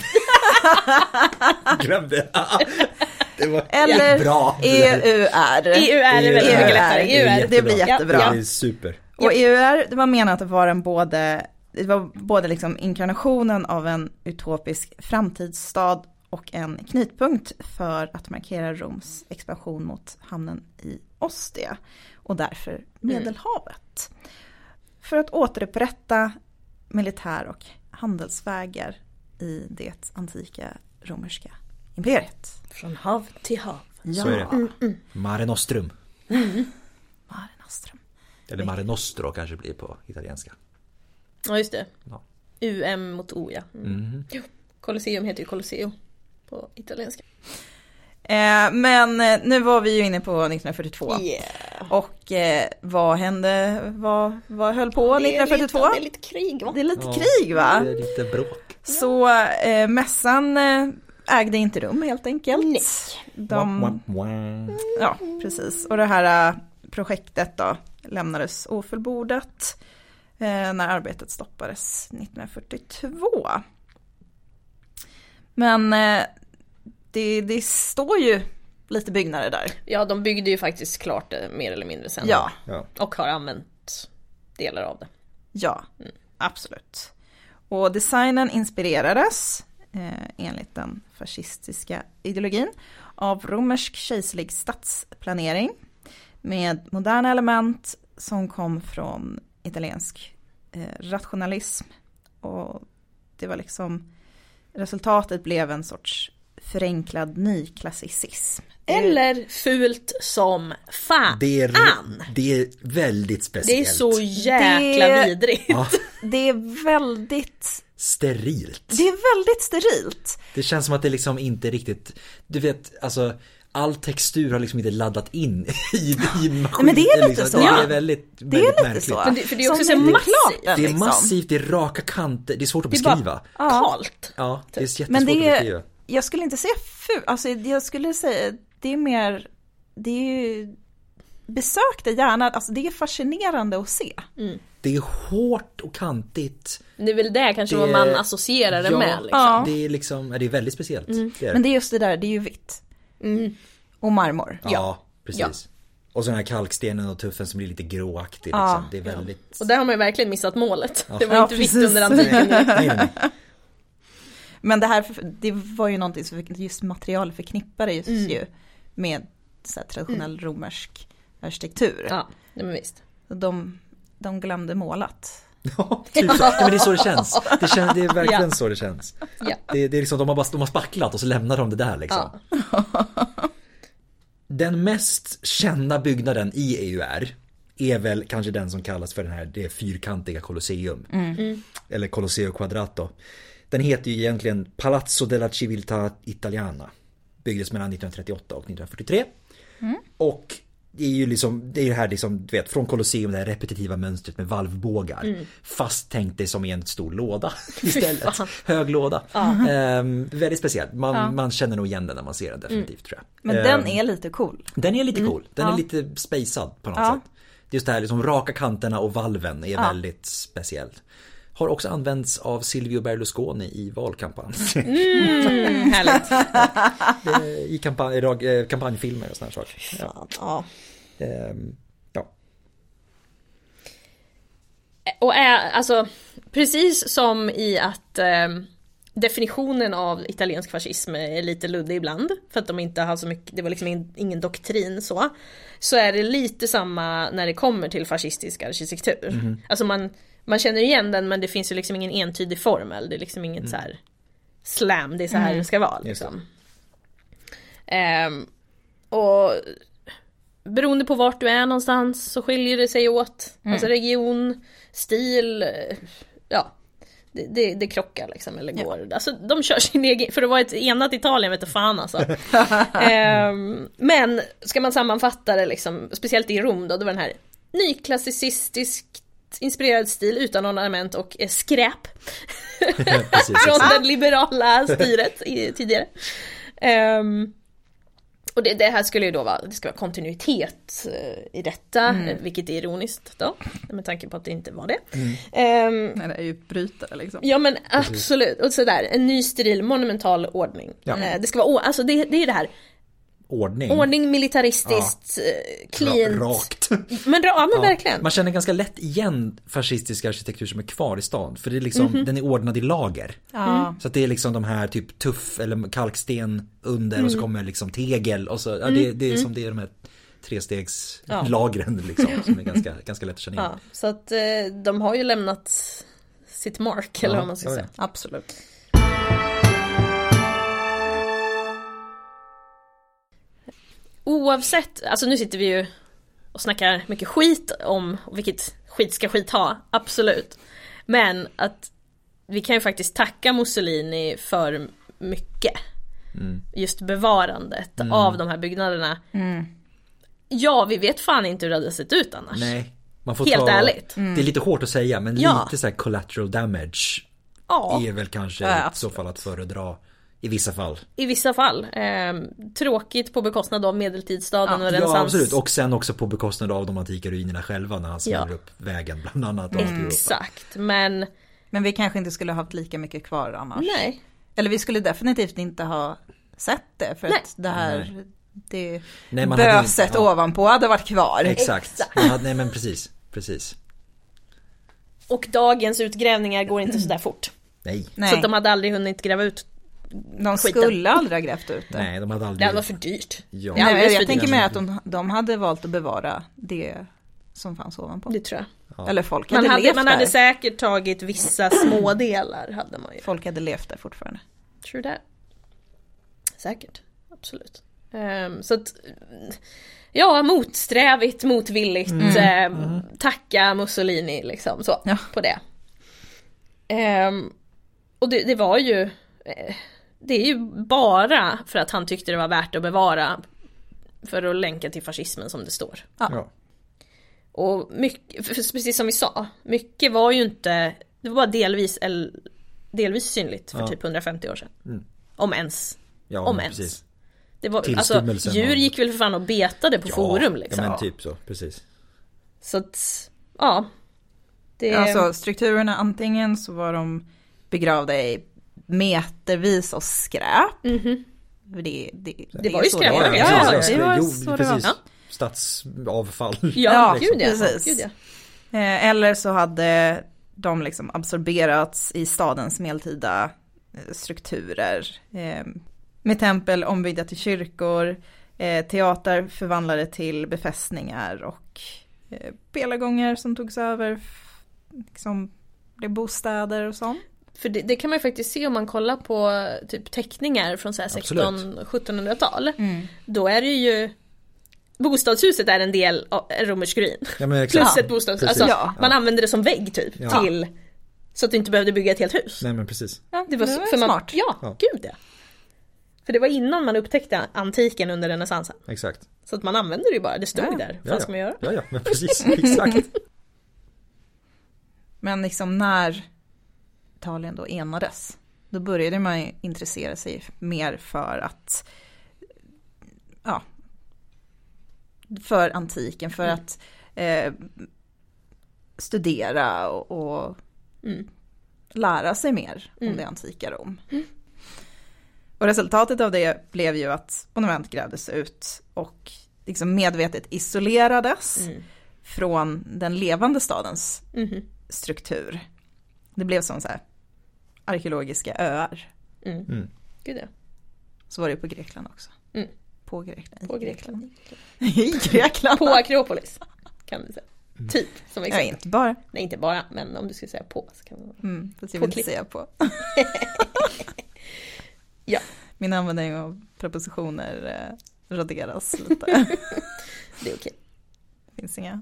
Speaker 4: Glöm det. Det var
Speaker 3: Eller
Speaker 4: bra.
Speaker 3: EUR.
Speaker 1: EU är det väldigt
Speaker 4: EUR.
Speaker 1: mycket lättare.
Speaker 4: Det är
Speaker 1: EU är
Speaker 3: Det blir
Speaker 4: jättebra.
Speaker 3: jättebra.
Speaker 4: Det är super.
Speaker 3: Och EUR, det var menat att vara en både, det var både liksom inkarnationen av en utopisk framtidsstad och en knutpunkt för att markera Roms expansion mot hamnen i Ostia och därför Medelhavet. För att återupprätta militär och handelsvägar i det antika romerska imperiet.
Speaker 1: Från hav till hav.
Speaker 4: Så är det. Mare Nostrum. Eller Mare Nostro kanske blir på italienska.
Speaker 1: Ja just det.
Speaker 4: Ja.
Speaker 1: UM mot O ja. Mm.
Speaker 4: Mhm.
Speaker 1: Jo. Colosseum heter ju Colosseo på italienska.
Speaker 3: Eh, men eh, nu var vi ju inne på 1942.
Speaker 1: Yeah.
Speaker 3: Och eh, vad hände, vad, vad höll på
Speaker 1: Det är
Speaker 3: 1942?
Speaker 1: lite- Det är lite krig va?
Speaker 3: Det är lite
Speaker 4: Ja,
Speaker 3: krig va?
Speaker 4: Det är lite bråk.
Speaker 3: Så eh, mässan eh, ägde inte rum helt enkelt.
Speaker 1: Nej.
Speaker 3: De,
Speaker 4: Wah, wah, wah.
Speaker 3: ja, precis. Och det här eh, projektet då lämnades ofullbordat eh, när arbetet stoppades 1942. Men eh, det, det står ju lite byggnader där.
Speaker 1: Ja de byggde ju faktiskt klart det mer eller mindre sen.
Speaker 3: Ja,
Speaker 4: Ja.
Speaker 1: Och har använt delar av det.
Speaker 3: ja, absolut. Och designen inspirerades, eh, enligt den fascistiska ideologin, av romersk kejserlig stadsplanering med moderna element som kom från italiensk eh, rationalism. Och det var liksom, resultatet blev en sorts förenklad nyklassicism.
Speaker 1: Eller fult som fan.
Speaker 2: Det är, det är väldigt speciellt.
Speaker 1: Det är så jäkla
Speaker 3: Det-
Speaker 1: vidrigt.
Speaker 2: Ja,
Speaker 3: Det är väldigt,
Speaker 2: sterilt.
Speaker 3: det är väldigt sterilt.
Speaker 2: Det känns som att det liksom inte riktigt, du vet, alltså all textur har liksom inte laddat in i, i maskinen.
Speaker 3: men det är lite
Speaker 2: liksom.
Speaker 3: så.
Speaker 2: Det är väldigt,
Speaker 3: Det
Speaker 2: väldigt
Speaker 3: är lite
Speaker 2: märkligt.
Speaker 3: så.
Speaker 1: Men det- för det är också så massivt.
Speaker 2: Det är
Speaker 3: liksom.
Speaker 2: massivt, det är raka kanter, det är svårt att
Speaker 1: Det är
Speaker 2: beskriva.
Speaker 1: bara kalt.
Speaker 2: Ja, det är jättesvårt
Speaker 3: Men
Speaker 2: att
Speaker 3: det
Speaker 2: beskriva.
Speaker 3: är, jag skulle inte säga ful, alltså jag skulle säga, det är mer, det är ju, besök det gärna, alltså det är fascinerande att se.
Speaker 2: Det är hårt och kantigt.
Speaker 1: Det är väl det kanske
Speaker 2: Det-
Speaker 1: vad man associerar det
Speaker 2: Ja.
Speaker 1: med. Liksom.
Speaker 3: Ja.
Speaker 2: Det är liksom, det är väldigt speciellt. Det är
Speaker 3: Men
Speaker 2: det
Speaker 3: är just det där, det är ju vitt. Och marmor.
Speaker 2: Ja, precis. Och så den här kalkstenen och tuffen som blir lite gråaktig
Speaker 3: Ja.
Speaker 2: liksom. Det är väldigt...
Speaker 1: Och där har man ju verkligen missat målet. Det var
Speaker 3: Ja,
Speaker 1: inte vitt under antiken.
Speaker 3: Men det här, det var ju någonting som just material förknippade just ju med så här traditionell romersk arkitektur.
Speaker 1: Ja, men visst.
Speaker 3: De, de glömde målat.
Speaker 2: Ja, typ. men det är så det känns. Det, känns, det är verkligen
Speaker 1: Ja.
Speaker 2: så det känns.
Speaker 1: Ja.
Speaker 2: Det, det är liksom, de har, bara, de har spacklat och så lämnar de det där liksom.
Speaker 1: Ja.
Speaker 2: Den mest kända byggnaden i EUR är väl kanske den som kallas för den här, det fyrkantiga Colosseum. Eller Colosseo Quadrato. Den heter ju egentligen Palazzo della Civiltà Italiana. Byggdes mellan 1938 och 1943. Och det är ju liksom, det är det här liksom, du vet, från Colosseum det här repetitiva mönstret med valvbågar. Fast tänk dig som i en stor låda istället. Hög låda. Ehm, väldigt speciellt. Man, man känner nog igen den när man ser den definitivt tror jag.
Speaker 3: Men
Speaker 2: Ehm,
Speaker 3: den är lite cool.
Speaker 2: den är lite cool. Den är
Speaker 3: Ja.
Speaker 2: lite spacad på något
Speaker 3: Ja.
Speaker 2: sätt. Just det här liksom raka kanterna och valven är väldigt speciellt. Har också använts av Silvio Berlusconi i valkampanj.
Speaker 1: Mm, härligt.
Speaker 2: Eh, I kampanj, rag- eh, kampanjfilmer och sådana saker. Ja.
Speaker 1: Ja.
Speaker 2: Ehm, ja.
Speaker 1: Och är, alltså, precis som i att eh, definitionen av italiensk fascism är lite luddig ibland, för att de inte har så mycket, det var liksom ingen, doktrin så. Så är det lite samma när det kommer till fascistisk arkitektur. Alltså man, man känner igen den men det finns ju liksom ingen entydig formel, det är liksom inget så här slam, det är så här det ska vara
Speaker 2: det.
Speaker 1: liksom. Ehm, och beroende på vart du är någonstans så skiljer det sig åt. Alltså region, stil, ja. Det, det, det krockar liksom eller går. Alltså de kör sin egen, för att vara ett enat Italien vet du fan alltså. Ehm, men ska man sammanfatta det liksom, speciellt i Rom då, det var den här nyklassicistiskt inspirerad stil utan ornament och eh, skräp. Från det liberala styret i, tidigare. Ehm, och det, det här skulle ju då vara, det ska vara kontinuitet eh, i detta, eh, vilket är ironiskt då, med tanke på att det inte var det. Ehm,
Speaker 3: Nej, det är ju brytare liksom.
Speaker 1: ja men absolut, och sådär, en ny steril monumental ordning.
Speaker 2: Ja.
Speaker 1: Eh, det ska vara, alltså det, det är det här,
Speaker 2: Ordning.
Speaker 1: ordning militaristiskt, eh, clean.
Speaker 2: Ra- Rakt.
Speaker 1: Men, ja, men
Speaker 2: Ja,
Speaker 1: verkligen.
Speaker 2: Man känner ganska lätt igen fascistisk arkitektur som är kvar i stan. För det är liksom,
Speaker 1: Mhm.
Speaker 2: den är ordnad i lager.
Speaker 3: Ja.
Speaker 2: Så att det är liksom de här typ tuff eller kalksten under
Speaker 1: Mm.
Speaker 2: och så kommer liksom tegel och så, ja, det, det är som det är de här trestegslagren liksom som är ganska, ganska lätt att känna igen.
Speaker 1: Ja, så att eh, de har ju lämnat sitt mark, eller
Speaker 2: Ja,
Speaker 1: vad man ska
Speaker 2: ja,
Speaker 1: säga.
Speaker 3: Absolut.
Speaker 1: Oavsett, alltså nu sitter vi ju och snackar mycket skit om, vilket skit ska skit ha, absolut. Men att vi kan ju faktiskt tacka Mussolini för mycket. Just bevarandet av de här byggnaderna. Ja, vi vet fan inte hur det hade sett ut annars.
Speaker 2: Nej. Man får
Speaker 1: Helt
Speaker 2: ta,
Speaker 1: ärligt.
Speaker 2: Det är lite hårt att säga men
Speaker 1: Ja.
Speaker 2: lite så här collateral damage
Speaker 1: Ja,
Speaker 2: är väl kanske
Speaker 3: Ja,
Speaker 2: i så fall att föredra i vissa fall.
Speaker 1: i vissa fall. Ehm, tråkigt på bekostnad av medeltidsstaden och
Speaker 2: Ja
Speaker 1: renässans.
Speaker 2: absolut och sen också på bekostnad av de antika ruinerna själva när han smäller
Speaker 1: Ja.
Speaker 2: upp vägen bland annat. Och Europa.
Speaker 1: Exakt, men
Speaker 3: Men vi kanske inte skulle ha haft lika mycket kvar annars.
Speaker 1: nej.
Speaker 3: Eller vi skulle definitivt inte ha sett det för
Speaker 1: Nej.
Speaker 3: att det här, det
Speaker 2: Nej, man hade
Speaker 3: böset
Speaker 2: ja.
Speaker 3: ovanpå hade varit kvar.
Speaker 2: Exakt.
Speaker 1: Exakt.
Speaker 2: Hade, nej men precis, precis.
Speaker 1: Och dagens utgrävningar går inte sådär fort.
Speaker 2: Nej.
Speaker 3: Nej,
Speaker 1: Så att de hade aldrig hunnit gräva ut.
Speaker 3: De
Speaker 1: skiten.
Speaker 3: skulle aldrig ha grävt ut det.
Speaker 2: Nej, de hade
Speaker 1: Det
Speaker 2: aldrig...
Speaker 1: var för dyrt.
Speaker 2: Ja.
Speaker 1: Det
Speaker 3: Nej, jag
Speaker 1: för
Speaker 3: tänker mig att de, de hade valt att bevara det som fanns ovanpå.
Speaker 1: Det tror jag.
Speaker 3: Eller folk
Speaker 1: Man
Speaker 3: hade,
Speaker 1: hade,
Speaker 3: levt
Speaker 1: man
Speaker 3: där.
Speaker 1: hade säkert tagit vissa smådelar hade man ju.
Speaker 3: Folk hade levt där fortfarande.
Speaker 1: True that. Säkert, absolut. Ehm, så att, ja, motsträvigt, motvilligt, ehm, tacka Mussolini liksom så,
Speaker 3: Ja.
Speaker 1: på det. Ehm, och det, det var ju, eh, det är ju bara för att han tyckte det var värt att bevara för att länka till fascismen som det står.
Speaker 2: Ja.
Speaker 1: Och mycket, precis som vi sa, mycket var ju inte, det var bara delvis, delvis synligt för
Speaker 2: Ja.
Speaker 1: typ 150 år sedan.
Speaker 2: Mm.
Speaker 1: Om ens.
Speaker 2: Ja,
Speaker 1: Om ens.
Speaker 2: precis.
Speaker 1: Det var, alltså, djur gick väl för fan och betade på forum liksom.
Speaker 2: Ja men typ så, precis.
Speaker 1: Så att, ja. Det,
Speaker 3: Alltså strukturerna, antingen så var de begravda i metervis av skräp.
Speaker 1: Mhm.
Speaker 3: För Det, det,
Speaker 1: Det var
Speaker 3: är
Speaker 1: ju skräp,
Speaker 3: det
Speaker 1: ja, ja,
Speaker 2: precis.
Speaker 1: det var så det
Speaker 2: precis.
Speaker 1: var. Ja.
Speaker 2: Stadsavfall.
Speaker 1: Ja,
Speaker 3: Ja,
Speaker 1: gud ja.
Speaker 3: precis.
Speaker 1: Gud ja.
Speaker 3: Eh, Eller så hade de liksom absorberats i stadens medeltida eh, strukturer. Eh, Med tempel ombyggda till kyrkor, teatrar förvandlade till befästningar och pelargångar som togs över, liksom blev bostäder och sånt.
Speaker 1: För det, det kan man ju faktiskt se om man kollar på typ teckningar från så här
Speaker 2: Absolut.
Speaker 1: 16-1700-tal. Då är det ju Bostadshuset är en del av en romersk ruin.
Speaker 2: Ja.
Speaker 1: Plus ett bostadshus. Alltså,
Speaker 3: Ja.
Speaker 1: Man använde det som vägg typ.
Speaker 2: Ja.
Speaker 1: Till Så att du inte behövde bygga ett helt hus.
Speaker 2: Nej men precis.
Speaker 3: Ja,
Speaker 1: Det var, så- för man,
Speaker 3: smart.
Speaker 1: Ja,
Speaker 2: Ja.
Speaker 1: gud ja. För det var innan man upptäckte antiken under renässansen.
Speaker 2: Exakt.
Speaker 1: Så att man använde det ju bara, det stod
Speaker 3: Ja.
Speaker 1: där. Vad
Speaker 2: Ja, ja.
Speaker 1: ska man göra?
Speaker 2: Ja, ja, men precis. Exakt.
Speaker 3: Men liksom när Italien då enades, då började man intressera sig mer för att, ja, för antiken, för att eh, studera och, och
Speaker 1: Mm.
Speaker 3: lära sig mer om
Speaker 1: Mm.
Speaker 3: det antika Rom. Och resultatet av det blev ju att monument grävdes ut och liksom medvetet isolerades
Speaker 1: Mm.
Speaker 3: från den levande stadens
Speaker 1: Mhm.
Speaker 3: struktur. Det blev som så här arkeologiska öar.
Speaker 1: Mm.
Speaker 2: Mm.
Speaker 1: Gud ja.
Speaker 3: Så var det på Grekland också.
Speaker 1: Mm.
Speaker 3: På Grekland. i
Speaker 1: På Grekland.
Speaker 3: I Grekland.
Speaker 1: På Akropolis. Kan vi säga. Typ, som
Speaker 3: Ja,
Speaker 1: exempel.
Speaker 3: inte bara.
Speaker 1: Nej, inte bara, men om du skulle säga på så kan man...
Speaker 3: Mm, fast jag
Speaker 1: På
Speaker 3: vill inte
Speaker 1: klipp.
Speaker 3: säga på.
Speaker 1: Ja.
Speaker 3: Min användning av prepositioner eh, raderas lite.
Speaker 1: Det är okej.
Speaker 3: Det finns inga,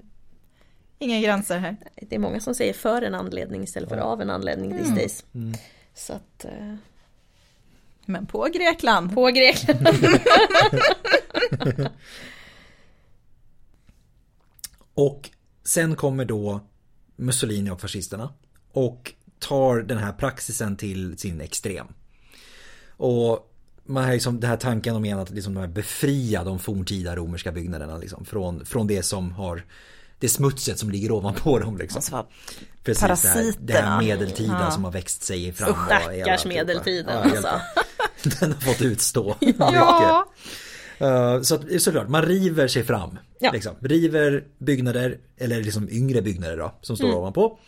Speaker 3: inga gränser här.
Speaker 1: Det är många som säger för en anledning istället för av en anledning these
Speaker 3: Mm.
Speaker 1: days.
Speaker 2: Mm.
Speaker 1: Så att... Eh,
Speaker 3: Men på Grekland.
Speaker 1: på Grekland.
Speaker 2: Och sen kommer då Mussolini och fascisterna och tar den här praxisen till sin extrem. Och man har liksom den här tanken om igen att liksom de här befria de forntida romerska byggnaderna liksom, från, från det som har det smutset som ligger ovanpå dem liksom.
Speaker 3: Alltså,
Speaker 2: Precis, det här, det här
Speaker 3: parasiterna.
Speaker 2: medeltida
Speaker 3: Ja.
Speaker 2: som har växt sig fram.
Speaker 1: Usch, stackars medeltiden
Speaker 2: Ja,
Speaker 1: alltså.
Speaker 2: Den har fått utstå
Speaker 3: Ja.
Speaker 2: Uh, så att, såklart, man river sig fram.
Speaker 1: Ja.
Speaker 2: Liksom. River byggnader, eller liksom yngre byggnader då, som står
Speaker 1: Mm.
Speaker 2: ovanpå.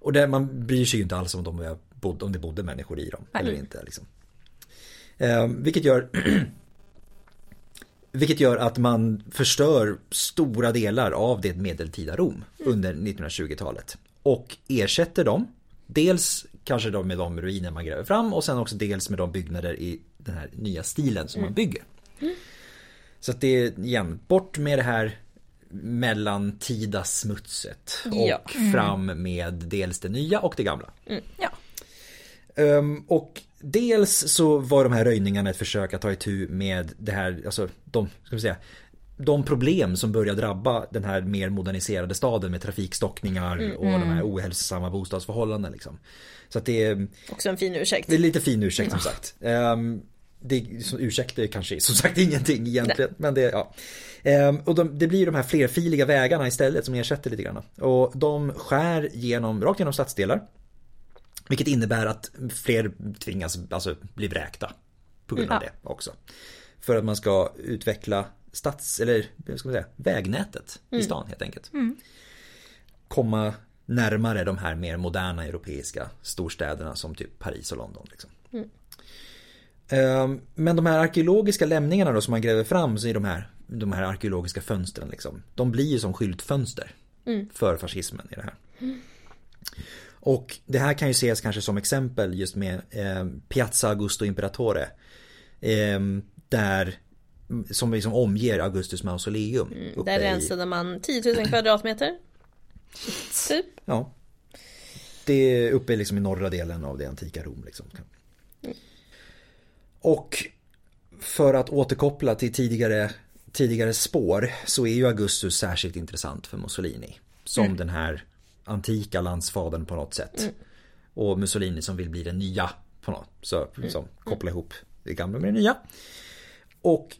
Speaker 2: Och där man bryr sig ju inte alls om, de är bod, om det bodde människor i dem. Eller inte. Liksom. Eh, vilket gör Vilket gör att man förstör stora delar av det medeltida Rom under 1920-talet. Och ersätter dem. Dels kanske då med de ruiner man gräver fram och sen också dels med de byggnader i den här nya stilen som man bygger. Så att det är igen, bort med det här mellantida smutset och
Speaker 1: Ja.
Speaker 2: fram med dels det nya och det gamla.
Speaker 3: Ja.
Speaker 2: Ehm, och dels så var de här röjningarna ett försök att ta itu med det här, alltså de, ska vi säga, de problem som börjar drabba den här mer moderniserade staden med trafikstockningar och de här ohälsosamma bostadsförhållanden liksom. Så att det är,
Speaker 1: Också en fin ursäkt.
Speaker 2: det är lite fin ursäkt som sagt. Um, det, ursäkter kanske är som sagt ingenting egentligen. Men det, ja. Ehm, och de, det blir de här flerfiliga vägarna istället som ersätter lite grann. Och de skär genom, rakt genom stadsdelar. Vilket innebär att fler tvingas alltså, bli vräkta. På grund av
Speaker 3: Ja.
Speaker 2: det också. För att man ska utveckla stads, eller vad ska man säga, vägnätet i stan helt enkelt. Komma närmare de här mer moderna europeiska storstäderna som typ Paris och London. Liksom. Ehm, Men de här arkeologiska lämningarna då som man gräver fram är de här, de här arkeologiska fönstren liksom. De blir ju som skyltfönster. för fascismen i det här. Och det här kan ju ses kanske som exempel just med eh, Piazza Augusto Imperatore. Eh, där som liksom omger Augustus mausoleum. uppe
Speaker 1: Där
Speaker 2: i-
Speaker 1: rensade man 10 000 kvadratmeter. Typ.
Speaker 2: Ja. Det är uppe liksom i norra delen av det antika Rom. Liksom. Och för att återkoppla till tidigare, tidigare spår så är ju Augustus särskilt intressant för Mussolini. Som den här antika landsfadern på något sätt. Och Mussolini som vill bli den nya på något. Så som koppla ihop det gamla med det nya. Och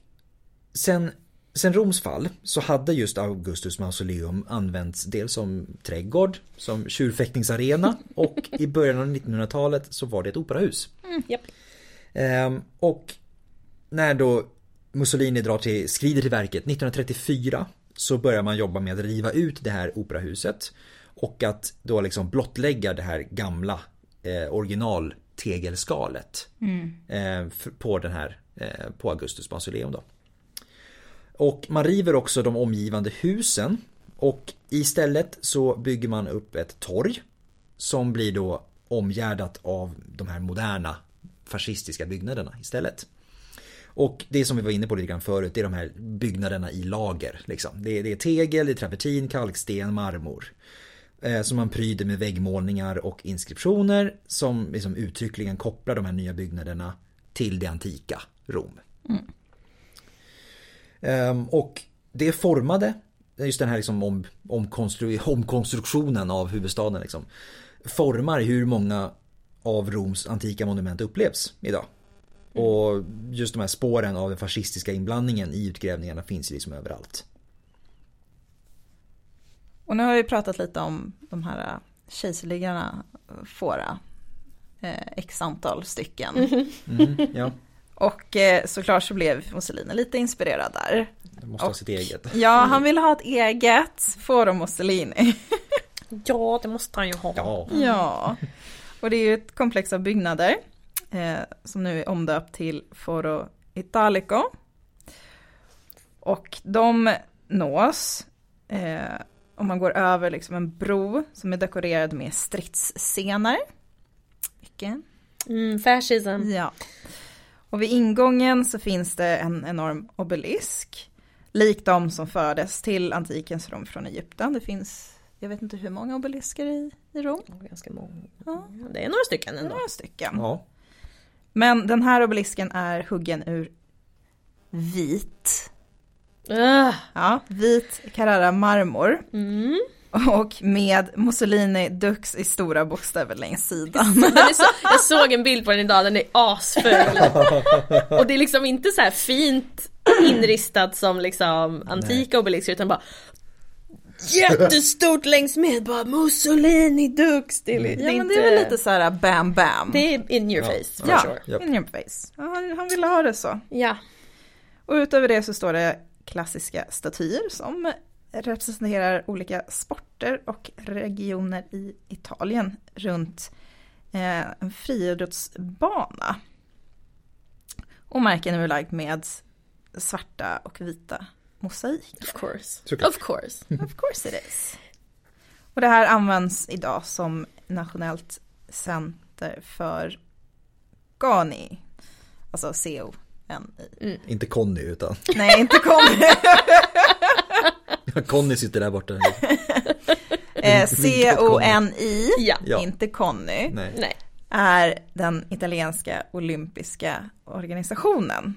Speaker 2: sen, sen Roms fall så hade just Augustus mausoleum använts dels som trädgård, som tjurfäktningsarena och i början av 1900-talet så var det ett operahus.
Speaker 1: Japp.
Speaker 2: Ehm, och när då Mussolini drar till, skrider till verket 1934 så börjar man jobba med att riva ut det här operahuset och att då liksom blottlägga det här gamla eh, original tegelskalet eh, på den här eh, på Augustus mausoleum då. Och man river också de omgivande husen och istället så bygger man upp ett torg som blir då omgärdat av de här moderna fascistiska byggnaderna istället. Och det som vi var inne på lite grann förut, det är de här byggnaderna i lager. Liksom. Det, är, det är tegel, det är travertin, kalksten, marmor. Eh, som man pryder med väggmålningar och inskriptioner som liksom uttryckligen kopplar de här nya byggnaderna till det antika Rom. Mm. och det formade, just den här liksom om, omkonstru, omkonstruktionen av huvudstaden liksom, formar hur många av Roms antika monument upplevs idag. Och just de här spåren av den fascistiska inblandningen i utgrävningarna finns ju liksom överallt.
Speaker 3: Och nu har vi pratat lite om de här äh, kejserliggarna, Fora, eh, x antal stycken.
Speaker 2: Mm, ja,
Speaker 3: Och eh, såklart så blev Mussolini lite inspirerad där.
Speaker 2: det måste ha sitt eget.
Speaker 3: Ja, han vill ha ett eget Foro Mussolini.
Speaker 1: Ja, det måste han ju ha.
Speaker 2: Ja,
Speaker 3: Ja, och det är ju ett komplex av byggnader eh, som nu är omdöpt till Foro Italico. Och de nås eh, om man går över liksom en bro som är dekorerad med stridsscener. Mycket.
Speaker 1: Mm, fascism.
Speaker 3: Ja. Och vid ingången så finns det en enorm obelisk. Lik de som fördes till antikens Rom från Egypten. Det finns, jag vet inte hur många obelisker i, i Rom.
Speaker 1: Ganska många.
Speaker 3: Ja.
Speaker 1: Det är några stycken ändå.
Speaker 3: Några stycken.
Speaker 2: ja.
Speaker 3: Men den här obelisken är huggen ur vit.
Speaker 1: Ah,
Speaker 3: Ja, vit Carrara marmor.
Speaker 1: mm.
Speaker 3: Och med Mussolini Dux i stora bokstäver längs sidan.
Speaker 1: Så, jag såg en bild på den idag, den är asful. Och det är liksom inte så här fint inristat som liksom antika obelisker utan bara Jättestort längs med bara Mussolini Dux. Det är, li-
Speaker 3: Ja men det är väl lite så här bam bam.
Speaker 1: Det är in your face. for
Speaker 3: ja,
Speaker 1: sure.
Speaker 3: In your face. Ja, han, han ville ha det så.
Speaker 1: Ja.
Speaker 3: Och utöver det så står det klassiska statyer som representerar olika sporter och regioner i Italien runt eh, en friidrottsbana. Och marken är belagd med svarta och vita mosaiker.
Speaker 1: Of course.
Speaker 2: Såklart.
Speaker 1: Of course.
Speaker 3: Of course it is. Och det här används idag som nationellt center för GANI. Alltså C-O-N-I.
Speaker 2: Inte Conny utan
Speaker 3: Nej, inte Conny.
Speaker 2: Conny sitter där borta.
Speaker 3: Eh, C-O-N-I,
Speaker 1: Ja.
Speaker 3: Inte Conny,
Speaker 2: Nej.
Speaker 1: Nej.
Speaker 3: är den italienska olympiska organisationen.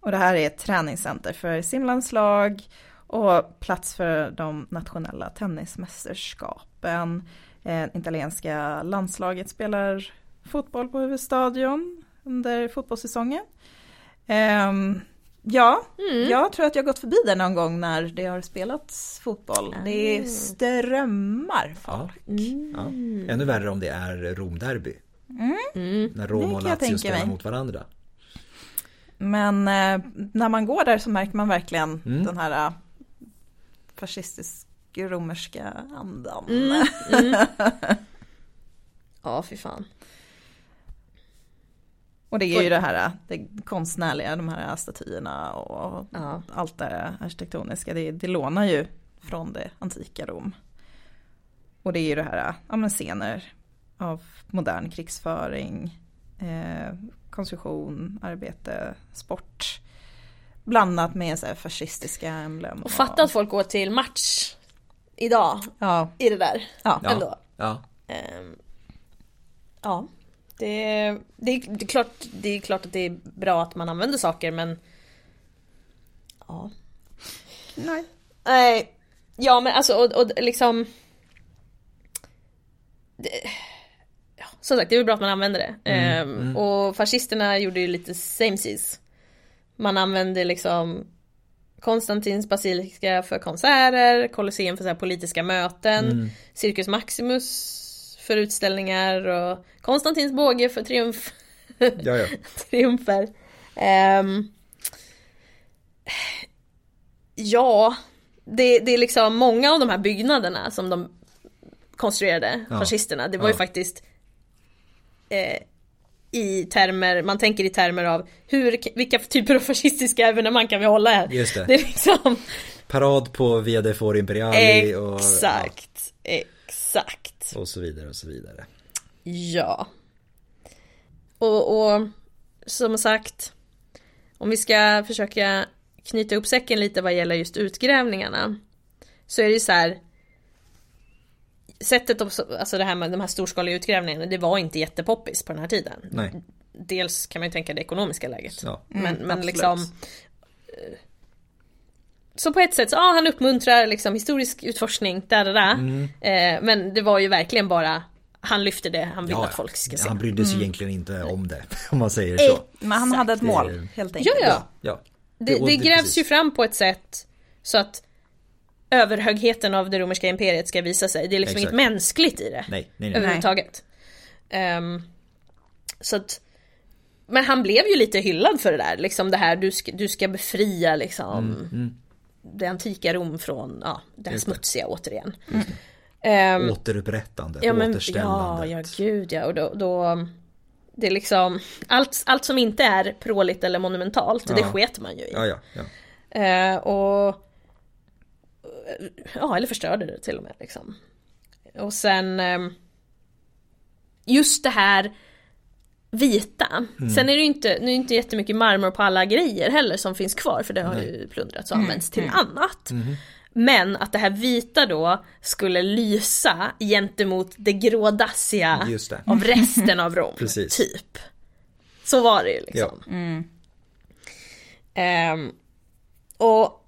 Speaker 3: Och det här är ett träningscenter för simlandslag och plats för de nationella tennismästerskapen. Eh, italienska landslaget spelar fotboll på huvudstadion under fotbollssäsongen. Ehm, ja, jag tror att jag gått förbi där någon gång när det har spelats fotboll. Det är strömmar
Speaker 2: Ja.
Speaker 3: folk.
Speaker 2: Ja. Ännu värre om det är Romderby.
Speaker 1: Mm.
Speaker 2: När Rom och Lazio spelar
Speaker 3: mig.
Speaker 2: mot varandra.
Speaker 3: Men eh, när man går där så märker man verkligen
Speaker 2: Mm.
Speaker 3: den här eh, fascistisk romerska andan.
Speaker 1: Mm. Mm. Ja, fy fan.
Speaker 3: Och det är ju det här det konstnärliga, de här statyerna och
Speaker 1: Ja.
Speaker 3: allt det arkitektoniska. Det, det lånar ju från det antika Rom. Och det är ju det här, ja men scener av modern krigsföring, eh, konstruktion, arbete, sport. Blandat med så här fascistiska emblem.
Speaker 1: Och fatta att folk går till match idag
Speaker 3: Ja,
Speaker 1: i det där.
Speaker 3: ja.
Speaker 4: Ja.
Speaker 1: Ändå.
Speaker 4: Ja.
Speaker 1: Ehm, ja, det, det, är- det, är klart, det är klart att det är bra att man använder saker men Ja.
Speaker 3: Nej.
Speaker 1: Nej, ja men alltså och, och liksom det, ja, Som sagt, det är väl bra att man använder det. Ehm, Och fascisterna gjorde ju lite samesies. Man använde liksom Konstantins basilika för konserter, Colosseum för så här politiska möten, Circus Maximus för utställningar och Konstantins båge för triumf
Speaker 2: Ja, ja.
Speaker 1: triumfer. Ehm, ja, det, det är liksom många av de här byggnaderna som de konstruerade,
Speaker 2: Ja.
Speaker 1: fascisterna, det var ju
Speaker 2: Ja.
Speaker 1: faktiskt eh, i termer, man tänker i termer av hur, vilka typer av fascistiska evenemang kan vi hålla här?
Speaker 2: Just det.
Speaker 1: Det är liksom
Speaker 2: Parad på Via de For Imperiali och,
Speaker 1: exakt, exakt.
Speaker 2: och så vidare och så vidare.
Speaker 1: Ja. Och, och som sagt, om vi ska försöka knyta upp säcken lite vad gäller just utgrävningarna. Så är det ju så här. Sättet, att- alltså det här med de här storskaliga utgrävningarna, det var inte jättepoppis på den här tiden.
Speaker 2: Nej.
Speaker 1: Dels kan man ju tänka det ekonomiska läget.
Speaker 2: Ja.
Speaker 1: Men, men
Speaker 3: absolut.
Speaker 1: liksom Så på ett sätt, så, ja han uppmuntrar liksom historisk utforskning, där, där,
Speaker 2: Mm.
Speaker 1: eh, Men det var ju verkligen bara Han lyfter det han vill
Speaker 2: Ja,
Speaker 1: att folk ska se.
Speaker 2: Han brydde sig egentligen inte om det, om man säger så.
Speaker 3: Men han hade ett mål
Speaker 2: Det-
Speaker 3: helt
Speaker 1: Ja,
Speaker 3: enkelt.
Speaker 1: ja.
Speaker 2: Ja.
Speaker 1: Det,
Speaker 2: och
Speaker 1: det grävs
Speaker 2: precis.
Speaker 1: ju fram på ett sätt så att överhögheten av det romerska imperiet ska visa sig. Det är liksom
Speaker 2: Exakt.
Speaker 1: inget mänskligt i det.
Speaker 2: Nej, nej, nej.
Speaker 1: Överhuvudtaget. Ehm, så att Men han blev ju lite hyllad för det där, liksom det här du ska, du ska befria liksom Det antika Rom från, ja, det här
Speaker 2: det.
Speaker 1: smutsiga återigen. Ehm,
Speaker 2: Återupprättande,
Speaker 1: ja, men, ja,
Speaker 2: återställande.
Speaker 1: ja gud ja, och då, då Det är liksom allt, allt som inte är pråligt eller monumentalt, det
Speaker 2: Ja.
Speaker 1: sket man ju i.
Speaker 2: ja, ja, ja.
Speaker 1: Eh, och Ja, eller förstörde det till och med liksom. Och sen ehm, Just det här Vita. Sen är det ju inte, nu är inte jättemycket marmor på alla grejer heller som finns kvar för det har ju plundrats och använts till annat. Men att det här vita då skulle lysa gentemot det grådassiga
Speaker 2: det.
Speaker 1: av resten av Rom. Typ. Så var det ju liksom.
Speaker 2: Ja.
Speaker 1: Ehm, och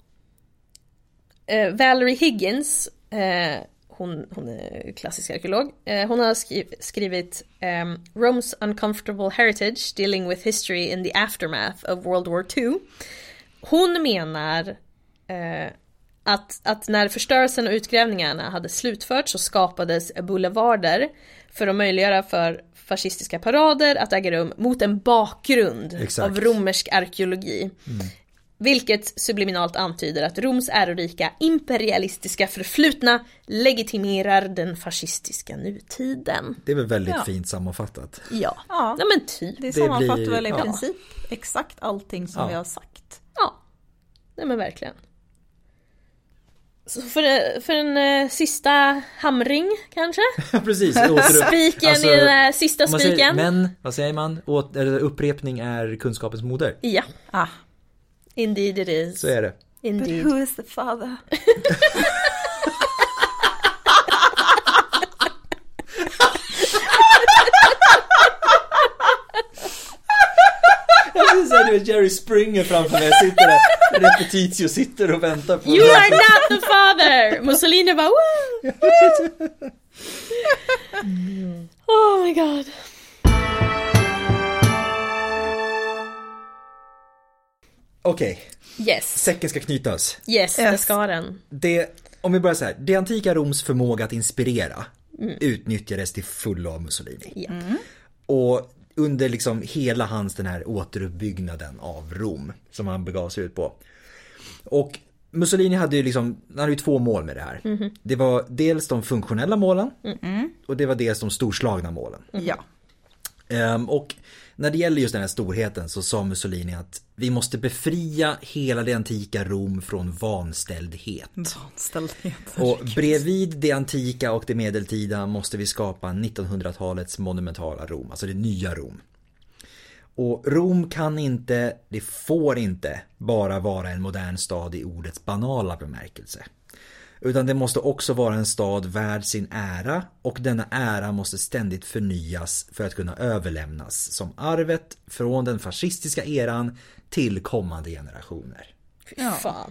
Speaker 1: eh, Valerie Higgins, eh, hon, hon är klassisk arkeolog, eh, hon har skri- skrivit ehm, Rome's Uncomfortable Heritage Dealing with History in the Aftermath of World War II. Hon menar eh, att, att när förstörelsen och utgrävningarna hade slutförts så skapades boulevarder för att möjliggöra för fascistiska parader att äga rum mot en bakgrund
Speaker 2: Exakt.
Speaker 1: av romersk arkeologi. Vilket subliminalt antyder att Roms ärorika imperialistiska förflutna legitimerar den fascistiska nutiden.
Speaker 2: Det är väl väldigt
Speaker 3: Ja.
Speaker 2: fint sammanfattat.
Speaker 1: Ja,
Speaker 3: Ja.
Speaker 1: ja men typ.
Speaker 3: Det
Speaker 2: Det
Speaker 3: sammanfattar
Speaker 2: blir-
Speaker 3: väl i
Speaker 2: ja.
Speaker 3: princip exakt allting som
Speaker 2: Ja.
Speaker 3: vi har sagt.
Speaker 1: Ja, nej men verkligen. Så för, för en eh, sista hamring kanske?
Speaker 2: Precis.
Speaker 1: Spiken
Speaker 2: Alltså,
Speaker 1: i den här sista
Speaker 2: säger-
Speaker 1: spiken.
Speaker 2: Men, vad säger man? Åt, upprepning är kunskapens moder.
Speaker 1: Ja,
Speaker 3: Ah,
Speaker 1: indeed it is.
Speaker 2: Så är det.
Speaker 3: but
Speaker 1: Indeed.
Speaker 3: who is the father?
Speaker 2: Du vet Jerry Springer framför mig, jag sitter där, Repetitio sitter och väntar på
Speaker 1: You are not the father! Mussolini bara Woo! Oh my god.
Speaker 2: Okej,
Speaker 1: Yes,
Speaker 2: säcken ska knytas.
Speaker 1: yes, det
Speaker 3: Yes.
Speaker 1: ska den.
Speaker 2: Det, om vi börjar så här, det antika Roms förmåga att inspirera utnyttjades till fullo av Mussolini.
Speaker 1: Ja.
Speaker 2: Och under liksom hela hans den här återuppbyggnaden av Rom som han begav sig ut på. Och Mussolini hade ju liksom, han hade ju två mål med det här. Det var dels de funktionella målen och det var dels de storslagna målen.
Speaker 3: Ja.
Speaker 2: Ehm, och när det gäller just den här storheten så sa Mussolini att vi måste befria hela det antika Rom från vanställdhet.
Speaker 3: Vanställdhet.
Speaker 2: Och bredvid det antika och det medeltida måste vi skapa 1900-talets monumentala Rom, alltså det nya Rom. Och Rom kan inte, det får inte bara vara en modern stad i ordets banala bemärkelse. Utan det måste också vara en stad värd sin ära och denna ära måste ständigt förnyas för att kunna överlämnas som arvet från den fascistiska eran till kommande generationer.
Speaker 3: Ja.
Speaker 1: fan.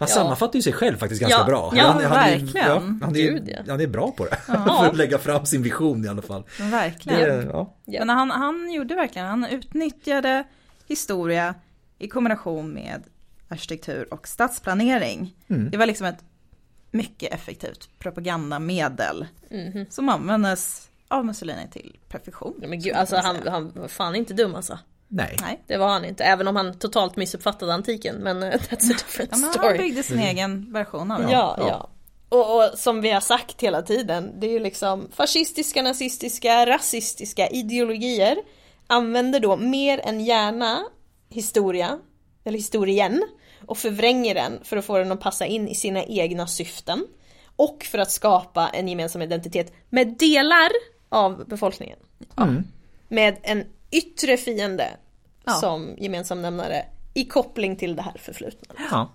Speaker 2: Han
Speaker 1: Ja.
Speaker 2: sammanfattar ju sig själv faktiskt ganska
Speaker 1: Ja,
Speaker 2: bra.
Speaker 1: ja,
Speaker 2: han, han är,
Speaker 3: verkligen.
Speaker 2: Ja, han, är,
Speaker 1: Gud, ja.
Speaker 2: han är bra på det. för att lägga fram sin vision i alla fall.
Speaker 3: Men
Speaker 2: Det,
Speaker 3: verkligen.
Speaker 2: är- ja.
Speaker 1: Ja.
Speaker 3: Men han, han gjorde verkligen, han utnyttjade historia i kombination med arkitektur och stadsplanering.
Speaker 2: Mm.
Speaker 3: Det var liksom ett mycket effektivt propagandamedel
Speaker 1: Mhm.
Speaker 3: som användes av Mussolini till perfektion.
Speaker 1: Ja, men gud, alltså han, han var fan inte dum alltså.
Speaker 2: Nej.
Speaker 3: Nej,
Speaker 1: Det var han inte, även om han totalt missuppfattade antiken. Men eh, that's a different
Speaker 3: ja, men han
Speaker 1: story.
Speaker 3: byggde sin egen version av det.
Speaker 1: Ja, ja. Och, och som vi har sagt hela tiden, det är ju liksom fascistiska, nazistiska, rasistiska ideologier använder då mer än gärna historia, eller historien, och förvränger den för att få den att passa in i sina egna syften. Och för att skapa en gemensam identitet med delar av befolkningen.
Speaker 2: Mm.
Speaker 1: Med en yttre fiende
Speaker 3: Ja.
Speaker 1: som gemensam nämnare i koppling till det här förflutna.
Speaker 2: Ja.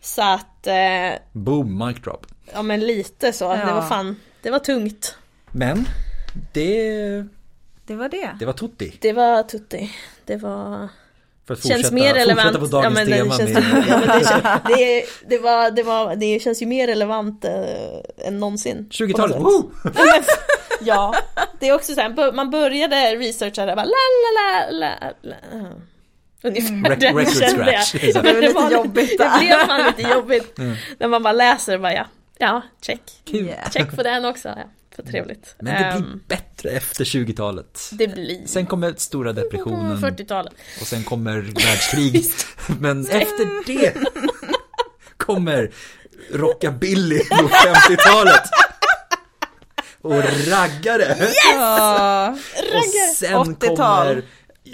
Speaker 1: Så att eh,
Speaker 2: Boom, mic drop.
Speaker 1: Ja men lite så, det
Speaker 3: Ja.
Speaker 1: var fan, det var tungt.
Speaker 2: Men det,
Speaker 3: Det var det.
Speaker 2: det var Tutti.
Speaker 1: Det var tutti. Det var...
Speaker 2: För att
Speaker 1: Känns
Speaker 2: fortsätta,
Speaker 1: mer relevant.
Speaker 2: på dagens
Speaker 1: ja, men
Speaker 2: tema
Speaker 1: det, känns,
Speaker 2: med...
Speaker 1: ja, men det, känns, det, det, var, det, var, det känns ju mer relevant eh, än någonsin.
Speaker 2: 20-talet,
Speaker 1: På något sätt.
Speaker 2: woo!
Speaker 1: Ja, det är också så här, man började researcha det bara la la la la la. Ungefär
Speaker 2: Rec-
Speaker 1: den kände jag.
Speaker 3: Det blev lite
Speaker 1: var-
Speaker 3: jobbigt
Speaker 1: Det blev fan lite jobbigt. När man bara läser bara ja, ja check.
Speaker 3: Yeah.
Speaker 1: Check på den också. Ja, för trevligt.
Speaker 2: Men det blir
Speaker 1: Ehm,
Speaker 2: bättre efter 20-talet.
Speaker 1: det blir.
Speaker 2: Sen kommer stora depressionen
Speaker 1: 40-talet.
Speaker 2: och sen kommer världskrig. Men efter det kommer rockabilly på 50-talet. Och raggare.
Speaker 3: Ja,
Speaker 2: Och sen
Speaker 3: 80-tal.
Speaker 2: kommer...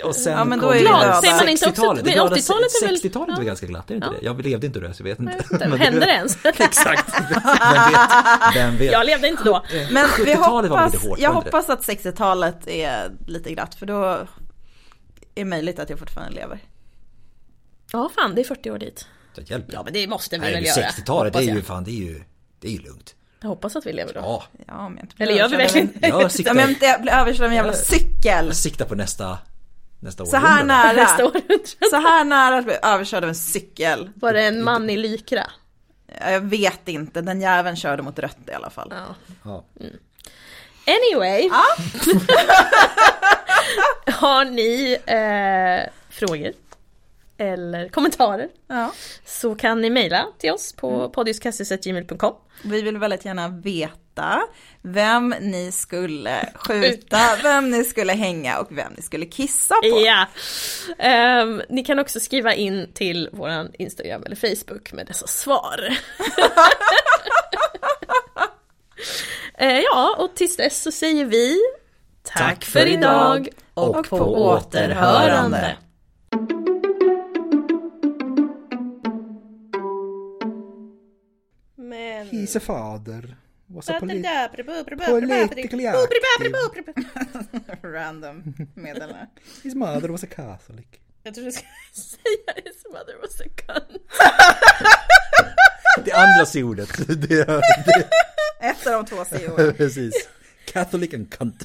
Speaker 2: Och sen
Speaker 3: Ja, men då är
Speaker 1: Glad, säger man inte också-
Speaker 2: 60-talet. Det
Speaker 1: men
Speaker 2: glada
Speaker 1: 80-talet är väl-
Speaker 2: 60-talet är väl
Speaker 1: ja.
Speaker 2: ganska glatt, är det inte
Speaker 1: Ja.
Speaker 2: det? Jag levde inte då så jag vet inte.
Speaker 1: Det
Speaker 2: Men
Speaker 1: hände det ens?
Speaker 2: Exakt. Vem vet? Vem vet?
Speaker 1: Jag levde inte då.
Speaker 3: men vi
Speaker 2: 70-talet var
Speaker 3: hoppas,
Speaker 2: lite hårt,
Speaker 3: jag
Speaker 2: var det inte
Speaker 3: hoppas att 60-talet är lite glatt för då är det möjligt att jag fortfarande lever.
Speaker 1: Ja fan, det är 40 år dit.
Speaker 2: Så hjälp.
Speaker 1: Ja men det måste vi
Speaker 2: Nej,
Speaker 1: väl
Speaker 2: men
Speaker 1: göra.
Speaker 2: 60-talet det är ju
Speaker 1: jag.
Speaker 2: fan, det är ju, det är ju lugnt.
Speaker 1: Jag hoppas att vi lever då.
Speaker 2: Ja,
Speaker 3: Ja, om jag inte
Speaker 1: Eller gör vi verkligen
Speaker 3: en-
Speaker 2: jag
Speaker 3: Om
Speaker 2: siktar,
Speaker 3: jag inte blir överkörd av en jävla cykel.
Speaker 2: jag siktar på nästa, nästa
Speaker 3: Så här
Speaker 2: århundrade.
Speaker 1: Nästa
Speaker 3: nära.
Speaker 1: århundrade.
Speaker 3: Så här nära att bli överkörd av en cykel.
Speaker 1: Var det en man i lykra?
Speaker 3: Ja, Jag vet inte, den jäveln körde mot rött i alla fall.
Speaker 1: Ja.
Speaker 2: Ja.
Speaker 1: Anyway. Har ni eh, frågor? Eller kommentarer?
Speaker 3: Ja.
Speaker 1: Så kan ni mejla till oss på podiuskassis.gmail.com
Speaker 3: Vi vill väldigt gärna veta vem ni skulle skjuta, vem ni skulle hänga och vem ni skulle kissa på.
Speaker 1: Ja. Ehm, ni kan också skriva in till våran Instagram eller Facebook med dessa svar. Eh, ja, och tills dess så säger vi tack, för idag och, på återhörande. Men...
Speaker 2: He's a father. Was a
Speaker 1: Political
Speaker 3: Random meddelande.
Speaker 2: His mother was a Catholic.
Speaker 1: Jag tror du ska säga his mother was a cunt.
Speaker 2: Det andra C-ordet. Det, det,
Speaker 3: Ett av de två C-orden.
Speaker 2: precis. Catholic and cunt.